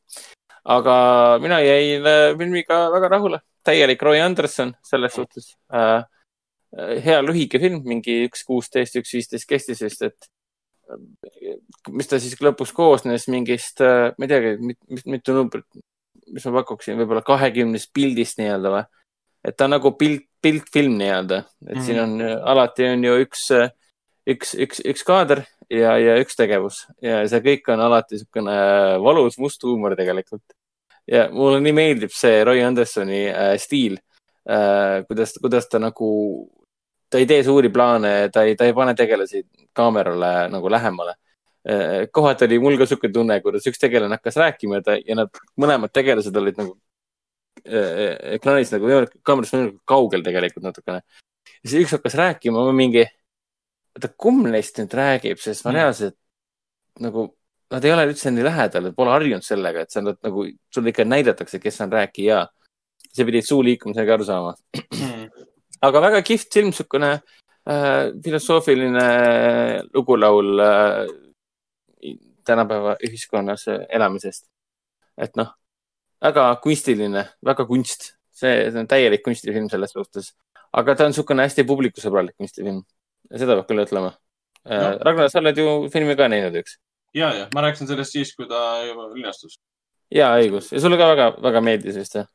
aga mina jäin äh, filmiga väga rahule, täielik Roy Anderson selles suhtes äh,. hea lühike film, mingi üks kuusteist, üks viisteist kestis vist, et äh, mis ta siis lõpuks koosnes mingist äh,, ma ei teagi, mit, mitu numbrit, mis ma pakuksin, võib-olla kahekümnest pildist nii-öelda või? et ta on nagu pilt, piltfilm nii-öelda, et mm. siin on äh, alati on ju üks, üks, üks, üks kaader ja, ja üks tegevus ja see kõik on alati niisugune valus must huumor tegelikult. Ja mulle nii meeldib see Roy Andersoni äh, stiil äh,, kuidas, kuidas ta nagu, ta ei tee suuri plaane, ta ei, ta ei pane tegelasi kaamerale nagu lähemale äh,. kohati oli mul ka niisugune tunne, kuidas üks tegelane hakkas rääkima ja ta ja nad mõlemad tegelased olid nagu äh, ekraanist nagu võimalikult, kaamerast võimalikult kaugel tegelikult natukene. ja siis üks hakkas rääkima, ma mingi, oota, kumb neist nüüd räägib, sest ma Mm. reaalselt nagu, nad ei ole üldse nii lähedal, pole harjunud sellega, et sa nad nagu, sulle ikka näidatakse, kes on rääkija. sa pidid suu liikumisega aru saama. aga väga kihvt film, niisugune äh, filosoofiline lugulaul äh, tänapäeva ühiskonnas äh, elamisest. et noh, väga kunstiline, väga kunst, see, on täielik kunstifilm selles suhtes, aga ta on niisugune hästi publikusõbralik kunstifilm. seda peab küll ütlema No. no.. Ragnar, sa oled ju filmi ka näinud, eks? ja, ja ma rääkisin sellest siis, kui ta juba linastus. ja õigus ja sulle ka väga, väga meeldis vist jah?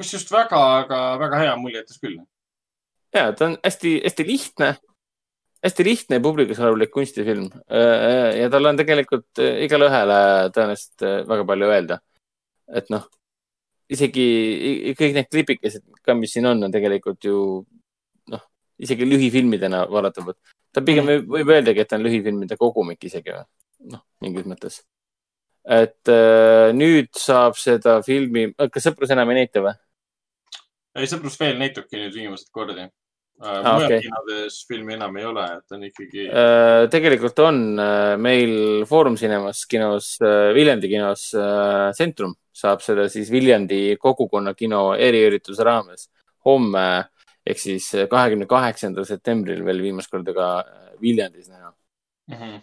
kas just väga, aga väga hea mulje jättis küll. ja ta on hästi-hästi lihtne, hästi lihtne ja publikusõbralik kunstifilm ja tal on tegelikult äh, igale ühele tõenäoliselt äh, väga palju öelda. et noh, isegi kõik need klipikesed ka, mis siin on, on tegelikult ju noh, isegi lühifilmidena vaadatavad. ta pigem võib, võib öeldagi, et ta on lühifilmide kogumik isegi või noh, mingis mõttes. et äh, nüüd saab seda filmi, kas sõprus enam ei näita või? ei, sõprus veel näitabki nüüd viimased kordi. Ah, mujal okei. kinodes filmi enam ei ole, et on ikkagi. Äh, tegelikult on äh, meil Foorum Cinemas kinos, Viljandi kinos äh, Centrum saab seda siis Viljandi kogukonna kino eriürituse raames homme ehk siis kahekümne kaheksandal septembril veel viimast korda ka äh, Viljandis näha. Mhm.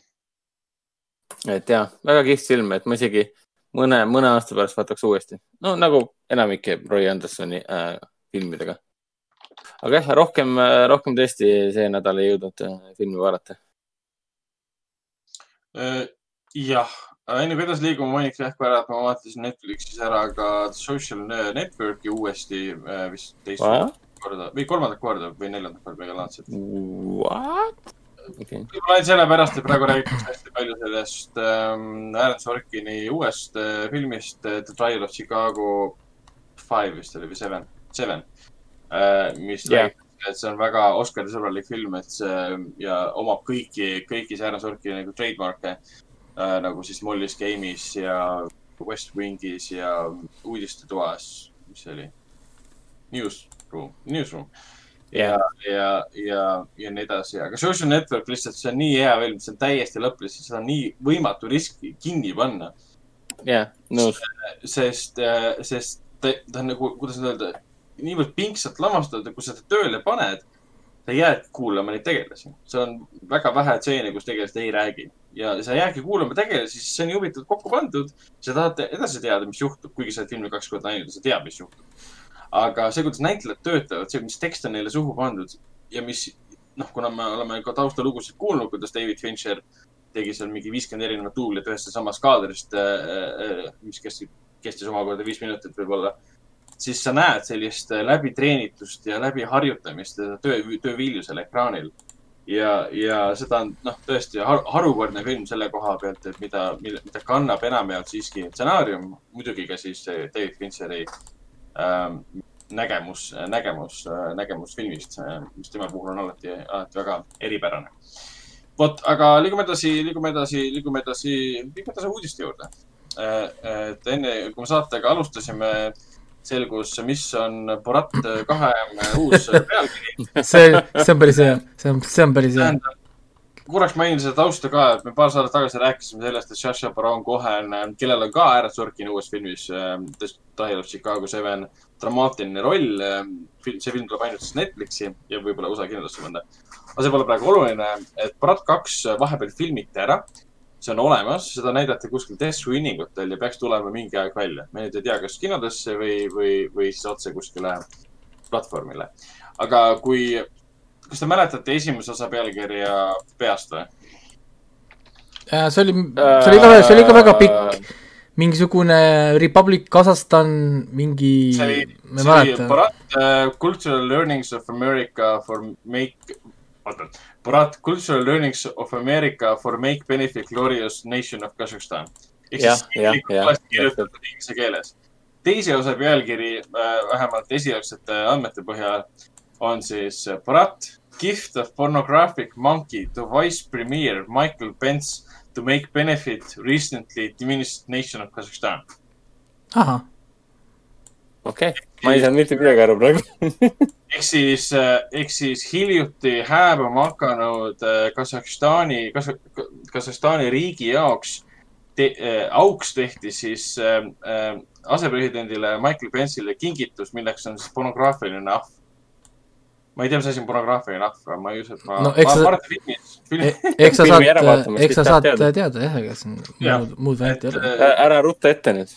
Et jah, väga kihvt film, et ma isegi, mõne, mõne aasta pärast vaataks uuesti. no nagu enamike Roy Andersoni äh, filmidega. aga jah, rohkem, rohkem tõesti see nädal ei jõudnud äh, filmi vaadata. Äh, jah, enne kui edasi liigume, mainiks jah ära, et ma vaatasin Netflixis ära ka Social Network'i uuesti äh, vist teist korda või kolmandat korda või neljandat korda, ma ei vaadanud. What? okei, võib-olla ainult sellepärast, et praegu räägitakse hästi palju sellest ähm, Aaron Sorkini uuest äh, filmist äh, The Trial of Chicago Five vist oli või Seven, Seven äh,, mis yeah. räägib, et see on väga Oscari sõbralik film, et see ja omab kõiki, kõiki Aaron Sorkini nagu trademark'e äh, nagu siis Mollis Game'is ja West Wingis ja uudistetoas, mis see oli? Newsroom, Newsroom ja, ja, ja, ja nii edasi, aga Social Network lihtsalt, see on nii hea film, see on täiesti lõplik, seda on nii võimatu riski kinni panna, jah, nõus. sest, sest ta, ta on nagu, kuidas nüüd öelda, niivõrd pingsalt lavastatud, et kui sa ta tööle paned, sa jäädki kuulama neid tegelasi. see on väga vähe stseene, kus tegelased ei räägi ja sa jäädki kuulama tegelasi, siis see on nii huvitavalt kokku pandud. sa tahad edasi teada, mis juhtub, kuigi sa oled filmi kaks korda näinud ja sa tead, mis juhtub. Aga see, kuidas näitlejad töötavad, see, mis tekst on neile suhu pandud ja mis, noh, kuna me oleme ka taustalugusid kuulnud, kuidas David Fincher tegi seal mingi viiskümmend erinevat duublit ühest ja samast kaadrist, mis kestis, kestis omakorda viis minutit võib-olla siis sa näed sellist läbitreenitust ja läbiharjutamist ja töö, töövilju seal ekraanil. ja, ja seda on noh, tõesti har, harukordne film selle koha pealt, et mida, mida kannab enamjaolt siiski stsenaarium, muidugi ka siis David Fincheri nägemus, nägemus, nägemus filmist, mis tema puhul on alati, alati väga eripärane. vot, aga liigume edasi, liigume edasi, liigume edasi, liigume edasi uudiste juurde. et enne, kui me saatega alustasime, selgus, mis on Borat kahe uus pealkiri. (laughs) see, see on päris hea, see on, see on päris hea. tähendab, korraks mainin seda tausta ka, et me paar saadet tagasi rääkisime sellest, et Sacha Baron Cohen, kellel on ka Aaron Sorkini uues filmis äh, Style of Chicago Seven dramaatiline roll. see film tuleb ainult siis Netflixi ja võib-olla USA kinodesse mõnda. aga see pole praegu oluline, et Borat kaks vahepeal filmiti ära. see on olemas, seda näidati kuskil test screening utel ja peaks tulema mingi aeg välja. me nüüd ei tea, kas kinodesse või, või, või siis otse kuskile platvormile. aga kui, kas te mäletate esimese osa pealkirja peast või? Äh, see oli, see oli ka, see oli ka väga pikk, mingisugune Republic Kasahstan mingi, see oli, see oli. Borat uh, Cultural Learnings of America for make, oota, Borat Cultural Learnings of America for make benefit glorious nation of Kasahstan. ehk siis kirjutatud inglise keeles. teise osa pealkiri uh,, vähemalt esialgsete andmete põhjal, on siis uh, Borat Gift of pornographic monkey to vice premier Michael Pence to make benefit recently diminished nation of Kazakhstan. ahah, okei okay., ma ei saanud mitte midagi aru praegu. (laughs) ehk siis, ehk siis hiljuti hääbuma hakanud äh, Kasahstani, Kasahstani riigi jaoks te, äh, auks tehti siis äh, äh, asepresidendile Michael Pence'ile kingitus, milleks on siis pornograafiline ahv. Ma ei tea, mis asi on pornograafiline ahv, aga ma ei usu, et ma No eks ma, arvan, et filmis, E-, eks sa saad äravaatamist, eks sa saad teada. teada jah, ega siin muud, muud varianti ei ole. äh, ära rutta ette nüüd.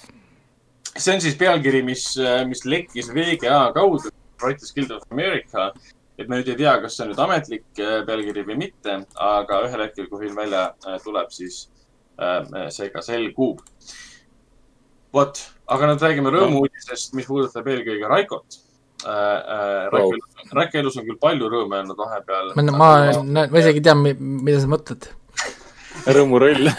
see on siis pealkiri, mis, mis lekkis VGA kaudu, Writers Guild of America. et me nüüd ei tea, kas see on nüüd ametlik äh, pealkiri või mitte, aga ühel hetkel, kui film välja äh, tuleb, siis äh, see ka selgub. vot, aga nüüd räägime rõõmu-uudisest, mis puudutab eelkõige Raikot äh,. Wow. Raiko, Raiko elus on küll palju rõõme olnud vahepeal. ma, ma, ma isegi ei tea, mida sa mõtled. rõõmuroll.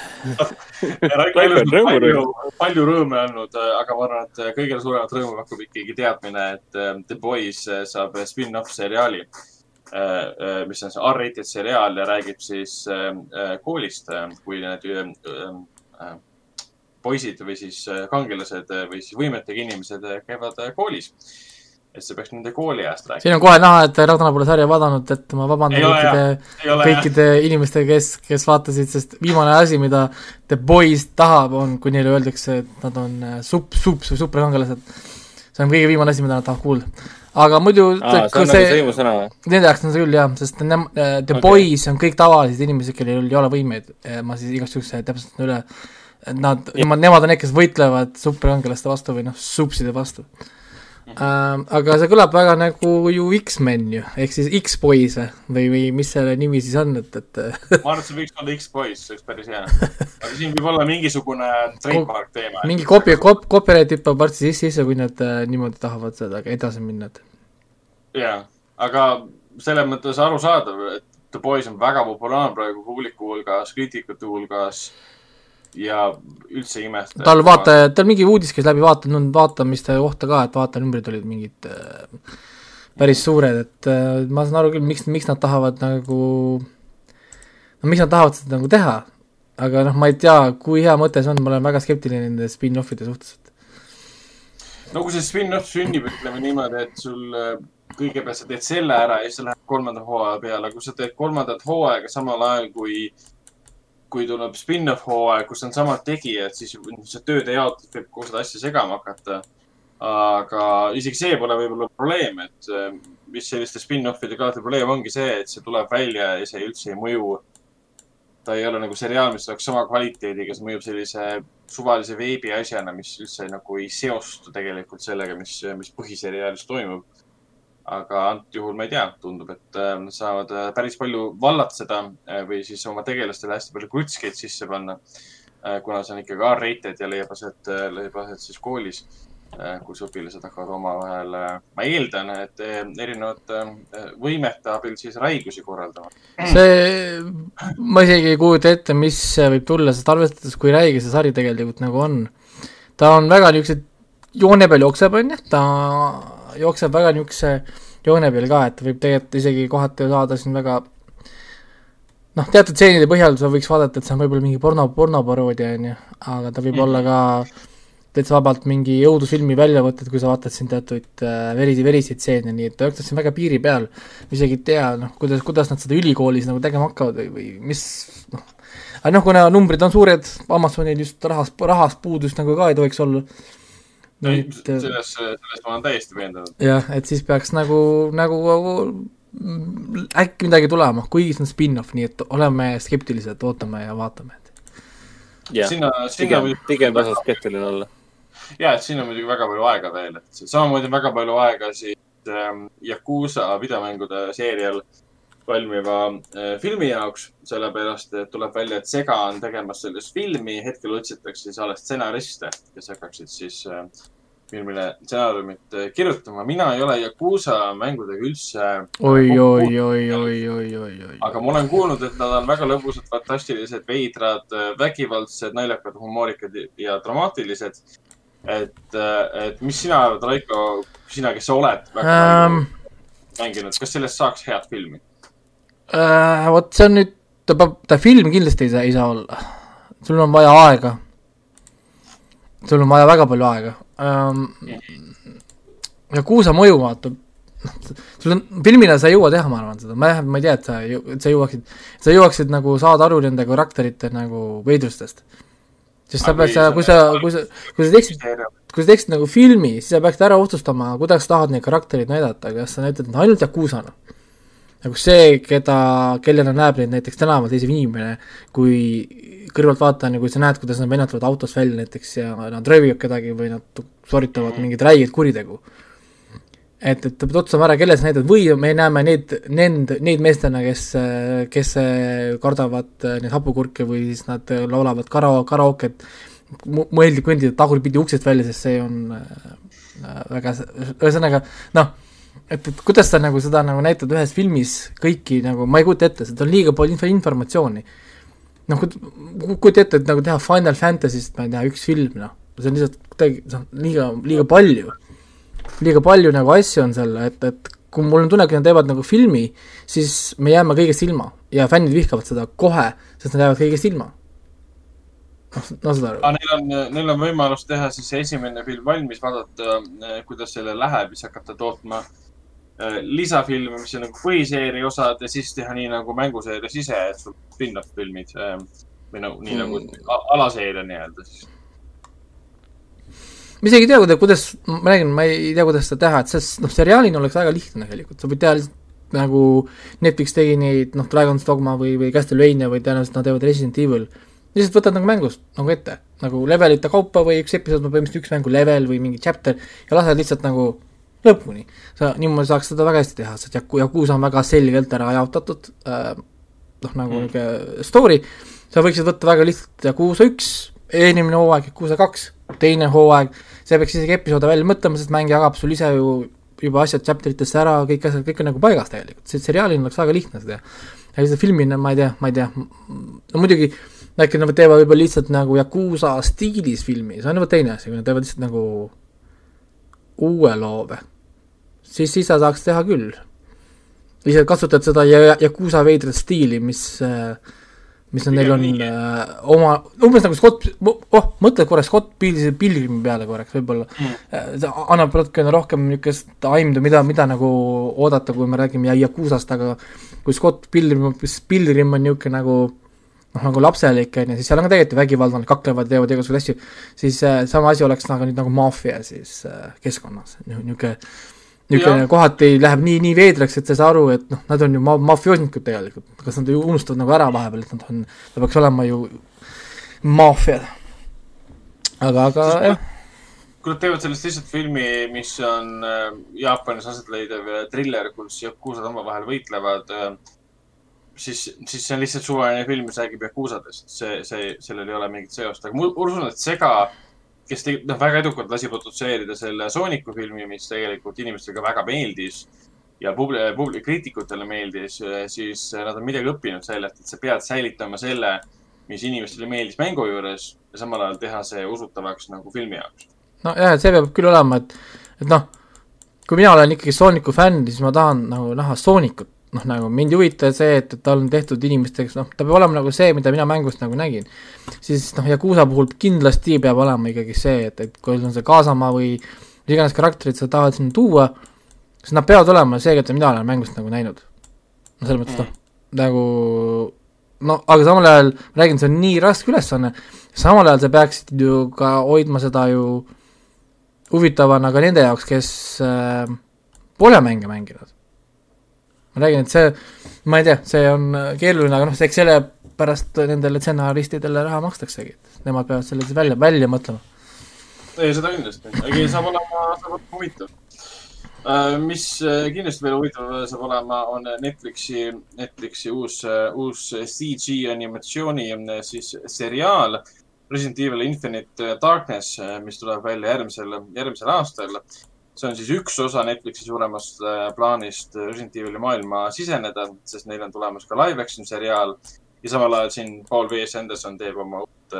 Raiko elus on Rõõmu- palju, palju rõõme olnud, aga ma arvan, et kõige suuremat rõõmu pakub ikkagi teadmine, et äh, The Boys äh, saab spin-off seriaali, mis on see R-rated seriaal ja räägib siis äh, äh, koolist, kui need äh, äh, poisid või siis äh, kangelased äh, või siis võimetega inimesed äh, käivad äh, koolis. Et see peaks nende kooliajast rääkima. siin on kohe näha, et Ragnar pole sarja vaadanud, et ma vabandan kõikide, kõikide inimestega, kes, kes vaatasid, sest viimane asi, mida The Boys tahab, on, kui neile öeldakse, et nad on äh, supp, supp või superkangelased. see on kõige viimane asi, mida nad tahavad kuulda. aga muidu aa, see on nagu või? Nende jaoks on see küll jah, sest nem-, The Okei. okay. Boys on kõik tavalised inimesed, kellel ei ole võimeid. ma siis igaks juhuks täpsustan üle. et nad, nemad, nemad on need, kes võitlevad superkangelaste vastu või noh, supside vastu ähm, aga see kõlab väga nagu ju X-men ju, ehk siis X-Boys või, või mis selle nimi siis on, et, et ma arvan, et see võiks olla X-Boys, see oleks päris hea. aga siin võib olla mingisugune trademark teema. mingi copy, cop-, copyright hüppab varsti sisse, sisse, kui nad äh, niimoodi tahavad seda edasi minna, et jaa, aga selles mõttes arusaadav, et The Boys on väga populaarne praegu publiku hulgas, kriitikute hulgas ja üldse ei imesta. tal vaata, tal mingi uudis käis läbi vaata, vaatamiste kohta ka, et vaatanumbrid olid mingid äh, päris suured, et äh, ma saan aru küll, miks, miks nad tahavad nagu, no miks nad tahavad seda nagu teha, aga noh, ma ei tea, kui hea mõte see on, ma olen väga skeptiline nende spin-offide suhtes, no kui see spin-off sünnib, ütleme niimoodi, et sul äh, kõigepealt sa teed selle ära ja siis sa lähed kolmanda hooaja peale, kui sa teed kolmandat hooaega samal ajal, kui, kui tuleb spin-off hooaeg, kus on samad tegijad, siis see tööde jaotus võib kogu seda asja segama hakata. aga isegi see pole võib-olla probleem, et äh, mis selliste spin-offidega alati probleem ongi see, et see tuleb välja ja see üldse ei mõju. ta ei ole nagu seriaal, mis oleks sama kvaliteediga, see mõjub sellise suvalise veebi asjana, mis üldse nagu ei seostu tegelikult sellega, mis, mis põhiseriaalis toimub. Aga antud juhul ma ei tea, tundub, et äh, nad saavad äh, päris palju vallatseda äh, või siis oma tegelastele hästi palju krutskeid sisse panna. kuna see on ikkagi R-rated ja leiab aset, leiab aset siis koolis, kus õpilased hakkavad omavahel, ma eeldan, et erinevate äh, võimete abil siis räigusi korraldama. see, ma isegi ei kujuta ette, mis võib tulla, sest arvestades, kui räige see sari tegelikult nagu on, ta on väga niisuguse joone peal jookseb, on ju, ta jookseb väga niisuguse joone peal ka, et võib tegelikult isegi kohati saada siin väga noh, teatud stseenide põhjal sa võiks vaadata, et see on võib-olla mingi porno, pornoparoodia, on ju, aga ta võib Mhm. olla ka täitsa vabalt mingi õudusfilmi väljavõtted, kui sa vaatad siin teatud äh, verisi, veriseid stseene, nii et ta jookseb siin väga piiri peal. isegi ei tea, noh, kuidas, kuidas nad seda ülikoolis nagu tegema hakkavad või, või mis noh, aga noh, kuna numbrid on suured, Amazonil just rahas, rahas puudust nagu ka ei tohiks olla. Et selles, selles ma olen täiesti veendunud. jah, et siis peaks nagu, nagu mm, äkki midagi tulema, kuigi see on spin-off, nii et oleme skeptilised, ootame ja vaatame, jah, pigem, võib pigem tasub skeptiline olla. ja, et siin on muidugi väga palju aega veel, et samamoodi on väga palju aega siis ähm, Yakuusa videomängude seerial valmiva äh, filmi jaoks, sellepärast et tuleb välja, et Sega on tegemas sellest filmi, hetkel otsitakse siis alles stsenariste, kes hakkaksid siis äh, filmile stsenaariumit äh, kirjutama. mina ei ole Yakuusa mängudega üldse oi, oi, oi, oi, oi, oi, oi. aga ma olen kuulnud, et nad on väga lõbusad, fantastilised, veidrad, vägivaldsed, naljakad, humoorikad ja dramaatilised. et, et mis sina arvad, Raiko, sina, kes sa oled väga Ähm, palju mänginud, kas sellest saaks head filmi? Äh, vot see on nüüd, ta peab, ta film kindlasti ei saa, ei saa olla. sul on vaja aega. sul on vaja väga palju aega ähm,. ja kuusa mõju vaatab, noh, sul on, filmina sa ei jõua teha, ma arvan seda, ma jah, ma ei tea, et sa, et sa jõuaksid, sa jõuaksid nagu saada aru nende karakterite nagu veidrustest. sest sa pead sa, kui sa, kui sa, kui sa teeksid kui sa teeksid nagu filmi, siis sa peaksid ära otsustama, kuidas tahad neid karaktereid näidata, kas sa näitad ainult Yakuusana. Nagu see, keda, kellena näeb neid näiteks tänaval seisev inimene, kui kõrvaltvaatajana, kui sa näed, kuidas need vennad tulevad autost välja näiteks ja nad röövivad kedagi või nad sooritavad mingeid räigeid kuritegu. et, et sa pead otsustama ära, kelle sa näitad. Või me näeme neid, nend-, neid meestena, kes, kes kardavad neid hapukurke või siis nad laulavad kara-, karaoket. Mõeldi kõndida tagurpidi uksest välja, sest see on äh, väga, ühesõnaga noh, et, et kuidas sa nagu seda nagu näitad ühes filmis kõiki nagu, ma ei kujuta ette, seda on liiga palju info, informatsiooni. noh, kujuta ette, et nagu teha Final Fantasy'st, ma ei tea, üks film, noh, see on lihtsalt kuidagi, noh, liiga, liiga palju. liiga palju nagu asju on seal, et, et kui mul on tunne, kui nad teevad nagu filmi, siis me jääme kõigest ilma ja fännid vihkavad seda kohe, sest nad jäävad kõigest ilma. No saad aru? neil on, neil on võimalus teha siis esimene film valmis, vaadata, kuidas sellel läheb, siis hakata tootma äh, lisafilme, mis on nagu põhiseeria osad ja siis teha nii nagu mänguseerias ise, et sul spin-off filmid äh, või nagu, nii nagu a- alaseeria nii-öelda siis. ma isegi ei tea, kuidas, ma räägin, ma ei tea, kuidas seda teha, et see, noh, seriaalina oleks väga lihtne tegelikult, sa võid teha lihtsalt nagu Netflix tegi neid, noh, Dragon's Dogma või, või Castlevania või tõenäoliselt nad teevad Resident Evil lihtsalt võtad nagu mängust nagu ette, nagu levelite kaupa või üks episood on põhimõtteliselt üks mängu level või mingi chapter ja lased lihtsalt nagu lõpuni. sa niimoodi saaks seda väga hästi teha, sest Yaku-, Yakuusa on väga selgelt ära jaotatud äh,, noh, nagu Mm. niisugune story, sa võiksid võtta väga lihtsalt Yakuusa üks, eelmine hooaeg Yakuusa kaks, teine hooaeg, sa ei peaks isegi episoode välja mõtlema, sest mäng jagab sul ise ju juba asjad chapter itesse ära, kõik asjad, kõik on nagu paigas tegelikult, see seriaalina oleks väga lihtne seda teha. aga seda filmina ma ei tea, ma ei tea, no muidugi äkki nad teevad võib-olla lihtsalt nagu Yakuusa stiilis filmi, see on juba teine asi, kui nad teevad lihtsalt nagu uue loo või, siis, siis sa saaks teha küll. lihtsalt kasutad seda ja- Yakuusa veidrat stiili, mis äh, mis on, neil on äh, oma, umbes nagu Scott, oh, mõtle korraks Scott Pilgrim, Pilgrimi peale korraks võib-olla Mm. mm.. see annab natukene rohkem niisugust aimdu, mida, mida nagu oodata, kui me räägime Yakuusast, aga kui Scott Pilgrim, Pilgrim on niisugune nagu noh, nagu lapselik on ju, siis seal on ka tegelikult ju vägivald, nad kaklevad, teevad igasuguseid asju, siis äh, sama asi oleks nagu nüüd nagu maffia siis äh, keskkonnas, niisugune niisugune kohati läheb nii, nii veidraks, et sa ei saa aru, et noh, nad on ju ma-, mafioosnikud tegelikult, kas nad ju unustavad nagu ära vahepeal, et nad on, ta peaks olema ju maffiad. aga, aga jah, kui nad teevad sellest lihtsalt filmi, mis on äh, Jaapanis aset leidev äh, triller, kus Yakuusad omavahel võitlevad äh,, siis, siis see on lihtsalt suvaline film, mis räägib Yakuusadest. see, see, sellel ei ole mingit seost, aga ma usun, et Sega, kes tegi, noh, väga edukalt lasi produtseerida selle Sooniku filmi, mis tegelikult inimestele ka väga meeldis ja publi-, publi-, kriitikutele meeldis, siis nad on midagi õppinud sellest, et sa pead säilitama selle, mis inimestele meeldis mängu juures ja samal ajal teha see usutavaks nagu filmi jaoks. nojah, see peab küll olema, et, et noh, kui mina olen ikkagi Sooniku fänn, siis ma tahan nagu näha Soonikut, noh nagu mind ei huvita see, et, et tal on tehtud inimesteks, noh, ta peab olema nagu see, mida mina mängust nagu nägin. siis noh, Yakuusa puhul kindlasti peab olema ikkagi see, et, et kui on see Kaasamaa või mis iganes karakterid sa tahad sinna tuua, siis nad peavad olema see, keda mina olen mängust nagu näinud. no selles mõttes noh, nagu no aga samal ajal ma räägin, see on nii raske ülesanne, samal ajal sa peaksid ju ka hoidma seda ju huvitavana ka nende jaoks, kes äh, pole mänge mänginud. Ma räägin, et see, ma ei tea, see on äh, keeruline, aga noh, eks sellepärast nendele stsenaristidele raha makstaksegi, et nemad peavad selle siis välja, välja mõtlema. ei, seda kindlasti, aga saab olema, saab olema huvitav. mis äh, kindlasti veel huvitav saab olema, on Netflixi, Netflixi uus, uus CG animatsiooni äh, siis seriaal Resident Evil Infinite Darkness, mis tuleb välja järgmisel, järgmisel aastal. See on siis üks osa Netflixi suuremast äh, plaanist Resident Evil'i maailma siseneda, sest neil on tulemas ka live action seriaal ja samal ajal siin Paul V. S. Anderson teeb oma uut,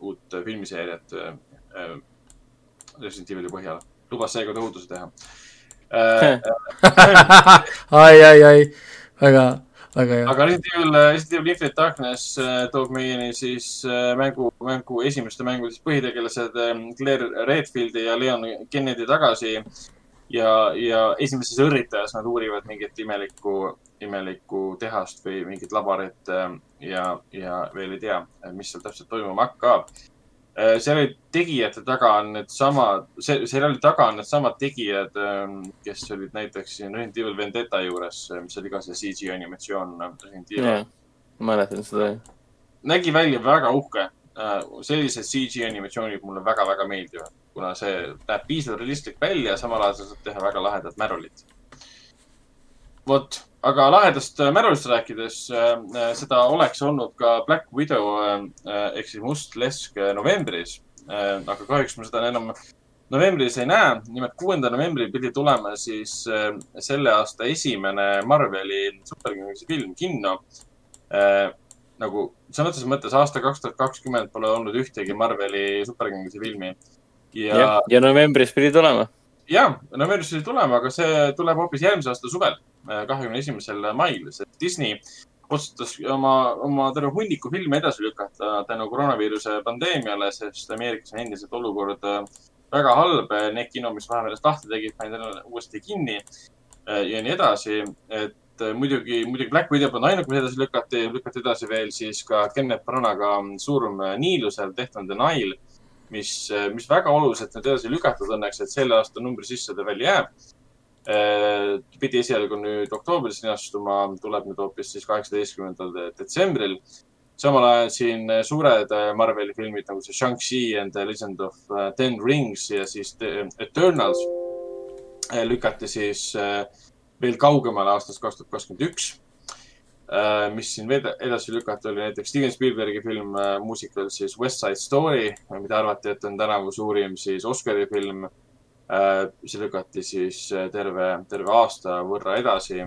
uut filmiseeriat äh, äh, Resident Evil'i põhjal. lubas seekord õuduse teha äh. (laughs) ai, ai, ai, väga, väga hea. aga Resident Evil, Resident Evil Infinite Darkness äh, toob meieni siis äh, mängu, mängu esimeste mängude siis põhitegelased äh, Claire Redfieldi ja Leon Kennedy tagasi. ja, ja esimeses õrritajas nad uurivad mingit imelikku, imelikku tehast või mingit laborit äh, ja, ja veel ei tea, mis seal täpselt toimuma hakkab. Seriaali tegijate taga on needsamad, seriaali taga on needsamad tegijad, kes olid näiteks siin Resident Evil Vendetta juures, mis oli ka see CG animatsioon Resident Evil jah, mäletan seda. nägi välja väga uhke. sellised CG animatsioonid mulle väga-väga meeldivad, kuna see näeb piisavalt realistlik välja, samal ajal sa saad teha väga lahedat märulit. vot, aga lahedast äh, märulist rääkides äh,, seda oleks olnud ka Black Widow äh, ehk siis Must lesk äh, novembris äh,. aga kahjuks ma seda enam novembris ei näe. nimelt kuuendal novembril pidi tulema siis äh, selle aasta esimene Marveli superkangelase film kinno äh, nagu sõna otseses mõttes aasta kaks tuhat kakskümmend pole olnud ühtegi Marveli superkangelase filmi. ja, ja, ja novembris pidi tulema. Ja novembris pidi tulema, aga see tuleb hoopis järgmise aasta suvel, kahekümne esimesel mail, sest Disney otsustas oma, oma terve hunniku filme edasi lükata tänu koroonaviiruse pandeemiale, sest Ameerikas on endiselt olukord äh, väga halb. Need kino, mis vahepeal lahti tegid, pandi uuesti kinni ja nii edasi. et muidugi, muidugi Black Widow on ainuke, mis edasi lükati, lükati edasi veel siis ka Kenneth Branaga Surm Niilusel tehtud The Nile, mis, mis väga oluliselt nüüd edasi lükatud õnneks, et selle aasta numbri sisse ta veel jääb. pidi esialgu nüüd oktoobris linastuma, tuleb nüüd hoopis siis kaheksateistkümnendal detsembril. samal ajal siin suured äh, Marveli filmid nagu see Shang-Chi and the Legend of äh, Ten Rings ja siis Eternals äh, lükati siis äh, veel kaugemale aastast kaks tuhat kakskümmend üks Äh, mis siin edasi lükati, oli näiteks Steven Spielbergi film äh, muusikal siis West Side Story, mida arvati, et on tänavu suurim siis Oscari film. Äh, see lükati siis terve, terve aasta võrra edasi,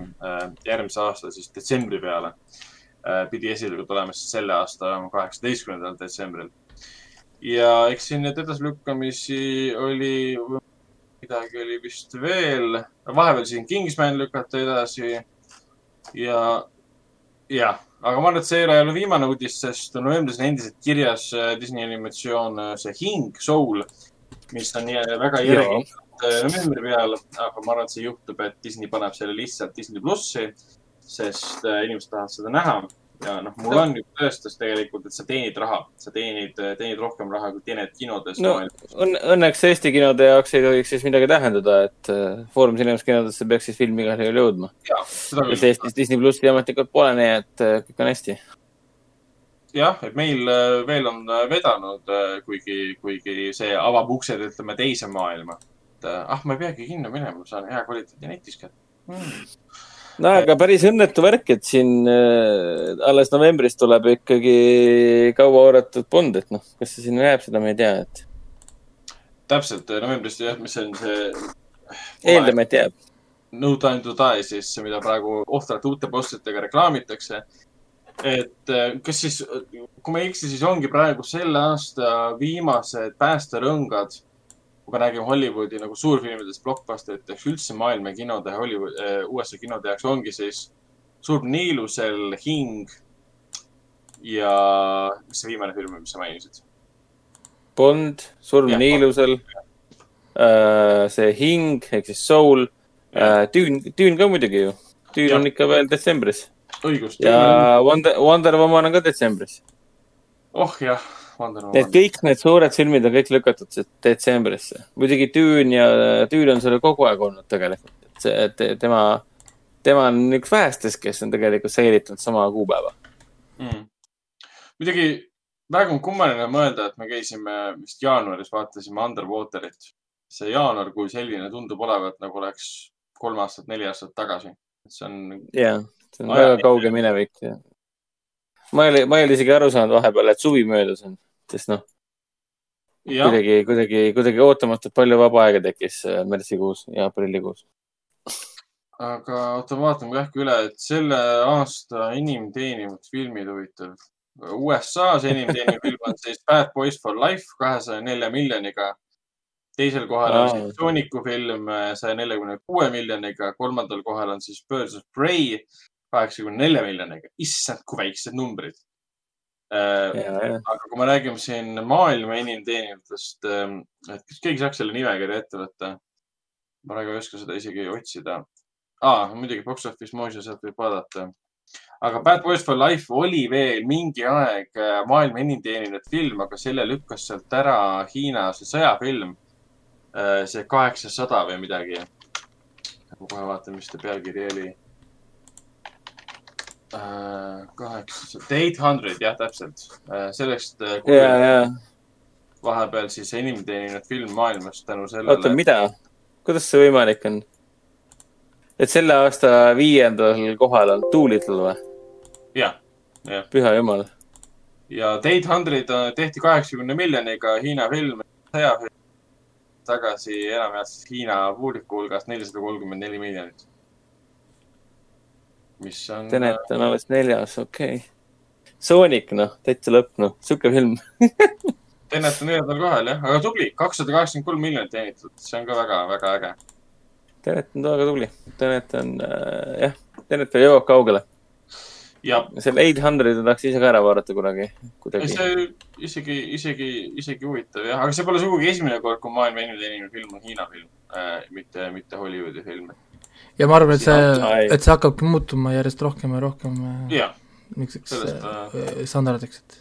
järgmise aasta siis detsembri peale. pidi esile tulema siis selle aasta kaheksateistkümnendal detsembril. ja eks siin neid edasilükkamisi oli, midagi oli vist veel, vahepeal siin Kingsman lükati edasi ja jah, aga ma arvan, et see ei ole viimane uudis, sest novembris on endiselt kirjas äh, Disney animatsioon äh, see Hing, Soul, mis on väga järjekindlalt äh, novembri peal, aga ma arvan, et see juhtub, et Disney paneb selle lihtsalt Disney plussi, sest inimesed tahavad seda näha ja noh, mul on ju tõestus tegelikult, et sa teenid raha, sa teenid, teenid rohkem raha, kui teenid kinodes no, õn. Õnneks Eesti kinode jaoks ei tohiks siis midagi tähendada, et uh, Foorum Cinemas kinodesse peaks siis film igal juhul jõudma. sest Eestis Disney plussi ametlikult pole, nii et uh, kõik on hästi. jah, et meil uh, veel on vedanud, kuigi, kuigi see avab uksed, ütleme, teise maailma. et ah, ma ei peagi kinno minema, ma saan hea kvaliteedi netis kätte hmm no aga päris õnnetu värk, et siin äh, alles novembris tuleb ikkagi kauaoodatud Bond, et noh, kas see sinna jääb, seda me ei tea, et. täpselt, novembris jah, mis on see. eeldame, et jääb. No time to die siis, mida praegu ohtralt uute postritega reklaamitakse. et äh, kas siis, kui ma ei eksi, siis ongi praegu selle aasta viimased päästerõngad kui me räägime Hollywoodi nagu suurfilmidest, blockbusteritest, üldse maailma kinode, Hollywood äh,, USA kinode jaoks ongi siis Surm Niilusel, Hing ja mis see viimane film on, mis sa mainisid? Bond, Surm ja, Niilusel äh,, see Hing ehk siis Soul äh,, Düün, Düün ka muidugi ju. Düün ja. on ikka veel detsembris. õigust. ja Wonder, Wonder Woman on ka detsembris. oh jah Need kõik need suured filmid on kõik lükatud detsembrisse. muidugi Dune ja Dune on seal kogu aeg olnud tegelikult, et see, et tema, tema on üks vähestest, kes on tegelikult säilitanud sama kuupäeva mm.. muidugi väga kummaline mõelda, et me käisime vist jaanuaris, vaatasime Underwaterit. see jaanuar kui selline tundub olevat nagu oleks kolm aastat, neli aastat tagasi. see on. jah, see on väga kauge minevik ma ei ole, ma ei ole isegi aru saanud vahepeal, et suvi möödas on sest noh, kuidagi, kuidagi, kuidagi ootamatult palju vaba aega tekkis äh, märtsikuus ja aprillikuus. aga oota, vaatame kähku üle, et selle aasta inimteenivad filmid huvitav. USA-s inimteeniv film on siis Bad Boys for Life kahesaja nelja miljoniga. teisel kohal on siis Sooniku film saja neljakümne kuue miljoniga, kolmandal kohal on siis Birds of Prey kaheksakümne nelja miljoniga. issand, kui väiksed numbrid Äh, aga kui me räägime siin maailma inimteenijatest, ähm, et kas keegi saaks selle nimekirja ette võtta? ma praegu ei oska seda isegi otsida ah,. muidugi Box Office Mojo, sealt võib vaadata. aga Bad Boys for Life oli veel mingi aeg äh, maailma inimteeninud film, aga selle lükkas sealt ära Hiina see sõjafilm. Äh, see kaheksasada või midagi. ma kohe vaatan, mis ta pealkiri oli kaheksasada, eight hundred, jah, täpselt. Äh, sellest yeah, yeah. vahepeal siis enim teeninud film maailmas tänu sellele. oota, mida? kuidas see võimalik on? et selle aasta viiendal kohal on Doolittle või? jah, jah. püha jumal. ja Eight Hundred tehti kaheksakümne miljoniga Hiina film, sõjafilm tagasi enamjaolt Hiina publiku hulgast nelisada kolmkümmend neli miljonit mis on. Tenet on alles neljas, okei okay.. Sonic, noh, täitsa lõpp, noh, sihuke film (laughs) Tenet on neljandal kohal, jah, aga tubli, kakssada kaheksakümmend kolm miljonit teenitud, see on ka väga-väga äge. Tenet on väga tubli, Tenet on äh,, jah, Tenet jõuab kaugele. selle Eight Hundred'i tahaks ise ka ära vaadata kunagi, kuidagi. see isegi, isegi, isegi huvitav jah, aga see pole sugugi esimene kord, kui maailma enim teeninud film on Hiina film äh,, mitte, mitte Hollywoodi film ja ma arvan, et see, et see hakkabki muutuma järjest rohkem ja rohkem äh, niisuguseks äh, äh, standardiks, et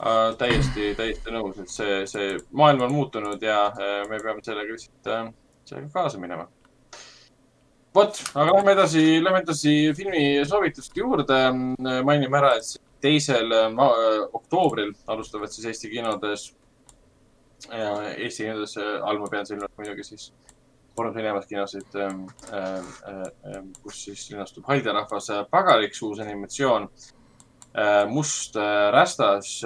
äh, täiesti, täiesti nõus, et see, see maailm on muutunud ja äh, me peame sellega lihtsalt äh,, sellega kaasa minema. vot, aga lähme edasi, lähme edasi filmi soovituste juurde. mainime ära, et teisel äh, äh, oktoobril alustavad siis Eesti kinodes. Eesti kinodes äh, all ma pean silmas muidugi siis Foorum Cinemas kinosid, kus siis linastub haiderahvas Pagariks, uus animatsioon. must äh, rästas,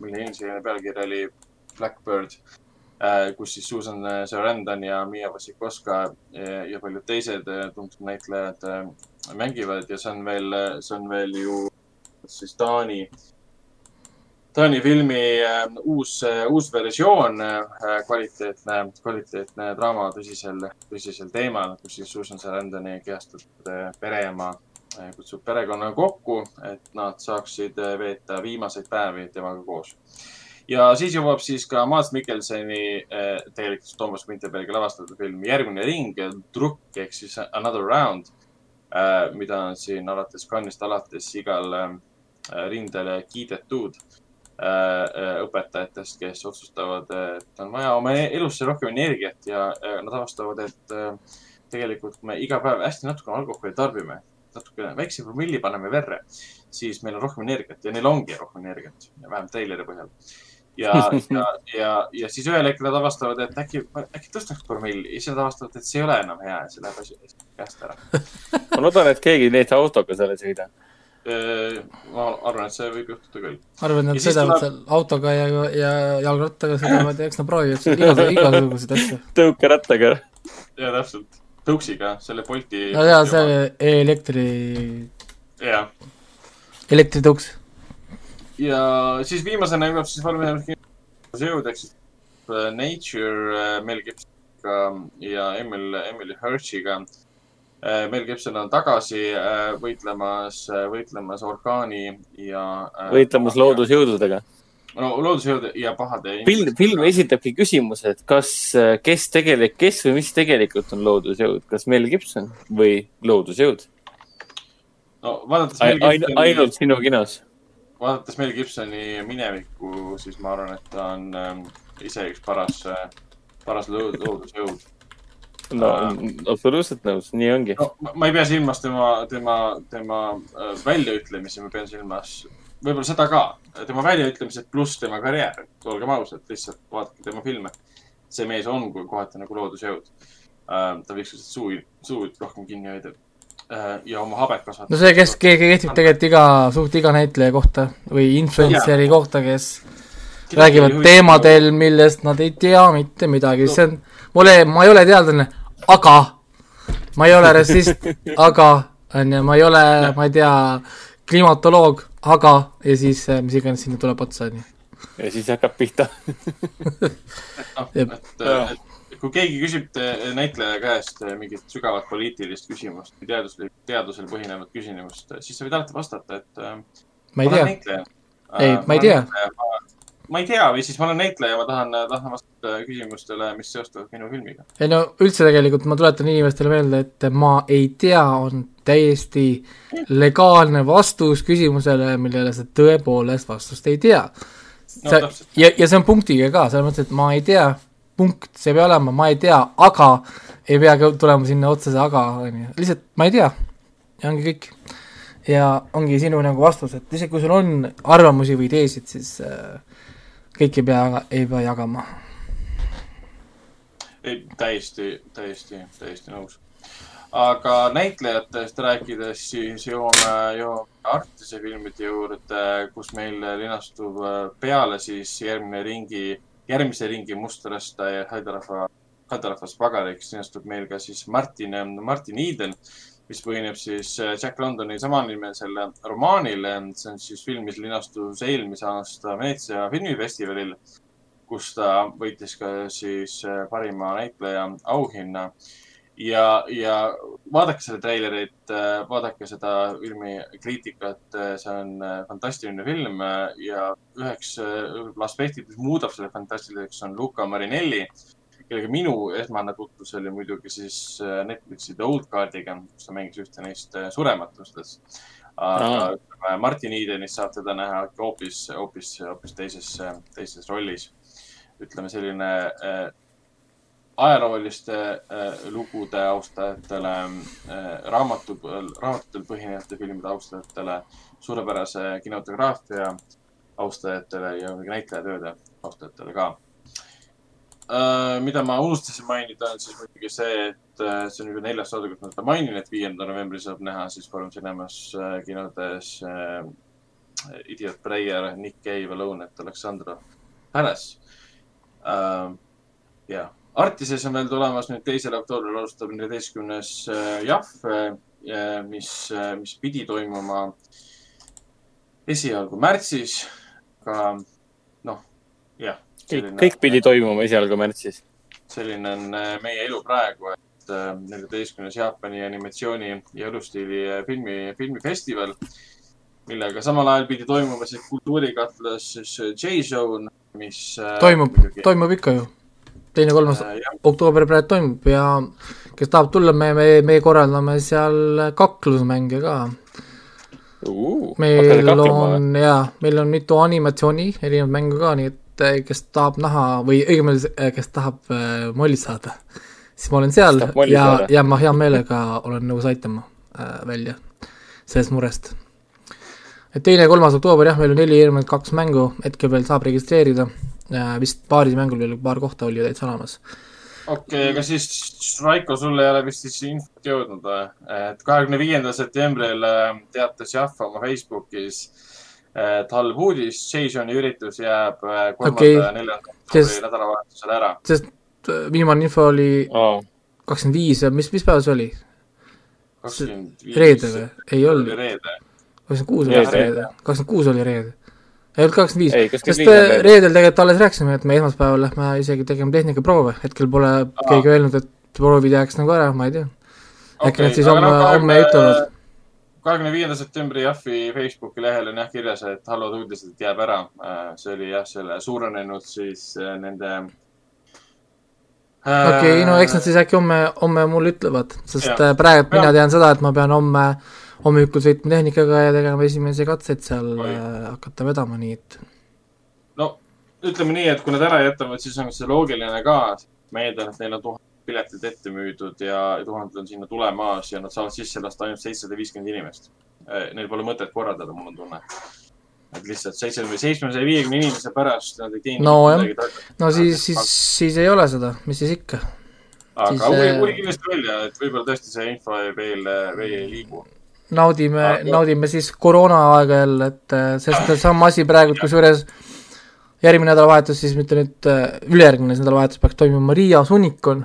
mille inglise pealkiri oli Blackbird, kus siis Susan Sarandon ja Miia Wasikowska ja, ja paljud teised äh, tuntud näitlejad äh, mängivad ja see on veel, see on veel ju siis Taani, Taani filmi äh, uus, uus versioon, kvaliteetne, kvaliteetne draama tõsisel, tõsisel teemal, kus siis Susan Sarandoni kehastatud äh, pereema äh, kutsub perekonna kokku, et nad saaksid äh, veeta viimaseid päevi temaga koos. ja siis jõuab siis ka Mads Mikkelseni äh, tegelikult Toomas Vinterbergi lavastatud film Järgmine ring, Drukk ehk siis Another Round, mida on siin alates Cannes'ist alates igal äh, rindel kiidetud äh, õpetajatest, kes otsustavad, et on vaja oma elusse rohkem energiat ja äh, nad avastavad, et äh, tegelikult kui me iga päev hästi natukene alkoholi tarbime, natukene väikse promilli paneme verre, siis meil on rohkem energiat ja neil ongi rohkem energiat, vähemalt treileri põhjal. ja, ja, ja, ja siis ühel hetkel nad avastavad, et äkki, äkki tõstaks promilli ja siis nad avastavad, et see ei ole enam hea ja see läheb asi käest ära. ma loodan, et keegi neid autoga seal ei sõida. Ma arvan, et see võib juhtuda küll. arvan, Ja nad sõidavad tuleb- seal autoga ja, ja jalgrattaga sõidavad ja eks nad proovivad igasugu- (laughs) igasuguseid asju. tõukerattaga. ja täpselt, tõuksiga, selle Bolti. no jaa, see elektri, jah, elektritõuks. ja siis viimasena jõuab siis valmis jõud ehk siis äh, Nature äh, Mel Gibsoniga ja Emil, Emily Hirsch'iga. Mel Gibson on tagasi äh, võitlemas, võitlemas orkaani ja. võitlemas. loodusjõududega. no loodusjõud ja pahade. film, film esitabki küsimuse, et kas, kes tegelik, kes või mis tegelikult on loodusjõud, kas Mel Gibson või loodusjõud? no vaadates ainult, Gibsoni, ainult sinu kinos. vaadates Mel Gibsoni minevikku, siis ma arvan, et ta on ähm, ise üks paras, paras lo- loodusjõud. No absoluutselt nõus, nii ongi. no ma- ei pea silmas tema, tema, tema äh, väljaütlemisi, ma pean silmas võib-olla seda ka, tema väljaütlemised pluss tema karjäär, olgem ausad, lihtsalt vaadake tema filme. see mees on kui- kohati nagu loodusjõud. ta võiks lihtsalt suu, suud rohkem kinni hoida äh, ja oma habet kasvatada. no see, kes, kehtib tegelikult iga, suht iga näitleja kohta või influencer'i kohta, kes räägivad teemadel, millest nad ei tea mitte midagi, see on, mul ei, ma ei ole teadlane, aga ma ei ole rassist, aga onju, ma ei ole, ma ei tea, klimatoloog, aga ja siis äh, mis iganes sinna tuleb otsa, onju. ja siis hakkab pihta. noh, et, et kui keegi küsib te- näitleja käest mingit sügavat poliitilist küsimust või teaduslik, teadusel põhinevat küsimust, siis sa võid alati vastata, et ma ei tea, näitleja. Ei, ma ei tea.. Ma ei tea või siis ma olen näitleja, ma tahan, tahan vastata küsimustele, mis seostuvad minu filmiga. ei no üldse tegelikult ma tuletan inimestele meelde, et ma ei tea, on täiesti legaalne vastus küsimusele, millele sa tõepoolest vastust ei tea. No sa ja, ja see on punktiga ka, selles mõttes, et ma ei tea, punkt, see ei pea olema, ma ei tea, aga ei pea ka tulema sinna otsa see aga, on ju, lihtsalt ma ei tea ja ongi kõik. ja ongi sinu nagu vastus, et isegi kui sul on arvamusi või ideesid, siis äh, kõik ei pea, ei pea jagama. ei, täiesti, täiesti, täiesti nõus. aga näitlejatest rääkides, siis jõuame, jõuame Artise filmide juurde, kus meil linastub äh, peale siis järgmine ringi, järgmise ringi Musträsta ja Haiderahva, Haiderahvas pagariks linastub meil ka siis Martin, Martin Eden, mis põhineb siis äh, Jack Londoni samanimelisel romaanil. see on siis film, mis linastus eelmise aasta Veneetsia filmifestivalil kus ta võitis ka siis äh, parima näitleja auhinna. ja, ja vaadake seda treilerit, vaadake seda filmi kriitikat, see on äh, fantastiline film äh, ja üheks äh, aspektid, mis muudab selle fantastiliseks, on Luca Marinelli, kellega minu esmane tutvus oli muidugi siis äh, Netflixi The Old Guardiga, kus ta mängis ühte neist äh, surematustest. aga ütleme, Martin Edenis saab teda näha hoopis, hoopis, hoopis teises, teises rollis ütleme selline äh, ajalooliste äh, lugude austajatele äh,, raamatu, raamatutel põhinevate filmide austajatele, suurepärase kinematograafia austajatele ja näitlejatööde austajatele ka äh,. Mida ma unustasin mainida, on siis muidugi see, et äh, see on juba neljas saade, kus ma seda mainin, et viiendal novembril saab näha siis Foorum Cinemas äh, kinodes äh, Idiot Breyer, Nick Cave, Alone at Alexandra Palace äh,. jah, Artises on veel tulemas nüüd teisel oktoobril alustab neljateistkümnes äh, Jahv äh,, mis äh,, mis pidi toimuma esialgu märtsis, aga noh, jah. Kõik, kõik pidi toimuma esialgu märtsis. selline on äh, meie elu praegu, et äh, neljateistkümnes Jaapani animatsiooni ja elustiili äh, filmi, filmifestival, millega samal ajal pidi toimuma siis kultuurikatlas siis J-Zone, mis. toimub, toimub ikka ju. teine, kolmas oktoober praegu toimub ja kes tahab tulla, me, me, me korraldame seal kaklusmänge ka uh,. meil on jaa, meil on mitu animatsiooni erinevat mängu ka, nii et eh, kes tahab näha või õigemini, kes tahab äh, molli saada, siis ma olen seal ja, ja ma hea meelega olen nõus aitama äh, välja sellest murest. et teine ja kolmas oktoober jah, meil on neli erinevat kaks mängu, hetkel veel saab registreerida äh,, vist paaris mängul veel paar kohta oli ju täitsa olemas okei okay,, aga siis Raiko, sulle ei ole vist siis infot jõudnud või? et kahekümne viiendal septembril äh, teatas Jahva oma Facebookis, et halb uudis, Jasoni üritus jääb äh, kolmanda okay. ja neljanda oktoobri nädalavahetusel ära. sest viimane info oli kakskümmend viis ja mis, mis päev see oli? kakskümmend viis. reede või? ei olnud. kakskümmend kuus oli reede, kakskümmend kuus oli reede ei olnud kakskümmend viis, sest reedel tegelikult alles rääkisime, et me esmaspäeval lähme isegi tegema tehnikaproove, hetkel pole Aa. keegi öelnud, et proovid jääks nagu ära, ma ei tea. äkki okay, nad siis homme, homme ei ütelnud. Kahekümne viienda septembri Jahvi Facebooki lehel on jah kirjas, et halvad uudised jääb ära. Äh, see oli jah, selle suurenenud siis äh, nende okei okay,, no eks nad siis äkki homme, homme mulle ütlevad, sest ja. praegu mina tean seda, et ma pean homme hommikul sõitma tehnikaga ja tegema esimesi katseid seal Oi. Äh, hakata vedama, nii et. no ütleme nii, et kui nad ära jätavad, siis on see loogiline ka. ma eeldan, et neil on tuhat piletit ette müüdud ja tuhanded on sinna tulemas ja nad saavad sisse lasta ainult seitsesada viiskümmend inimest. Äh, neil pole mõtet korraldada, mul on tunne. Et lihtsalt seitse või seitsmesaja viiekümne inimese pärast nad ei teeni no jah, no siis, siis, siis ei ole seda, mis siis ikka. aga uuri, uuri kindlasti välja, et võib-olla tõesti see info veel, veel ei liigu. Naudime ah,, naudime siis koroona aega jälle, et äh, sest sama asi praegu, kusjuures järgmine nädalavahetus siis mitte nüüd, äh, ülejärgmine nädalavahetus peaks toimuma Riias Unicon,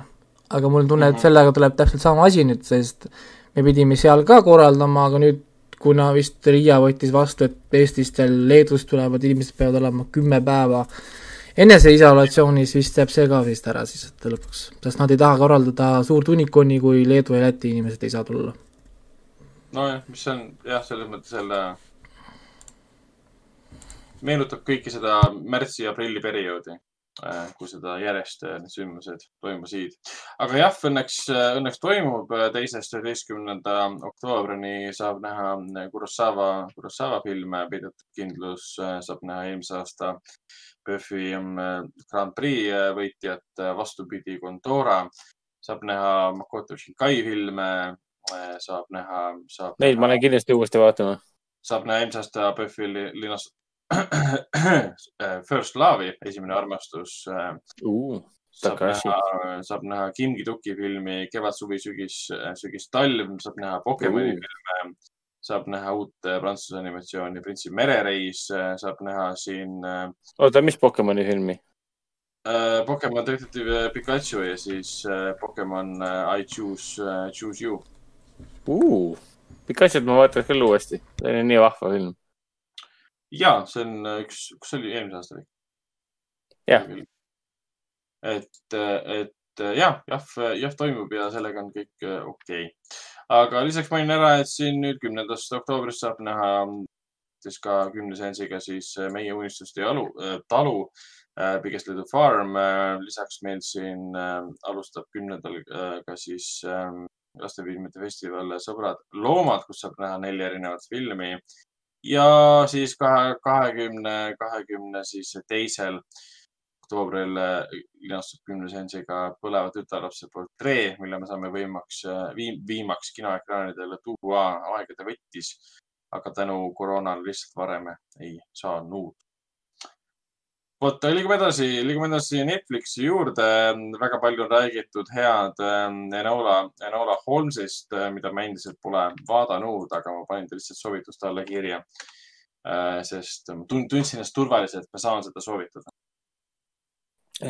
aga mul on tunne, et sellega tuleb täpselt sama asi nüüd, sest me pidime seal ka korraldama, aga nüüd kuna vist Riia võttis vastu, et Eestist ja Leedust tulevad inimesed peavad olema kümme päeva eneseisolatsioonis, vist jääb see ka vist ära siis lõpuks, sest nad ei taha korraldada suurt Uniconi, kui Leedu ja Läti inimesed ei saa tulla. Nojah, mis on jah, selles mõttes jälle meenutab kõiki seda märtsi-aprilli perioodi, kui seda järjest äh, need sündmused toimusid. aga jah, õnneks, äh, õnneks toimub teisest üheteistkümnenda oktoobrini saab näha Kurosawa, Kurosawa filme, Peidetud kindlus saab näha eelmise aasta PÖFFi Grand Prix võitjat, vastupidi, Condora saab näha Makoto Shinkai filme Äh, saab näha, saab. Neid ma lähen kindlasti uuesti vaatama. saab näha eelmise aasta PÖFFi linnas (clears throat) First Love'i, esimene armastus uh,. saab näha, saab näha Kim Ki-duki filmi Kevad, suvi, sügis, sügis, talv, saab näha Pokemoni uh. filme, saab näha uut äh, prantsuse animatsiooni Printsi merereis, äh, saab näha siin. oota, mis Pokemoni filmi? Pokemon Detective Pikachu ja siis Pokemon I choose, choose you uh,. Picasso't ma vaataks küll uuesti, see oli nii vahva film. Ja see on äh, üks, kus see oli eelmise aasta või? jah. et, et äh, jah, jah, jah toimub ja sellega on kõik äh, okei okay. aga lisaks mainin ära, et siin nüüd kümnendast oktoobrist saab näha siis ka kümne seansiga siis meie unistuste jalu, talu äh, Biggest Little Farm äh,. lisaks meil siin äh, alustab kümnendal ka siis lastefilmide festival Sõbrad loomad, kus saab näha neli erinevat filmi. Ja siis kahe, kahekümne, kahekümne siis teisel oktoobril äh, linastub kümne seansiga Põleva tütarlapse portree, mille me saame võimaks viim,, viimaks kinoekraanidele tuua. aegade võttis, aga tänu koroonale lihtsalt varem ei saanud vot, liigume edasi, liigume edasi Netflixi juurde. väga palju on räägitud head Enola, Enola Holmesist, mida ma endiselt pole vaadanud, aga ma panin ta lihtsalt soovituste alla kirja. sest tundsin ennast turvaliselt, et ma saan seda soovitada.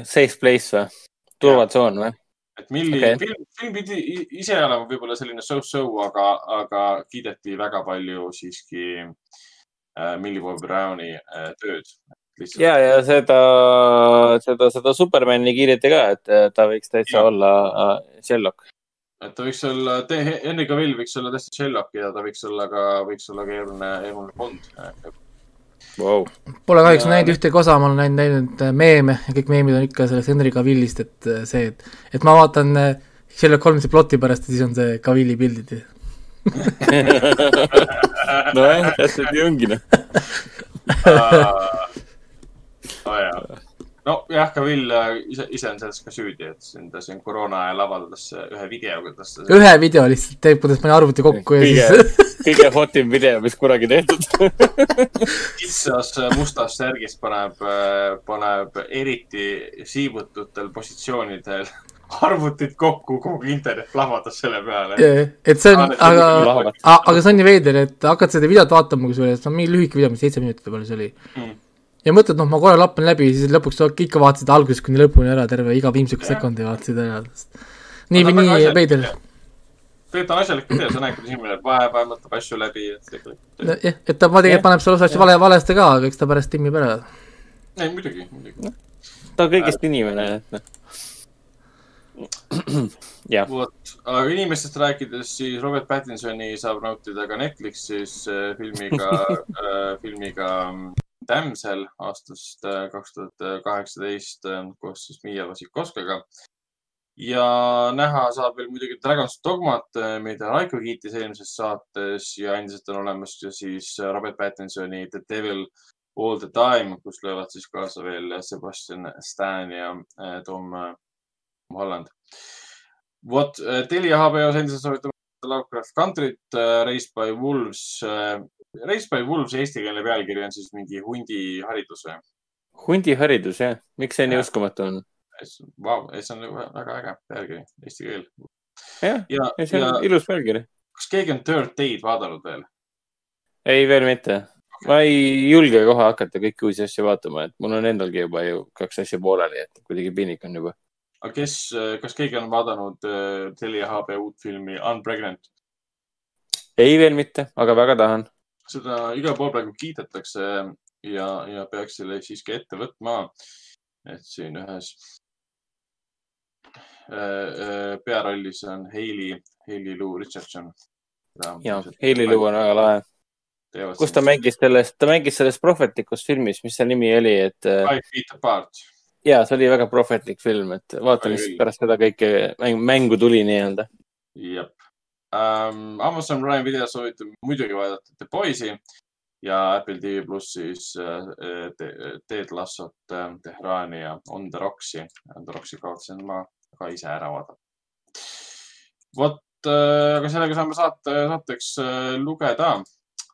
Safe place või? turvatsoon või? et Milli okay. film, film pidi ise olema võib-olla selline so-so, aga, aga kiideti väga palju siiski äh, Millie Bobby Browni äh, tööd lihtsalt. ja, ja seda, seda, seda Supermani kiideti ka, et ta võiks täitsa ja. olla äh, Sherlock. et ta võiks olla, Henry Cavill võiks olla tõesti Sherlock ja ta võiks olla ka, võiks olla ka eelmine, eelmine Bond wow.. Pole kahjuks näinud ühtegi osa, ma olen näinud, näinud äh, meeme ja kõik meemid on ikka sellest Henry Cavillist, et äh, see, et, et ma vaatan Sherlock Holmesi ploti pärast ja siis on see Cavilli pildid (laughs) nojah, täpselt nii ongi noh (laughs) oh,. nojah, ka Vill äh, ise, ise on selles ka süüdi, et siin ta siin koroona ajal avaldas ühe video, kuidas ta. ühe video lihtsalt teeb, kuidas pani arvuti kokku kõige, ja siis kõige hotim video, mis kunagi tehtud (laughs) kitsas äh, mustas särgis paneb, äh, paneb eriti siivututel positsioonidel (laughs) arvutid kokku, kogu internet plahvatas selle peale. et see on, aga, aga see on nii veider, et hakkad seda videot vaatama, kusjuures, no mingi lühike video, mis seitse minutit võib-olla see oli mm ja mõtled, noh, ma korra lappan läbi, siis lõpuks ikka vaatasid algusest kuni lõpuni ära, terve iga viimsiku sekundi vaatasid ära. nii või nii veider. tegelikult on asjalik video, sa näed, kuidas inimene vahepeal mõtleb asju läbi, et jah, et ta tegelikult paneb sulle osa asju vale, valesti ka, aga eks ta pärast timmib ära. ei, muidugi, muidugi. ta on kõigest inimene, et noh (clears throat) vot, aga inimestest rääkides, siis Robert Pattinsoni saab nautida ka Netflixis äh, filmiga äh, (laughs) filmiga Damsel aastast äh, kaks tuhat kaheksateist äh, koos siis Miia Vassikovskaga. ja näha saab veel muidugi Dragon's Dogmat, äh, mida Raiko kiitis eelmises saates ja endiselt on olemas siis Robert Pattinsoni The Devil All the Time, kus löövad siis kaasa veel Sebastian Stan ja Tom Holland. vot, Telia HBO-s endiselt soovitame Lovecraft Country't, Raised by Wolves Race by Wolves eestikeelne pealkiri on siis mingi hundiharidus või? hundiharidus, jah. miks see nii uskumatu on? Vau, see on väga äge pealkiri, eesti keel. jah, ja, ja see on ja, ilus pealkiri. kas keegi on Third Day'd vaadanud veel? ei, veel mitte okay.. ma ei julge kohe hakata kõiki uusi asju vaatama, et mul on endalgi juba ju kaks asja pooleli, et kuidagi piinlik on juba. aga kes, kas keegi on vaadanud uh, Telia HB uut filmi Unpregnant? ei, veel mitte, aga väga tahan seda igal pool praegu kiidetakse ja, ja peaks selle siiski ette võtma. et siin ühes äh, äh, pearollis on Hailey, Hailey Lou Richardson. ja, Hailey Lou on väga lahe. kus ta mängis sellest, ta mängis selles prohvetlikus filmis, mis see nimi oli, et. Äh, Five Feet Apart. ja see oli väga prohvetlik film, et vaata, mis pärast seda kõike mängu tuli nii-öelda. jah ähm,. Amazon Prime video soovitab muidugi vaadata The Boys'i ja Apple TV plussis äh, te, Ted Lassot äh, Teherani ja On the Rocks'i. On the Rocks'i kavatsen ma ka ise ära vaadata. vot äh,, aga sellega saame saate, saateks äh, lugeda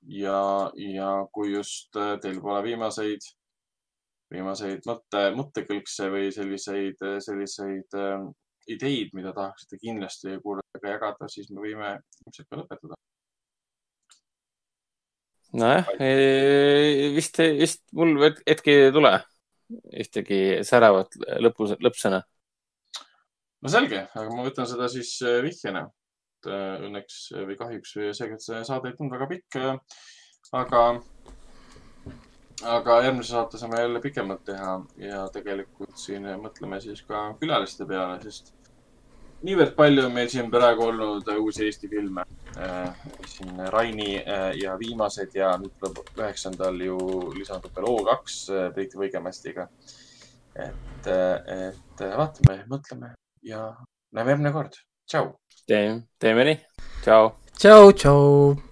ja, ja kui just äh, teil pole viimaseid, viimaseid mõtte, mõttekõlkse või selliseid, selliseid äh, ideid, mida tahaksite kindlasti kuulajatega jagada, siis me võime ilmselt ka lõpetada. nojah, vist, vist mul hetkel ei tule ühtegi säravat lõpu, lõppsõna. no selge, aga ma võtan seda siis äh, vihjena. Äh, õnneks või kahjuks seekord see saade ei tulnud väga pikk. aga aga järgmise saate saame jälle pikemalt teha ja tegelikult siin mõtleme siis ka külaliste peale, sest niivõrd palju on meil siin praegu olnud uusi Eesti filme äh,. siin Raini äh, ja viimased ja nüüd tuleb üheksandal ju lisandub veel O2 äh, Priit Võigemestiga. et, et vaatame, mõtleme ja näeme järgmine kord. tšau. teeme, teeme nii. tšau. tšau, tšau.